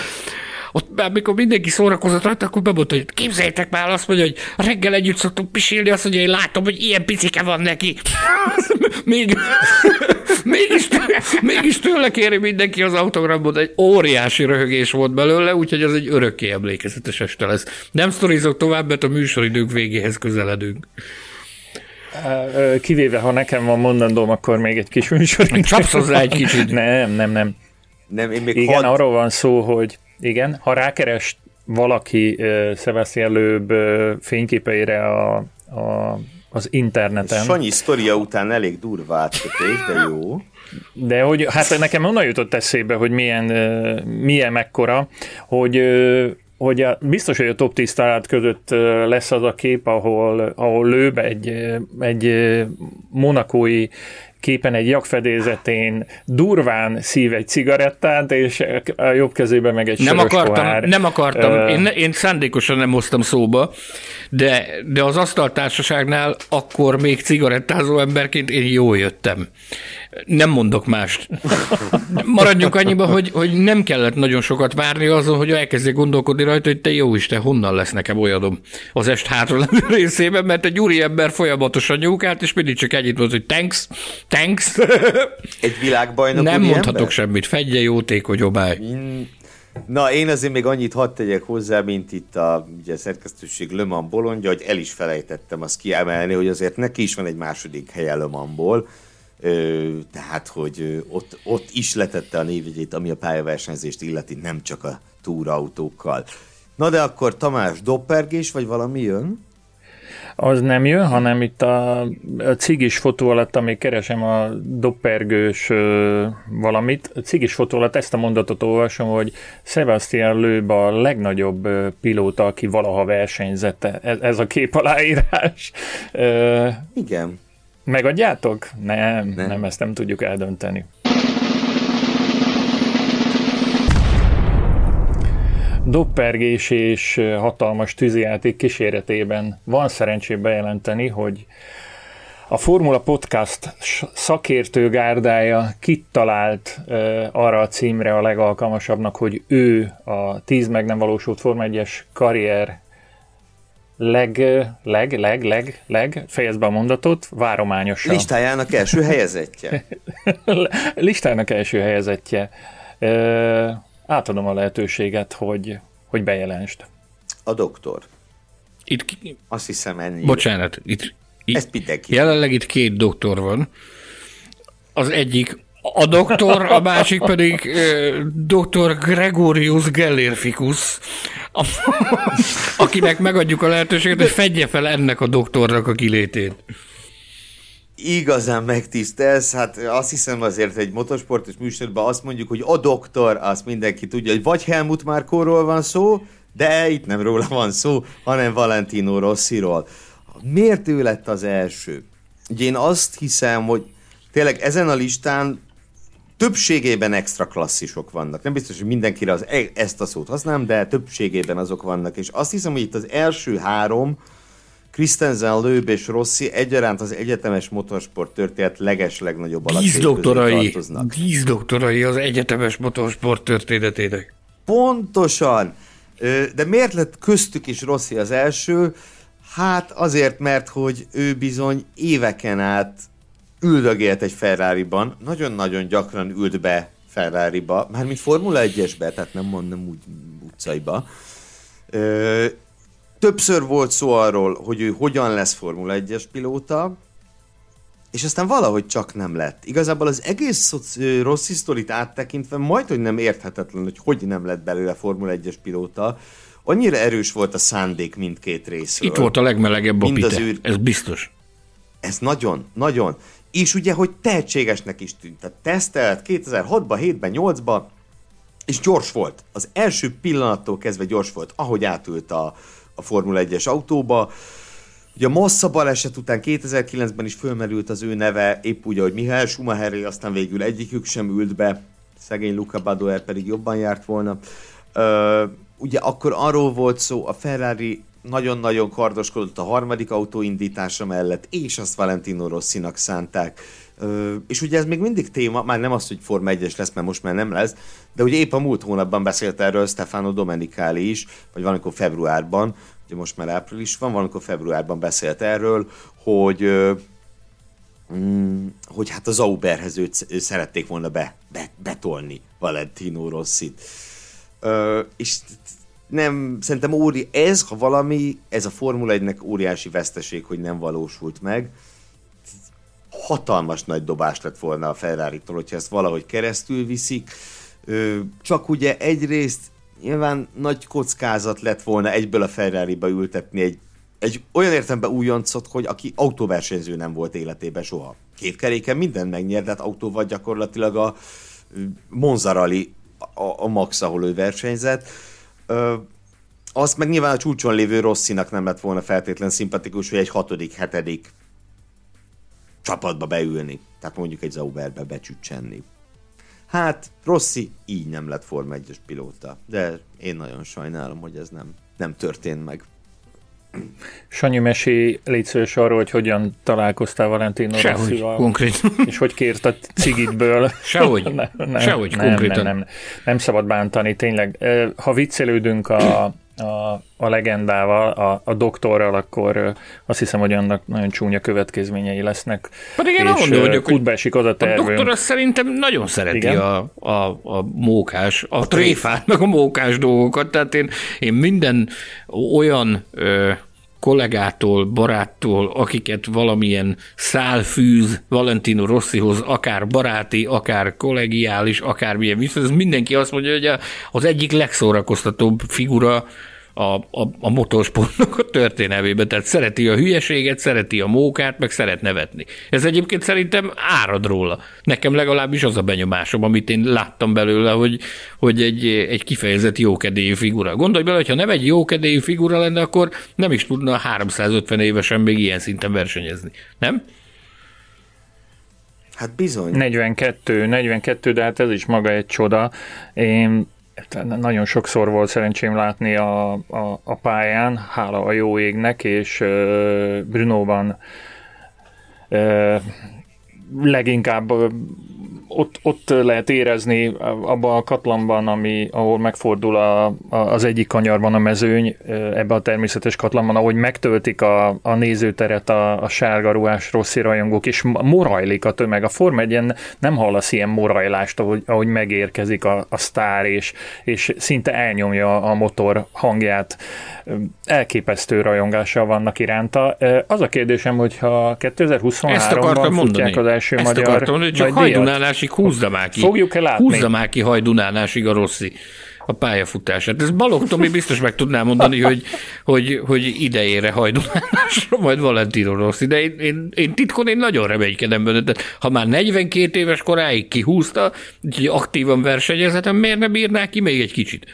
ott már mikor mindenki szórakozott rajta, akkor bemondta, hogy képzeljétek már azt mondja, hogy reggel együtt szoktunk pisilni, azt mondja, hogy én látom, hogy ilyen picike van neki. Még, mégis, mégis tőle kéri mindenki az autogramot, egy óriási röhögés volt belőle, úgyhogy az egy örökké emlékezetes este lesz. Nem sztorizok tovább, mert a műsoridők végéhez közeledünk. Kivéve, ha nekem van mondandóm, akkor még egy kis műsor. Csapsz hozzá egy kicsit. Nem, nem, nem. Nem, én még Igen, had... arról van szó, hogy igen, ha rákeres valaki uh, Sebastian Loeb uh, fényképeire a, a, az interneten. Sanyi sztoria után elég durva átkötés, de jó. De hogy, hát nekem onnan jutott eszébe, hogy milyen, uh, milyen mekkora, hogy uh, hogy a, biztos, hogy a top 10 talált között lesz az a kép, ahol, ahol lőb egy, egy monakói képen egy jakfedézetén durván szív egy cigarettát, és a jobb kezébe meg egy nem akartam, pohár. Nem akartam, uh, én, én szándékosan nem hoztam szóba, de, de az asztaltársaságnál akkor még cigarettázó emberként én jól jöttem. Nem mondok mást. Maradjunk annyiba, hogy, hogy nem kellett nagyon sokat várni azon, hogy elkezdjek gondolkodni rajta, hogy te jó Isten, honnan lesz nekem olyanom az est hátra levő részében, mert egy úri ember folyamatosan nyúkált, és mindig csak ennyit volt, hogy thanks, thanks. Egy világbajnok Nem mondhatok ember? semmit, fedje jótékony obály. Na, én azért még annyit hadd tegyek hozzá, mint itt a, ugye, a szerkesztőség Löman bolondja, hogy el is felejtettem azt kiemelni, hogy azért neki is van egy második helye Lömanból, tehát, hogy ott, ott is letette a névjegyét, ami a pályaversenyzést illeti, nem csak a túrautókkal. Na de akkor Tamás, doppergés, vagy valami jön? Az nem jön, hanem itt a, a cigis fotó alatt, amíg keresem a doppergős ö, valamit, a cigis fotó alatt ezt a mondatot olvasom, hogy Sebastian Loeb a legnagyobb ö, pilóta, aki valaha versenyzett. Ez, ez a kép aláírás. Ö, Igen. Megadjátok? Nem, nem, nem, ezt nem tudjuk eldönteni. Doppergés és hatalmas tűzijáték kíséretében van szerencsé bejelenteni, hogy a Formula Podcast szakértő gárdája kit talált uh, arra a címre a legalkalmasabbnak, hogy ő a 10 meg nem valósult Forma 1-es karrier leg, leg, leg, leg, leg, fejezd be a mondatot, várományosan. Listájának első helyezettje. Listának első helyezettje. Uh, átadom a lehetőséget, hogy, hogy bejelentsd. A doktor. Itt, ki- Azt hiszem ennyi. bocsánat, itt, itt Ezt mindenki. jelenleg itt két doktor van. Az egyik a doktor, a másik pedig dr. Gregorius Gellérficus, a, akinek megadjuk a lehetőséget, hogy fedje fel ennek a doktornak a kilétét. Igazán megtisztelsz, hát azt hiszem azért egy motorsportos műsorban azt mondjuk, hogy a doktor, azt mindenki tudja, hogy vagy Helmut Márkóról van szó, de itt nem róla van szó, hanem Valentino Rossiról. Miért ő lett az első? Ugye én azt hiszem, hogy tényleg ezen a listán többségében extra klasszisok vannak. Nem biztos, hogy mindenkire az, e- ezt a szót használom, de többségében azok vannak. És azt hiszem, hogy itt az első három, Christensen, Löb és Rossi egyaránt az egyetemes motorsport történet leges legnagyobb közé doktorai, az egyetemes motorsport történetének. Pontosan! De miért lett köztük is Rossi az első? Hát azért, mert hogy ő bizony éveken át üldögélt egy Ferrari-ban, nagyon-nagyon gyakran ült be Ferrari-ba, mármint Formula 1-esbe, tehát nem mondom úgy utcaiba. Ö, többször volt szó arról, hogy ő hogyan lesz Formula 1-es pilóta, és aztán valahogy csak nem lett. Igazából az egész rossz sztorit áttekintve majd, hogy nem érthetetlen, hogy hogy nem lett belőle Formula 1-es pilóta. Annyira erős volt a szándék mindkét részről. Itt volt a legmelegebb a Mind az pite, űr- ez biztos. Ez nagyon, nagyon. És ugye, hogy tehetségesnek is tűnt. Tehát tesztelt 2006-ban, 7-ben, 8-ban, és gyors volt. Az első pillanattól kezdve gyors volt, ahogy átült a, a Formula 1-es autóba. Ugye a Massa baleset után 2009-ben is fölmerült az ő neve, épp úgy, ahogy Mihály Schumacheré, aztán végül egyikük sem ült be, szegény Luca Badoer pedig jobban járt volna. Ö, ugye akkor arról volt szó, a Ferrari nagyon-nagyon kardoskodott a harmadik autó indítása mellett, és azt Valentino Rossinak szánták. És ugye ez még mindig téma, már nem az, hogy Forma 1-es lesz, mert most már nem lesz, de ugye épp a múlt hónapban beszélt erről Stefano Domenicali is, vagy valamikor februárban, ugye most már április van, valamikor februárban beszélt erről, hogy mm, hogy hát az Auberhez őt szerették volna be, be, betolni Valentino Rossit. És nem, szerintem óri, ez, ha valami, ez a Formula 1-nek óriási veszteség, hogy nem valósult meg. Hatalmas nagy dobás lett volna a Ferrari-tól, hogyha ezt valahogy keresztül viszik. Csak ugye egyrészt nyilván nagy kockázat lett volna egyből a Ferrari-ba ültetni egy, egy olyan értelemben újoncot, hogy aki autóversenyző nem volt életében soha. Két keréken minden megnyert, de hát autóval gyakorlatilag a ö, Monza Rally a, a max, ahol ő versenyzett. Ö, azt meg nyilván a csúcson lévő Rosszinak nem lett volna feltétlen szimpatikus, hogy egy hatodik, hetedik csapatba beülni. Tehát mondjuk egy Zauberbe becsücsenni. Hát, Rossi így nem lett Forma 1-es pilóta, de én nagyon sajnálom, hogy ez nem, nem történt meg. Sanyi, mesé légy szíves arról, hogy hogyan találkoztál Valentino Sehogy, Rossival, konkrét. és hogy kért a cigitből. Sehogy, nem, nem, sehogy, nem, konkrétan. Nem, nem, nem szabad bántani, tényleg. Ha viccelődünk a, a, a legendával, a, a doktorral, akkor azt hiszem, hogy annak nagyon csúnya következményei lesznek. Pedig én és hogy kútba esik az a A tervünk. doktor azt szerintem nagyon szereti Igen? a, a, a mókás, a tréfát, meg a mókás dolgokat, tehát én, én minden olyan ö, kollégától, baráttól, akiket valamilyen szál fűz Valentino Rossihoz, akár baráti, akár kollegiális, akár milyen viszont, ez mindenki azt mondja, hogy az egyik legszórakoztatóbb figura a, a, a motorsportnak a történelmében. Tehát szereti a hülyeséget, szereti a mókát, meg szeret nevetni. Ez egyébként szerintem árad róla. Nekem legalábbis az a benyomásom, amit én láttam belőle, hogy, hogy egy, egy kifejezett jókedélyű figura. Gondolj bele, hogyha nem egy jókedélyű figura lenne, akkor nem is tudna 350 évesen még ilyen szinten versenyezni. Nem? Hát bizony. 42, 42, de hát ez is maga egy csoda. Én nagyon sokszor volt szerencsém látni a, a, a pályán, hála a jó égnek, és uh, Brunóban leginkább ott, ott lehet érezni abban a katlanban, ami, ahol megfordul a, a, az egyik kanyarban a mezőny, ebbe a természetes katlanban, ahogy megtöltik a, a nézőteret a, a sárga ruhás rossz rajongók, és morajlik a tömeg. A Form 1 nem hallasz ilyen morajlást, ahogy, ahogy megérkezik a, a sztár, és, és szinte elnyomja a motor hangját. Elképesztő rajongással vannak iránta. Az a kérdésem, hogyha 2023-ban futják az első Ezt magyar akartam, hogy csak hajdunálásig húzza már ki. Fogjuk-e látni? Húzza már ki hajdunálásig a Rossi a pályafutását. Ez Balogh Tomi biztos meg tudná mondani, hogy, hogy, hogy idejére hajdunálásra majd Valentino Rossi, de én, én, én titkon én nagyon reménykedem benne. De ha már 42 éves koráig kihúzta, hogy aktívan versenyezhetem, miért nem bírná ki még egy kicsit?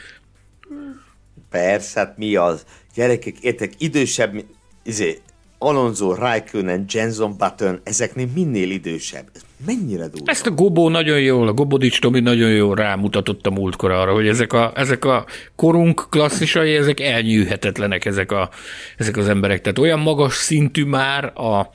Persze, hát mi az? Gyerekek, értek, idősebb, izé, Alonso, Raikkonen, Jenson Button, ezeknél minél idősebb. Ez mennyire durva? Ezt a Gobó nagyon jól, a Gobodics Tomi nagyon jól rámutatott a múltkor arra, hogy ezek a, ezek a korunk klasszisai, ezek elnyűhetetlenek ezek, a, ezek az emberek. Tehát olyan magas szintű már a,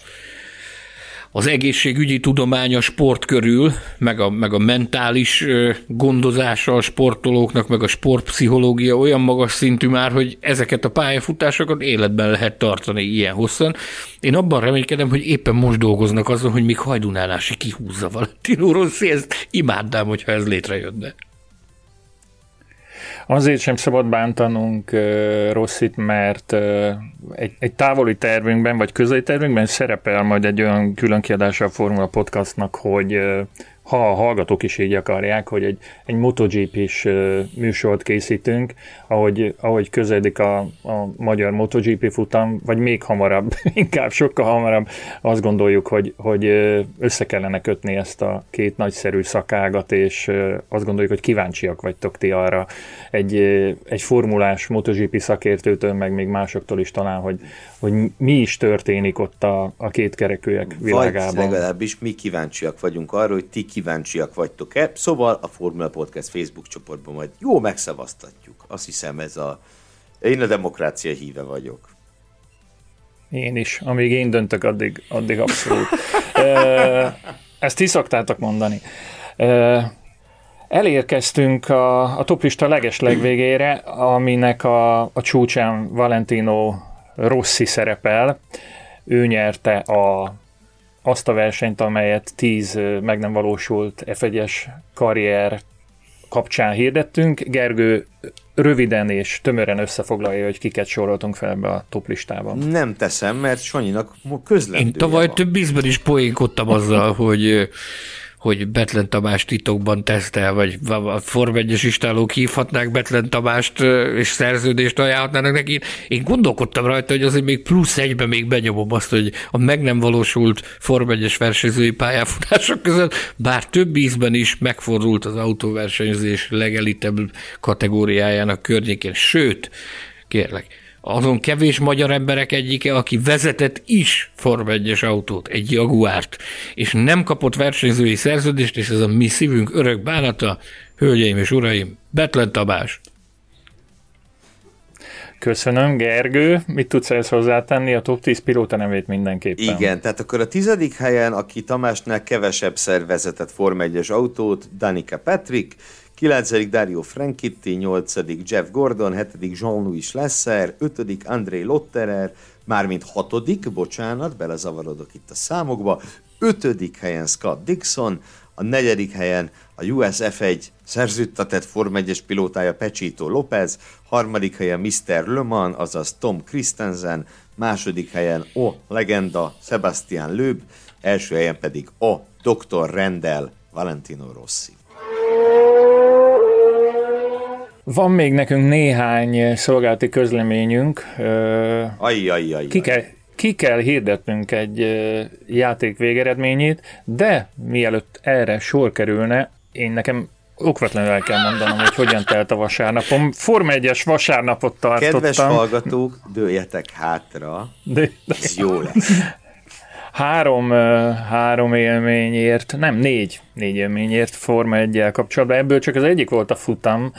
az egészségügyi tudomány a sport körül, meg a, meg a mentális gondozása a sportolóknak, meg a sportpszichológia olyan magas szintű már, hogy ezeket a pályafutásokat életben lehet tartani ilyen hosszan. Én abban reménykedem, hogy éppen most dolgoznak azon, hogy még hajdunálási kihúzza Valentino Rossi, ezt imádnám, hogyha ez létrejönne. Azért sem szabad bántanunk uh, Rosszit, mert egy, egy távoli tervünkben, vagy közeli tervünkben szerepel majd egy olyan külön kiadása a Formula Podcastnak, hogy uh, ha a hallgatók is így akarják, hogy egy, egy MotoGP-s műsort készítünk, ahogy, ahogy közeledik a, a magyar MotoGP futam, vagy még hamarabb, inkább sokkal hamarabb, azt gondoljuk, hogy, hogy össze kellene kötni ezt a két nagyszerű szakágat, és azt gondoljuk, hogy kíváncsiak vagytok ti arra. Egy, egy formulás MotoGP szakértőtől, meg még másoktól is talán, hogy, hogy mi is történik ott a, a két kerekűek világában. Vagy legalábbis mi kíváncsiak vagyunk arra, hogy ti kíváncsiak vagytok-e. Szóval a Formula Podcast Facebook csoportban majd jó megszavaztatjuk. Azt hiszem ez a... Én a demokrácia híve vagyok. Én is. Amíg én döntök, addig, addig abszolút. Ezt ti szoktátok mondani. Elérkeztünk a, a toplista leges legvégére, aminek a, a csúcsán Valentino Rossi szerepel. Ő nyerte a azt a versenyt, amelyet tíz meg nem valósult F1-es karrier kapcsán hirdettünk. Gergő röviden és tömören összefoglalja, hogy kiket soroltunk fel ebbe a toplistában. Nem teszem, mert Sanyinak közlendője Én tavaly van. több ízben is poénkodtam azzal, hogy hogy Betlen Tamás titokban tesztel, vagy a Form 1 istálók hívhatnák Betlen Tamást, és szerződést ajánlhatnának neki. Én gondolkodtam rajta, hogy azért még plusz egyben még benyomom azt, hogy a meg nem valósult Form 1 versenyzői pályafutások között, bár több ízben is megfordult az autóversenyzés legelitebb kategóriájának környékén. Sőt, kérlek, azon kevés magyar emberek egyike, aki vezetett is Form 1 autót, egy Jaguárt, és nem kapott versenyzői szerződést, és ez a mi szívünk örök bánata, hölgyeim és uraim, Betlen Tabás. Köszönöm, Gergő. Mit tudsz ezt hozzátenni? A top 10 pilóta nevét mindenképpen. Igen, tehát akkor a tizedik helyen, aki Tamásnál kevesebb szer vezetett Form 1 autót, Danica Patrick, 9. Dario Franchitti, 8. Jeff Gordon, 7. Jean-Louis Lesser, 5. André Lotterer, mármint 6. bocsánat, belezavarodok itt a számokba, 5. helyen Scott Dixon, a negyedik helyen a USF 1 szerződtetett Form 1-es pilótája Pechito López, harmadik helyen Mr. Le Mans, azaz Tom Christensen, második helyen O legenda Sebastian Loeb, első helyen pedig O Dr. Rendel Valentino Rossi. Van még nekünk néhány szolgálati közleményünk. Ajj, ajj, ajj. Ki kell, ki kell hirdetnünk egy játék végeredményét, de mielőtt erre sor kerülne, én nekem okvetlenül el kell mondanom, hogy hogyan telt a vasárnapom. Forma 1-es vasárnapot tartottam. Kedves hallgatók, dőljetek hátra. De, de... Ez jó lesz. Három, három élményért, nem négy, négy élményért Forma 1 kapcsolatban. Ebből csak az egyik volt a futam,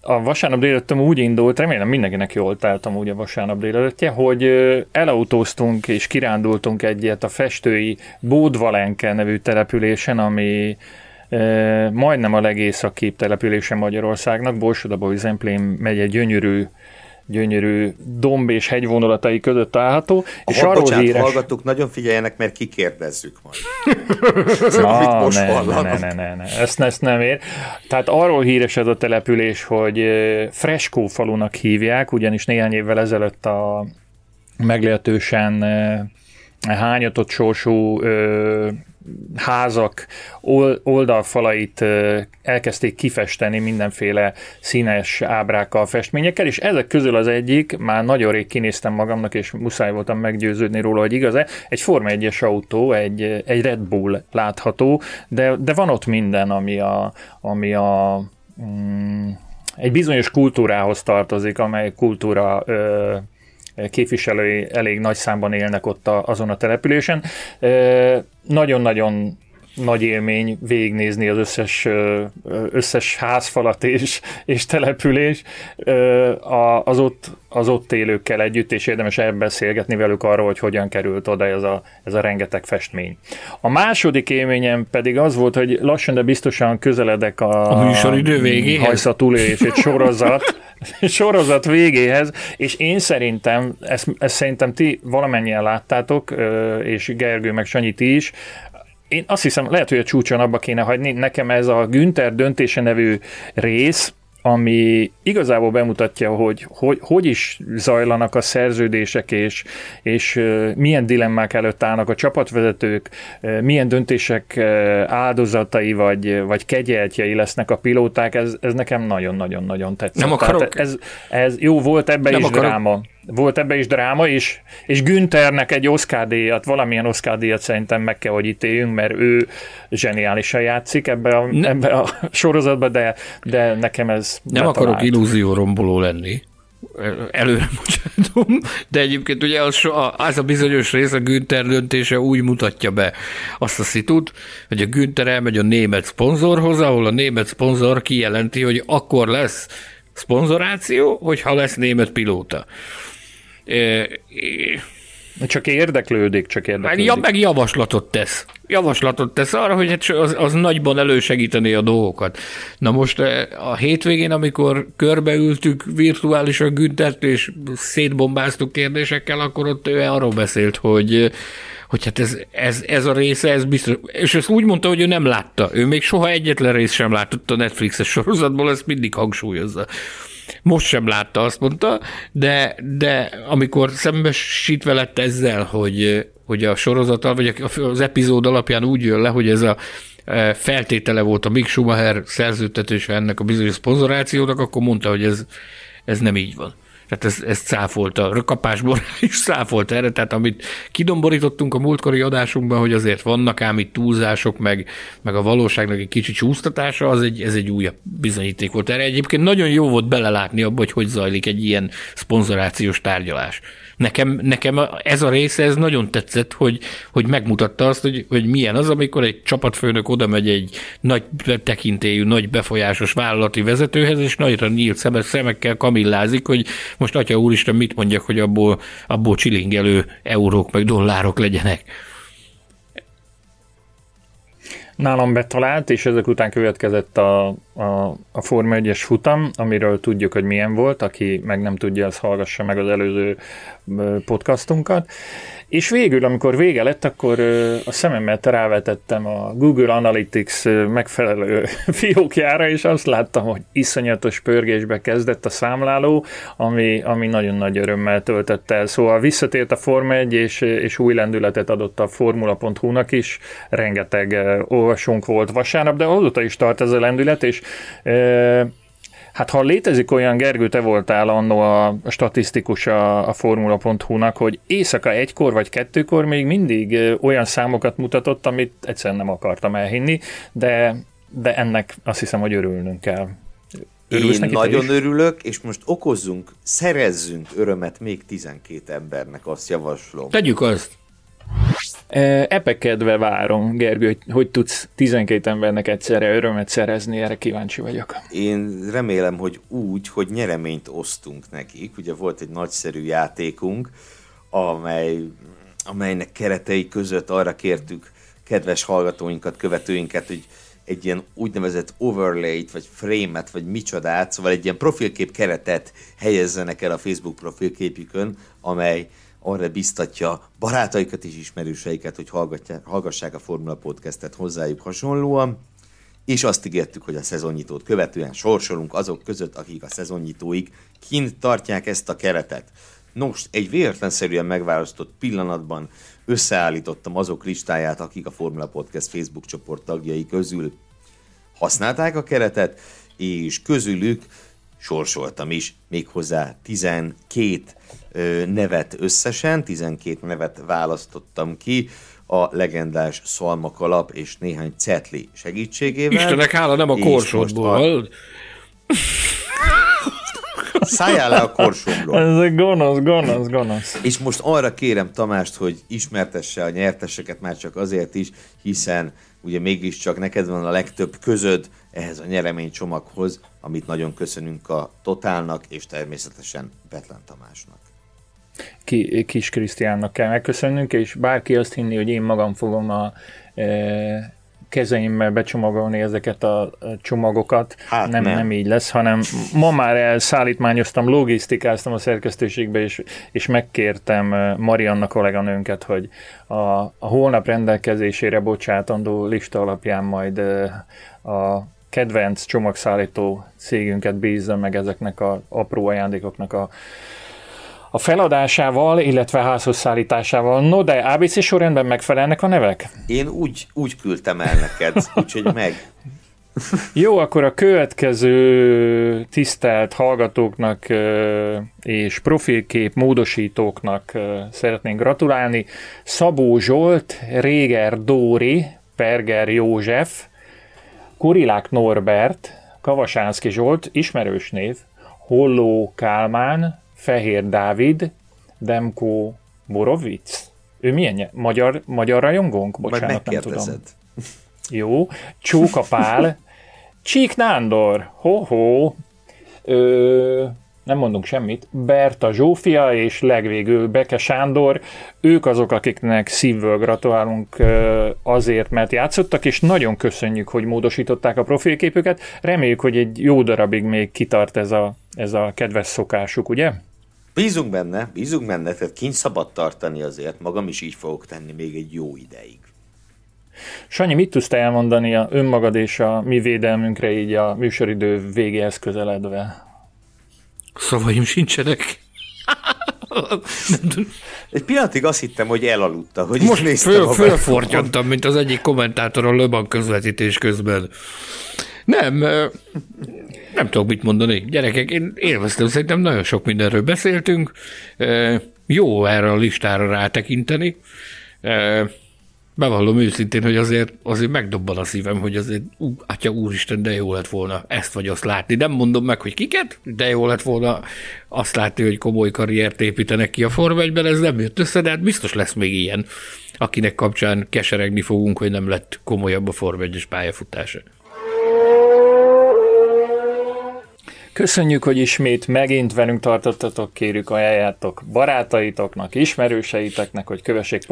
a vasárnap délután úgy indult, remélem mindenkinek jól telt amúgy a vasárnap délelőttje, hogy elautóztunk és kirándultunk egyet a festői Bódvalenke nevű településen, ami majdnem a legészakibb települése Magyarországnak, Borsod Zemplén egy gyönyörű gyönyörű domb és hegyvonulatai között található. A és arról bocsánat, híres... hallgatók, nagyon figyeljenek, mert kikérdezzük majd. Na, most ne, ne, ne, ne, ne, ne, ezt, ezt nem ér. Tehát arról híres ez a település, hogy Freskó falunak hívják, ugyanis néhány évvel ezelőtt a meglehetősen hányatott sorsú házak oldalfalait elkezdték kifesteni mindenféle színes ábrákkal, festményekkel, és ezek közül az egyik, már nagyon rég kinéztem magamnak, és muszáj voltam meggyőződni róla, hogy igaz-e, egy Forma 1-es autó, egy, egy Red Bull látható, de, de van ott minden, ami a, ami a mm, egy bizonyos kultúrához tartozik, amely kultúra ö, képviselői elég nagy számban élnek ott a, azon a településen. Nagyon-nagyon nagy élmény végignézni az összes, összes házfalat és, és település az ott, az ott élőkkel együtt, és érdemes elbeszélgetni velük arról, hogy hogyan került oda ez a, ez a rengeteg festmény. A második élményem pedig az volt, hogy lassan, de biztosan közeledek a, a műsoridő végéhez. Hajszatulé és egy sorozat, sorozat végéhez, és én szerintem, ezt, ezt szerintem ti valamennyien láttátok, és Gergő meg Sanyi ti is, én azt hiszem, lehet, hogy a csúcson abba kéne hagyni. Nekem ez a Günther döntése nevű rész, ami igazából bemutatja, hogy, hogy hogy is zajlanak a szerződések, és, és milyen dilemmák előtt állnak a csapatvezetők, milyen döntések áldozatai vagy, vagy kegyeltjei lesznek a pilóták, ez, ez nekem nagyon-nagyon-nagyon tetszett. Nem akarok. ez, ez jó volt ebbe nem is akarok. dráma. Volt ebbe is dráma, és, és Günthernek egy Oscar díjat, valamilyen Oscar díjat szerintem meg kell, hogy ítéljünk, mert ő zseniálisan játszik ebbe a, ebbe a sorozatba, de, de nekem ez Nem betalált. akarok illúzió romboló lenni, előre bocsátom, de egyébként ugye az, az a bizonyos rész, a Günther döntése úgy mutatja be azt a szitut, hogy a Günther elmegy a német szponzorhoz, ahol a német szponzor kijelenti, hogy akkor lesz szponzoráció, hogyha lesz német pilóta. Csak érdeklődik, csak érdeklődik. Ja, meg javaslatot tesz. Javaslatot tesz arra, hogy hát az, az nagyban elősegíteni a dolgokat. Na most a hétvégén, amikor körbeültük virtuálisan Güntert, és szétbombáztuk kérdésekkel, akkor ott ő arról beszélt, hogy hogy hát ez, ez, ez a része, ez biztos, és ezt úgy mondta, hogy ő nem látta. Ő még soha egyetlen rész sem látott a Netflixes sorozatból, ezt mindig hangsúlyozza. Most sem látta, azt mondta, de, de amikor szembesítve lett ezzel, hogy, hogy a sorozat, vagy az epizód alapján úgy jön le, hogy ez a e, feltétele volt a Mick Schumacher szerződtetése ennek a bizonyos szponzorációnak, akkor mondta, hogy ez, ez nem így van. Tehát ez, ez cáfolta, rökapásból is cáfolt erre, tehát amit kidomborítottunk a múltkori adásunkban, hogy azért vannak ám itt túlzások, meg, meg a valóságnak egy kicsi csúsztatása, az egy, ez egy újabb bizonyíték volt erre. Egyébként nagyon jó volt belelátni abba, hogy hogy zajlik egy ilyen szponzorációs tárgyalás. Nekem, nekem ez a része, ez nagyon tetszett, hogy, hogy megmutatta azt, hogy, hogy milyen az, amikor egy csapatfőnök oda megy egy nagy tekintélyű, nagy befolyásos vállalati vezetőhez, és nagyra nyílt szemes szemekkel kamillázik, hogy most atya úristen mit mondjak, hogy abból, abból csilingelő eurók meg dollárok legyenek. Nálam betalált, és ezek után következett a, a, a Forma 1-es futam, amiről tudjuk, hogy milyen volt, aki meg nem tudja, az hallgassa meg az előző podcastunkat. És végül, amikor vége lett, akkor a szememmel rávetettem a Google Analytics megfelelő fiókjára, és azt láttam, hogy iszonyatos pörgésbe kezdett a számláló, ami, ami nagyon nagy örömmel töltött el. Szóval visszatért a Forma 1, és, és új lendületet adott a Formula.hu-nak is. Rengeteg olvasónk volt vasárnap, de azóta is tart ez a lendület, és Hát ha létezik olyan, Gergő, te voltál annó a statisztikus a, a Formula.hu-nak, hogy éjszaka egykor vagy kettőkor még mindig olyan számokat mutatott, amit egyszerűen nem akartam elhinni, de, de ennek azt hiszem, hogy örülnünk kell. Örülsz Én neki nagyon örülök, és most okozzunk, szerezzünk örömet még 12 embernek, azt javaslom. Tegyük azt. Epekedve várom, Gergő, hogy, hogy tudsz 12 embernek egyszerre örömet szerezni, erre kíváncsi vagyok. Én remélem, hogy úgy, hogy nyereményt osztunk nekik. Ugye volt egy nagyszerű játékunk, amely, amelynek keretei között arra kértük kedves hallgatóinkat, követőinket, hogy egy ilyen úgynevezett overlay-t, vagy frame-et, vagy micsodát, szóval egy ilyen profilkép keretet helyezzenek el a Facebook profilképükön, amely arra biztatja barátaikat és ismerőseiket, hogy hallgassák a Formula Podcastet hozzájuk hasonlóan, és azt ígértük, hogy a szezonnyitót követően sorsolunk azok között, akik a szezonnyitóig kint tartják ezt a keretet. Nos, egy véletlenszerűen megválasztott pillanatban összeállítottam azok listáját, akik a Formula Podcast Facebook csoport tagjai közül használták a keretet, és közülük sorsoltam is, méghozzá 12 nevet összesen, 12 nevet választottam ki, a legendás szalmakalap és néhány cetli segítségével. Istenek hála, nem a korsódból. A... Szálljál le a korsomról. Ez egy gonosz, gonosz, gonosz. És most arra kérem Tamást, hogy ismertesse a nyerteseket már csak azért is, hiszen ugye mégiscsak neked van a legtöbb közöd ehhez a nyereménycsomaghoz, amit nagyon köszönünk a Totálnak, és természetesen Betlen Tamásnak. Ki, Kis Krisztiánnak kell megköszönnünk, és bárki azt hinni, hogy én magam fogom a e, kezeimmel becsomagolni ezeket a csomagokat, hát nem, nem. nem így lesz, hanem ma már elszállítmányoztam, logisztikáztam a szerkesztőségbe, és, és megkértem e, Marianna kolléganőnket, hogy a, a holnap rendelkezésére bocsátandó lista alapján majd e, a kedvenc csomagszállító cégünket bízza meg ezeknek a apró ajándékoknak a, a feladásával, illetve házhoz szállításával. No, de ABC sorrendben megfelelnek a nevek? Én úgy, úgy küldtem el neked, úgyhogy meg. Jó, akkor a következő tisztelt hallgatóknak és profilkép módosítóknak szeretnénk gratulálni. Szabó Zsolt, Réger Dóri, Perger József, Kurilák Norbert, Kavasánszki Zsolt, ismerős név, Holló Kálmán, Fehér Dávid, Demko Borovic. Ő milyen magyar, magyar rajongónk? Bocsánat, nem tudom. Jó. Csóka Pál, Csík Nándor, ho-ho, Ö, nem mondunk semmit, Berta Zsófia és legvégül Beke Sándor, ők azok, akiknek szívből gratulálunk azért, mert játszottak, és nagyon köszönjük, hogy módosították a profilképüket. Reméljük, hogy egy jó darabig még kitart ez a, ez a kedves szokásuk, ugye? Bízunk benne, bízunk benne, tehát kint szabad tartani azért, magam is így fogok tenni még egy jó ideig. Sanyi, mit tudsz elmondani a önmagad és a mi védelmünkre így a műsoridő végéhez közeledve? Szavaim sincsenek. Egy pillanatig azt hittem, hogy elaludta, hogy Most föl, fölfortyanttam, mint az egyik kommentátor a Löban közvetítés közben. Nem, nem tudok mit mondani. Gyerekek, én élveztem, szerintem nagyon sok mindenről beszéltünk. Jó erre a listára rátekinteni. Bevallom őszintén, hogy azért, azért megdobban a szívem, hogy azért, ú, atya úristen, de jó lett volna ezt vagy azt látni. Nem mondom meg, hogy kiket, de jó lett volna azt látni, hogy komoly karriert építenek ki a Form ez nem jött össze, de hát biztos lesz még ilyen, akinek kapcsán keseregni fogunk, hogy nem lett komolyabb a Form 1 pályafutása. Köszönjük, hogy ismét megint velünk tartottatok, kérjük ajánljátok barátaitoknak, ismerőseiteknek, hogy kövessék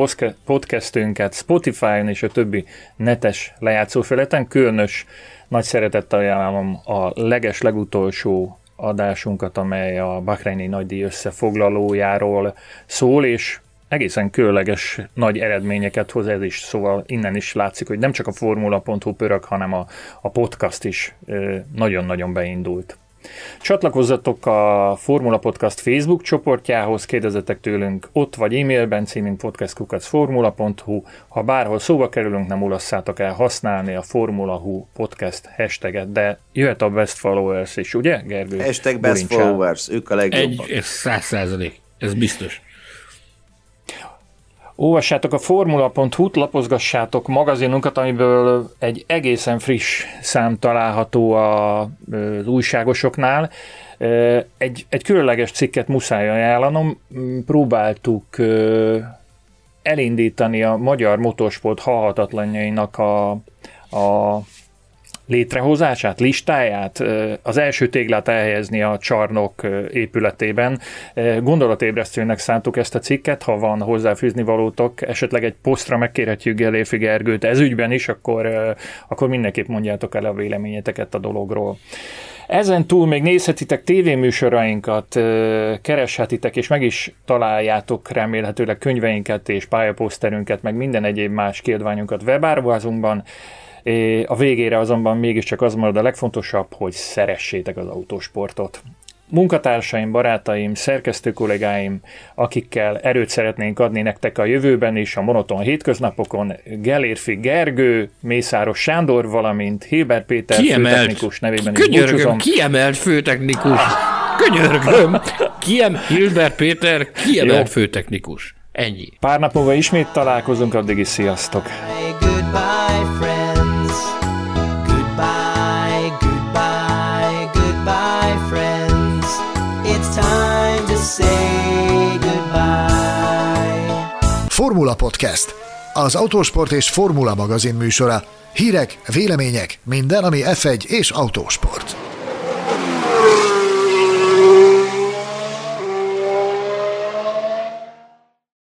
podcastünket Spotify-on és a többi netes lejátszófeleten. Különös nagy szeretettel ajánlom a leges legutolsó adásunkat, amely a Bahreini nagydíj összefoglalójáról szól, és egészen különleges nagy eredményeket hoz ez is, szóval innen is látszik, hogy nem csak a formula.hu pörög, hanem a, a podcast is nagyon-nagyon beindult. Csatlakozzatok a Formula Podcast Facebook csoportjához, kérdezzetek tőlünk ott vagy e-mailben, címünk podcastkukacformula.hu. Ha bárhol szóba kerülünk, nem ulasszátok el használni a Formula Hu podcast hashtaget, de jöhet a best followers is, ugye, Gergő? Hashtag best followers, ők a legjobbak. Egy, ez száz százalék, ez biztos. Olvassátok a formula.hu-t, lapozgassátok magazinunkat, amiből egy egészen friss szám található az újságosoknál. Egy, egy különleges cikket muszáj ajánlanom. Próbáltuk elindítani a magyar motorsport halhatatlanjainak a, a létrehozását, listáját, az első téglát elhelyezni a csarnok épületében. Gondolatébresztőnek szántuk ezt a cikket, ha van hozzáfűzni valótok, esetleg egy posztra megkérhetjük Gelérfi Gergőt ez ügyben is, akkor, akkor mindenképp mondjátok el a véleményeteket a dologról. Ezen túl még nézhetitek tévéműsorainkat, kereshetitek és meg is találjátok remélhetőleg könyveinket és pályaposzterünket, meg minden egyéb más kiadványunkat webáruházunkban. A végére azonban mégiscsak az marad a legfontosabb, hogy szeressétek az autósportot. Munkatársaim, barátaim, szerkesztő kollégáim, akikkel erőt szeretnénk adni nektek a jövőben is, a monoton hétköznapokon, Gelérfi Gergő, Mészáros Sándor, valamint Hilbert Péter kiemelt, főtechnikus nevében is búcsúzom. kiemelt főtechnikus. Könyörgöm, Kiem, Hilbert Péter, kiemelt Jó. főtechnikus. Ennyi. Pár nap múlva ismét találkozunk, addig is sziasztok. Goodbye, friend. Formula Podcast, az autósport és formula magazin műsora. Hírek, vélemények, minden, ami F1 és autósport.